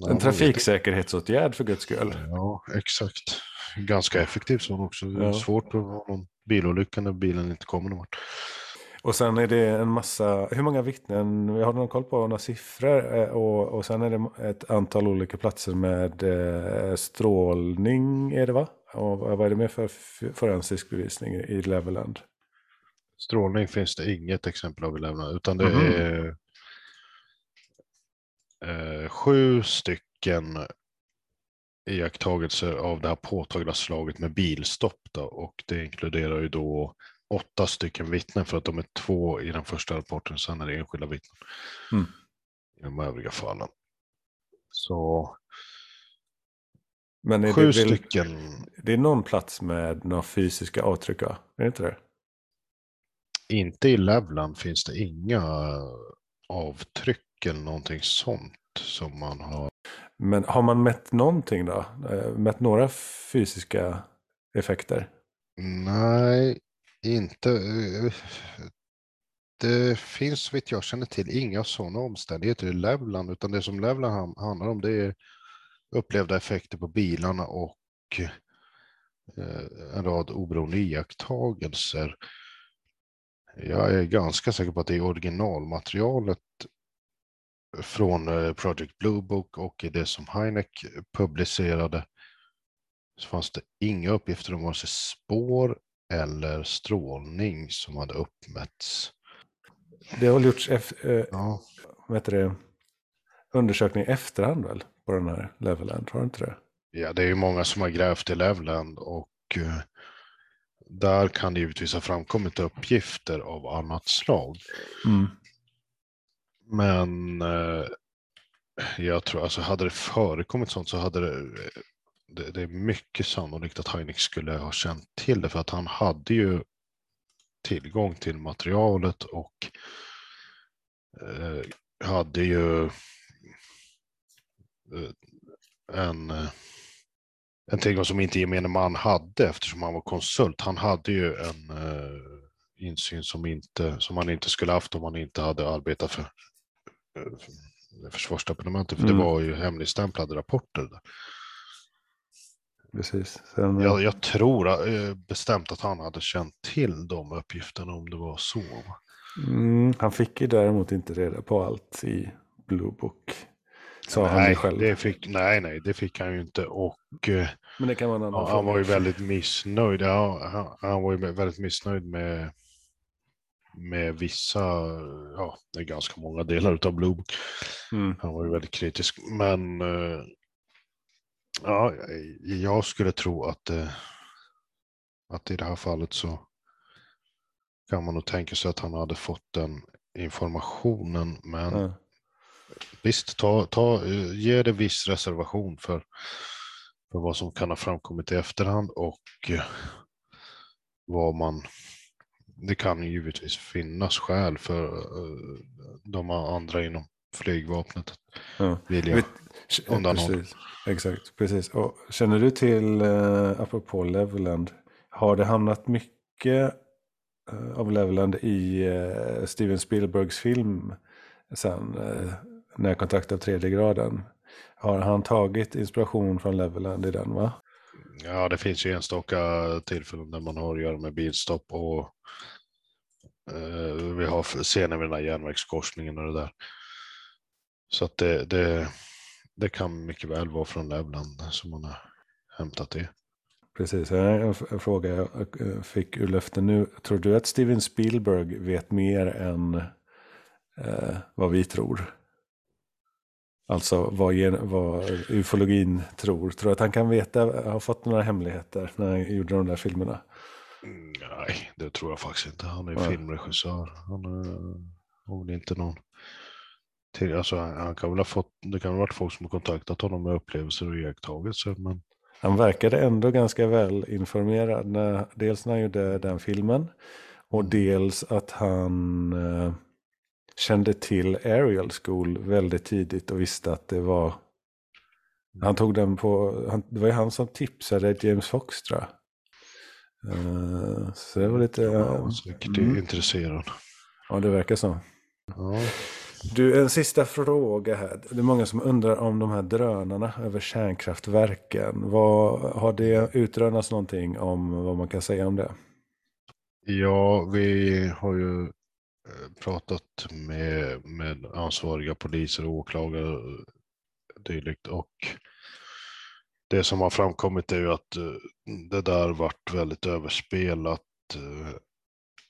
En trafiksäkerhetsåtgärd för guds skull. Ja, exakt. Ganska effektivt så också. Det är Ja. svårt att ha någon bilolycka när bilen inte kommer någon vart. Och sen är det en massa, hur många vittnen, vi har någon koll på några siffror. eh, Och, och sen är det ett antal olika platser med eh, strålning är det va? Och vad är det mer för forensisk bevisning i Leveland? Strålning finns det inget exempel av i Lämna, utan det Mhm. är eh, sju stycken iakttagelser av det här påtagliga slaget med bilstopp. Då, och det inkluderar ju då åtta stycken vittnen för att de är två i den första rapporten, sen är det enskilda vittnen Mm. i de övriga fallen. Så Men är sju det, stycken, det är någon plats med några fysiska avtryck va? Är det inte det? inte i Levland finns det inga avtryck eller någonting sånt som man har Men har man mätt någonting då? Eh, Mätt några fysiska effekter? Nej, inte. Eh, det finns så vitt jag känner till inga sådana omständigheter i Levland, utan det som Levland handlar om det är upplevda effekter på bilarna och eh, en rad oberoende iakttagelser. Jag är ganska säker på att det är originalmaterialet från eh, Project Blue Book och i det som Heineck publicerade så fanns det inga uppgifter om vare sig spår eller strålning som hade uppmätts. Det har väl gjorts eh, Ja, det? undersökning i efterhand väl? På den här Leveland, har du inte det? ja, det är ju många som har grävt i Levland och eh, där kan det givetvis ha framkommit uppgifter av annat slag. Men eh, jag tror, alltså hade det förekommit sånt så hade det, det, det är mycket sannolikt att Heineck skulle ha känt till det för att han hade ju tillgång till materialet och eh, hade ju eh, en, eh, en tillgång som inte gemene man hade eftersom han var konsult. Han hade ju en eh, insyn som, inte, som han inte skulle haft om han inte hade arbetat för eh, försvarsdepartementet, för Mm. det var ju hemligstämplade rapporter. Där. Precis. Sen, Jag, jag tror eh, bestämt att han hade känt till de uppgifterna om det var så. mm, han fick ju däremot inte reda på allt i Blue Book. Sa han ju nej, själv. det fick, nej, nej, det fick han ju inte. Och eh, Men det kan vara en annan fråga. han var ju väldigt missnöjd. Ja, han, han var ju väldigt missnöjd med, med vissa, ja, det är ganska många delar av Blue Book. Mm. Han var ju väldigt kritisk. Men eh, ja, jag skulle tro att, eh, att i det här fallet så kan man nog tänka sig att han hade fått den informationen. Men Ja. visst, ta, ta, eh, ge det viss reservation för, för vad som kan ha framkommit i efterhand och eh, vad man... Det kan ju givetvis finnas skäl för de andra inom flygvapnet att Ja. vilja Undanhålla. Precis, exakt, precis. Och känner du till, eh, apropå Leveland, har det hamnat mycket eh, av Leveland i eh, Steven Spielbergs film sen? Eh, närkontakt av tredje graden. Har han tagit inspiration från Leveland i den va? Ja, det finns ju enstaka tillfällen där man har att göra med bilstopp och eh, vi har scener med den här järnvägskorsningen och det där. Så att det, det, det kan mycket väl vara från Leveland som man har hämtat det. Precis, en fråga jag eh, fick ur luften nu. Tror du att Steven Spielberg vet mer än eh, vad vi tror? Alltså vad, vad ufologin tror. Tror du att han kan veta, har fått några hemligheter när han gjorde de där filmerna? Mm, nej, det tror jag faktiskt inte. Han är ja. filmregissör. Han har väl inte någon... Till, alltså, han kan väl ha fått, det kan ha varit folk som har kontaktat honom med upplevelser och iakttagelser. Men... Han verkade ändå ganska väl informerad. När, dels när han gjorde den filmen. Och mm. dels att han eh, kände till Ariel School väldigt tidigt och visste att det var... Han tog den på... Han, det var ju han som tipsade James Fox tror jag. Uh, så det var lite... Ja, säkert mm. intresserad. Ja, det verkar så. Ja. Du, en sista fråga här. Det är många som undrar om de här drönarna över kärnkraftverken. Vad, har det utrönats någonting om vad man kan säga om det? Ja, vi har ju eh, pratat med, med ansvariga poliser och åklagare och dylikt. Och det som har framkommit är ju att eh, det där vart väldigt överspelat eh,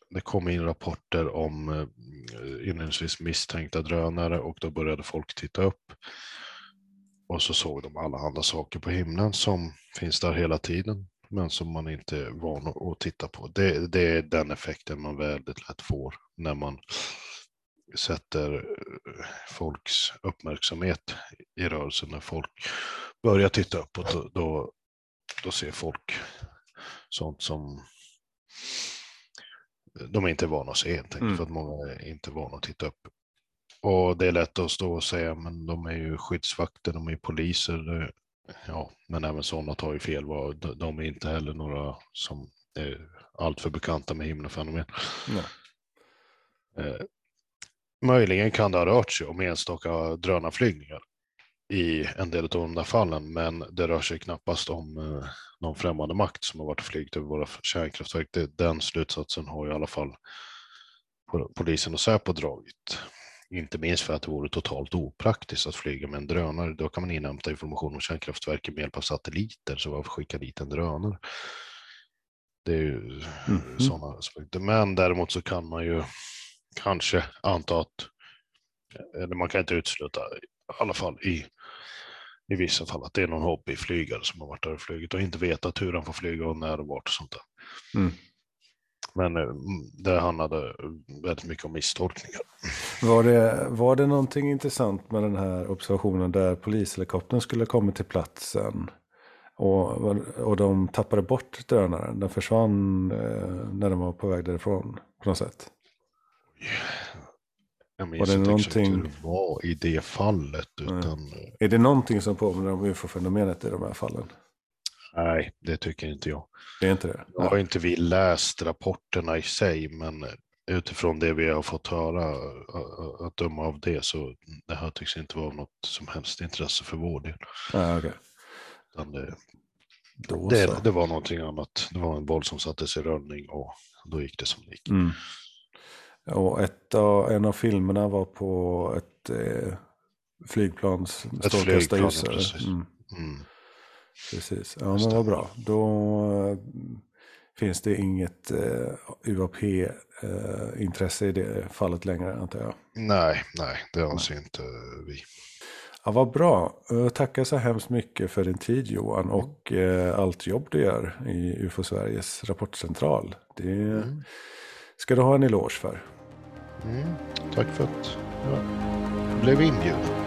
det kom in rapporter om eh, inledningsvis misstänkta drönare och då började folk titta upp. Och så såg de alla andra saker på himlen som finns där hela tiden men som man inte är van att titta på. Det, det är den effekten man väldigt lätt får när man sätter eh, folks uppmärksamhet i rörelsen. När folk börjar titta uppåt, då, då, då ser folk sånt som de är inte vana att se helt enkelt, mm. för att många är inte vana att titta upp. Och det är lätt att stå och säga, men de är ju skyddsvakter, de är poliser. Ja, men även sådana tar ju fel. De är inte heller några som är alltför bekanta med himlafenomen. Eh, möjligen kan det ha rört sig om enstaka drönarflygningar i en del av de där fallen, men det rör sig knappast om eh, någon främmande makt som har varit flygit över våra kärnkraftverk. Det, den slutsatsen har i alla fall polisen och Säpo dragit. Inte minst för att det vore totalt opraktiskt att flyga med en drönare. Då kan man inhämta information om kärnkraftverken med hjälp av satelliter, så varför skicka dit en drönare? Det är ju mm. sådana aspekter. Men däremot så kan man ju kanske anta att, eller man kan inte utesluta, i alla fall i i vissa fall att det är någon hobbyflygare som har varit där och flugit och inte vetat hur han får flyga och när och vart och sånt där. Mm. Men eh, det handlade väldigt mycket om misstolkningar. Var det, var det någonting intressant med den här observationen där polishelikoptern skulle komma till platsen? Och, och de tappade bort drönaren. Den försvann eh, när de var på väg därifrån på något sätt. Jag minns var det någonting... hur det var i det fallet. Utan... Är det någonting som påminner om ufo-fenomenet i de här fallen? Nej, det tycker inte jag. Det är inte det? Nu har inte vi läst rapporterna i sig, men utifrån det vi har fått höra, att döma av det, så det här tycks inte vara något som helst intresse för vår del. Ah, okay. det, det, det, var någonting annat. Det var en boll som sattes i rullning och då gick det som det gick. Mm. Och ett en av filmerna var på ett eh, flygplans ett flygplan, precis. Mm. Mm. precis. Ja, men vad bra. Då äh, finns det inget äh, UAP-intresse äh, i det fallet längre, antar jag. Nej, nej, det anser nej. inte vi. Ja, vad bra. Tackar så hemskt mycket för din tid Johan och eh, allt jobb du gör i UFO Sveriges rapportcentral. Det mm. ska du ha en eloge för. Mm, tack för att jag blev inbjuden.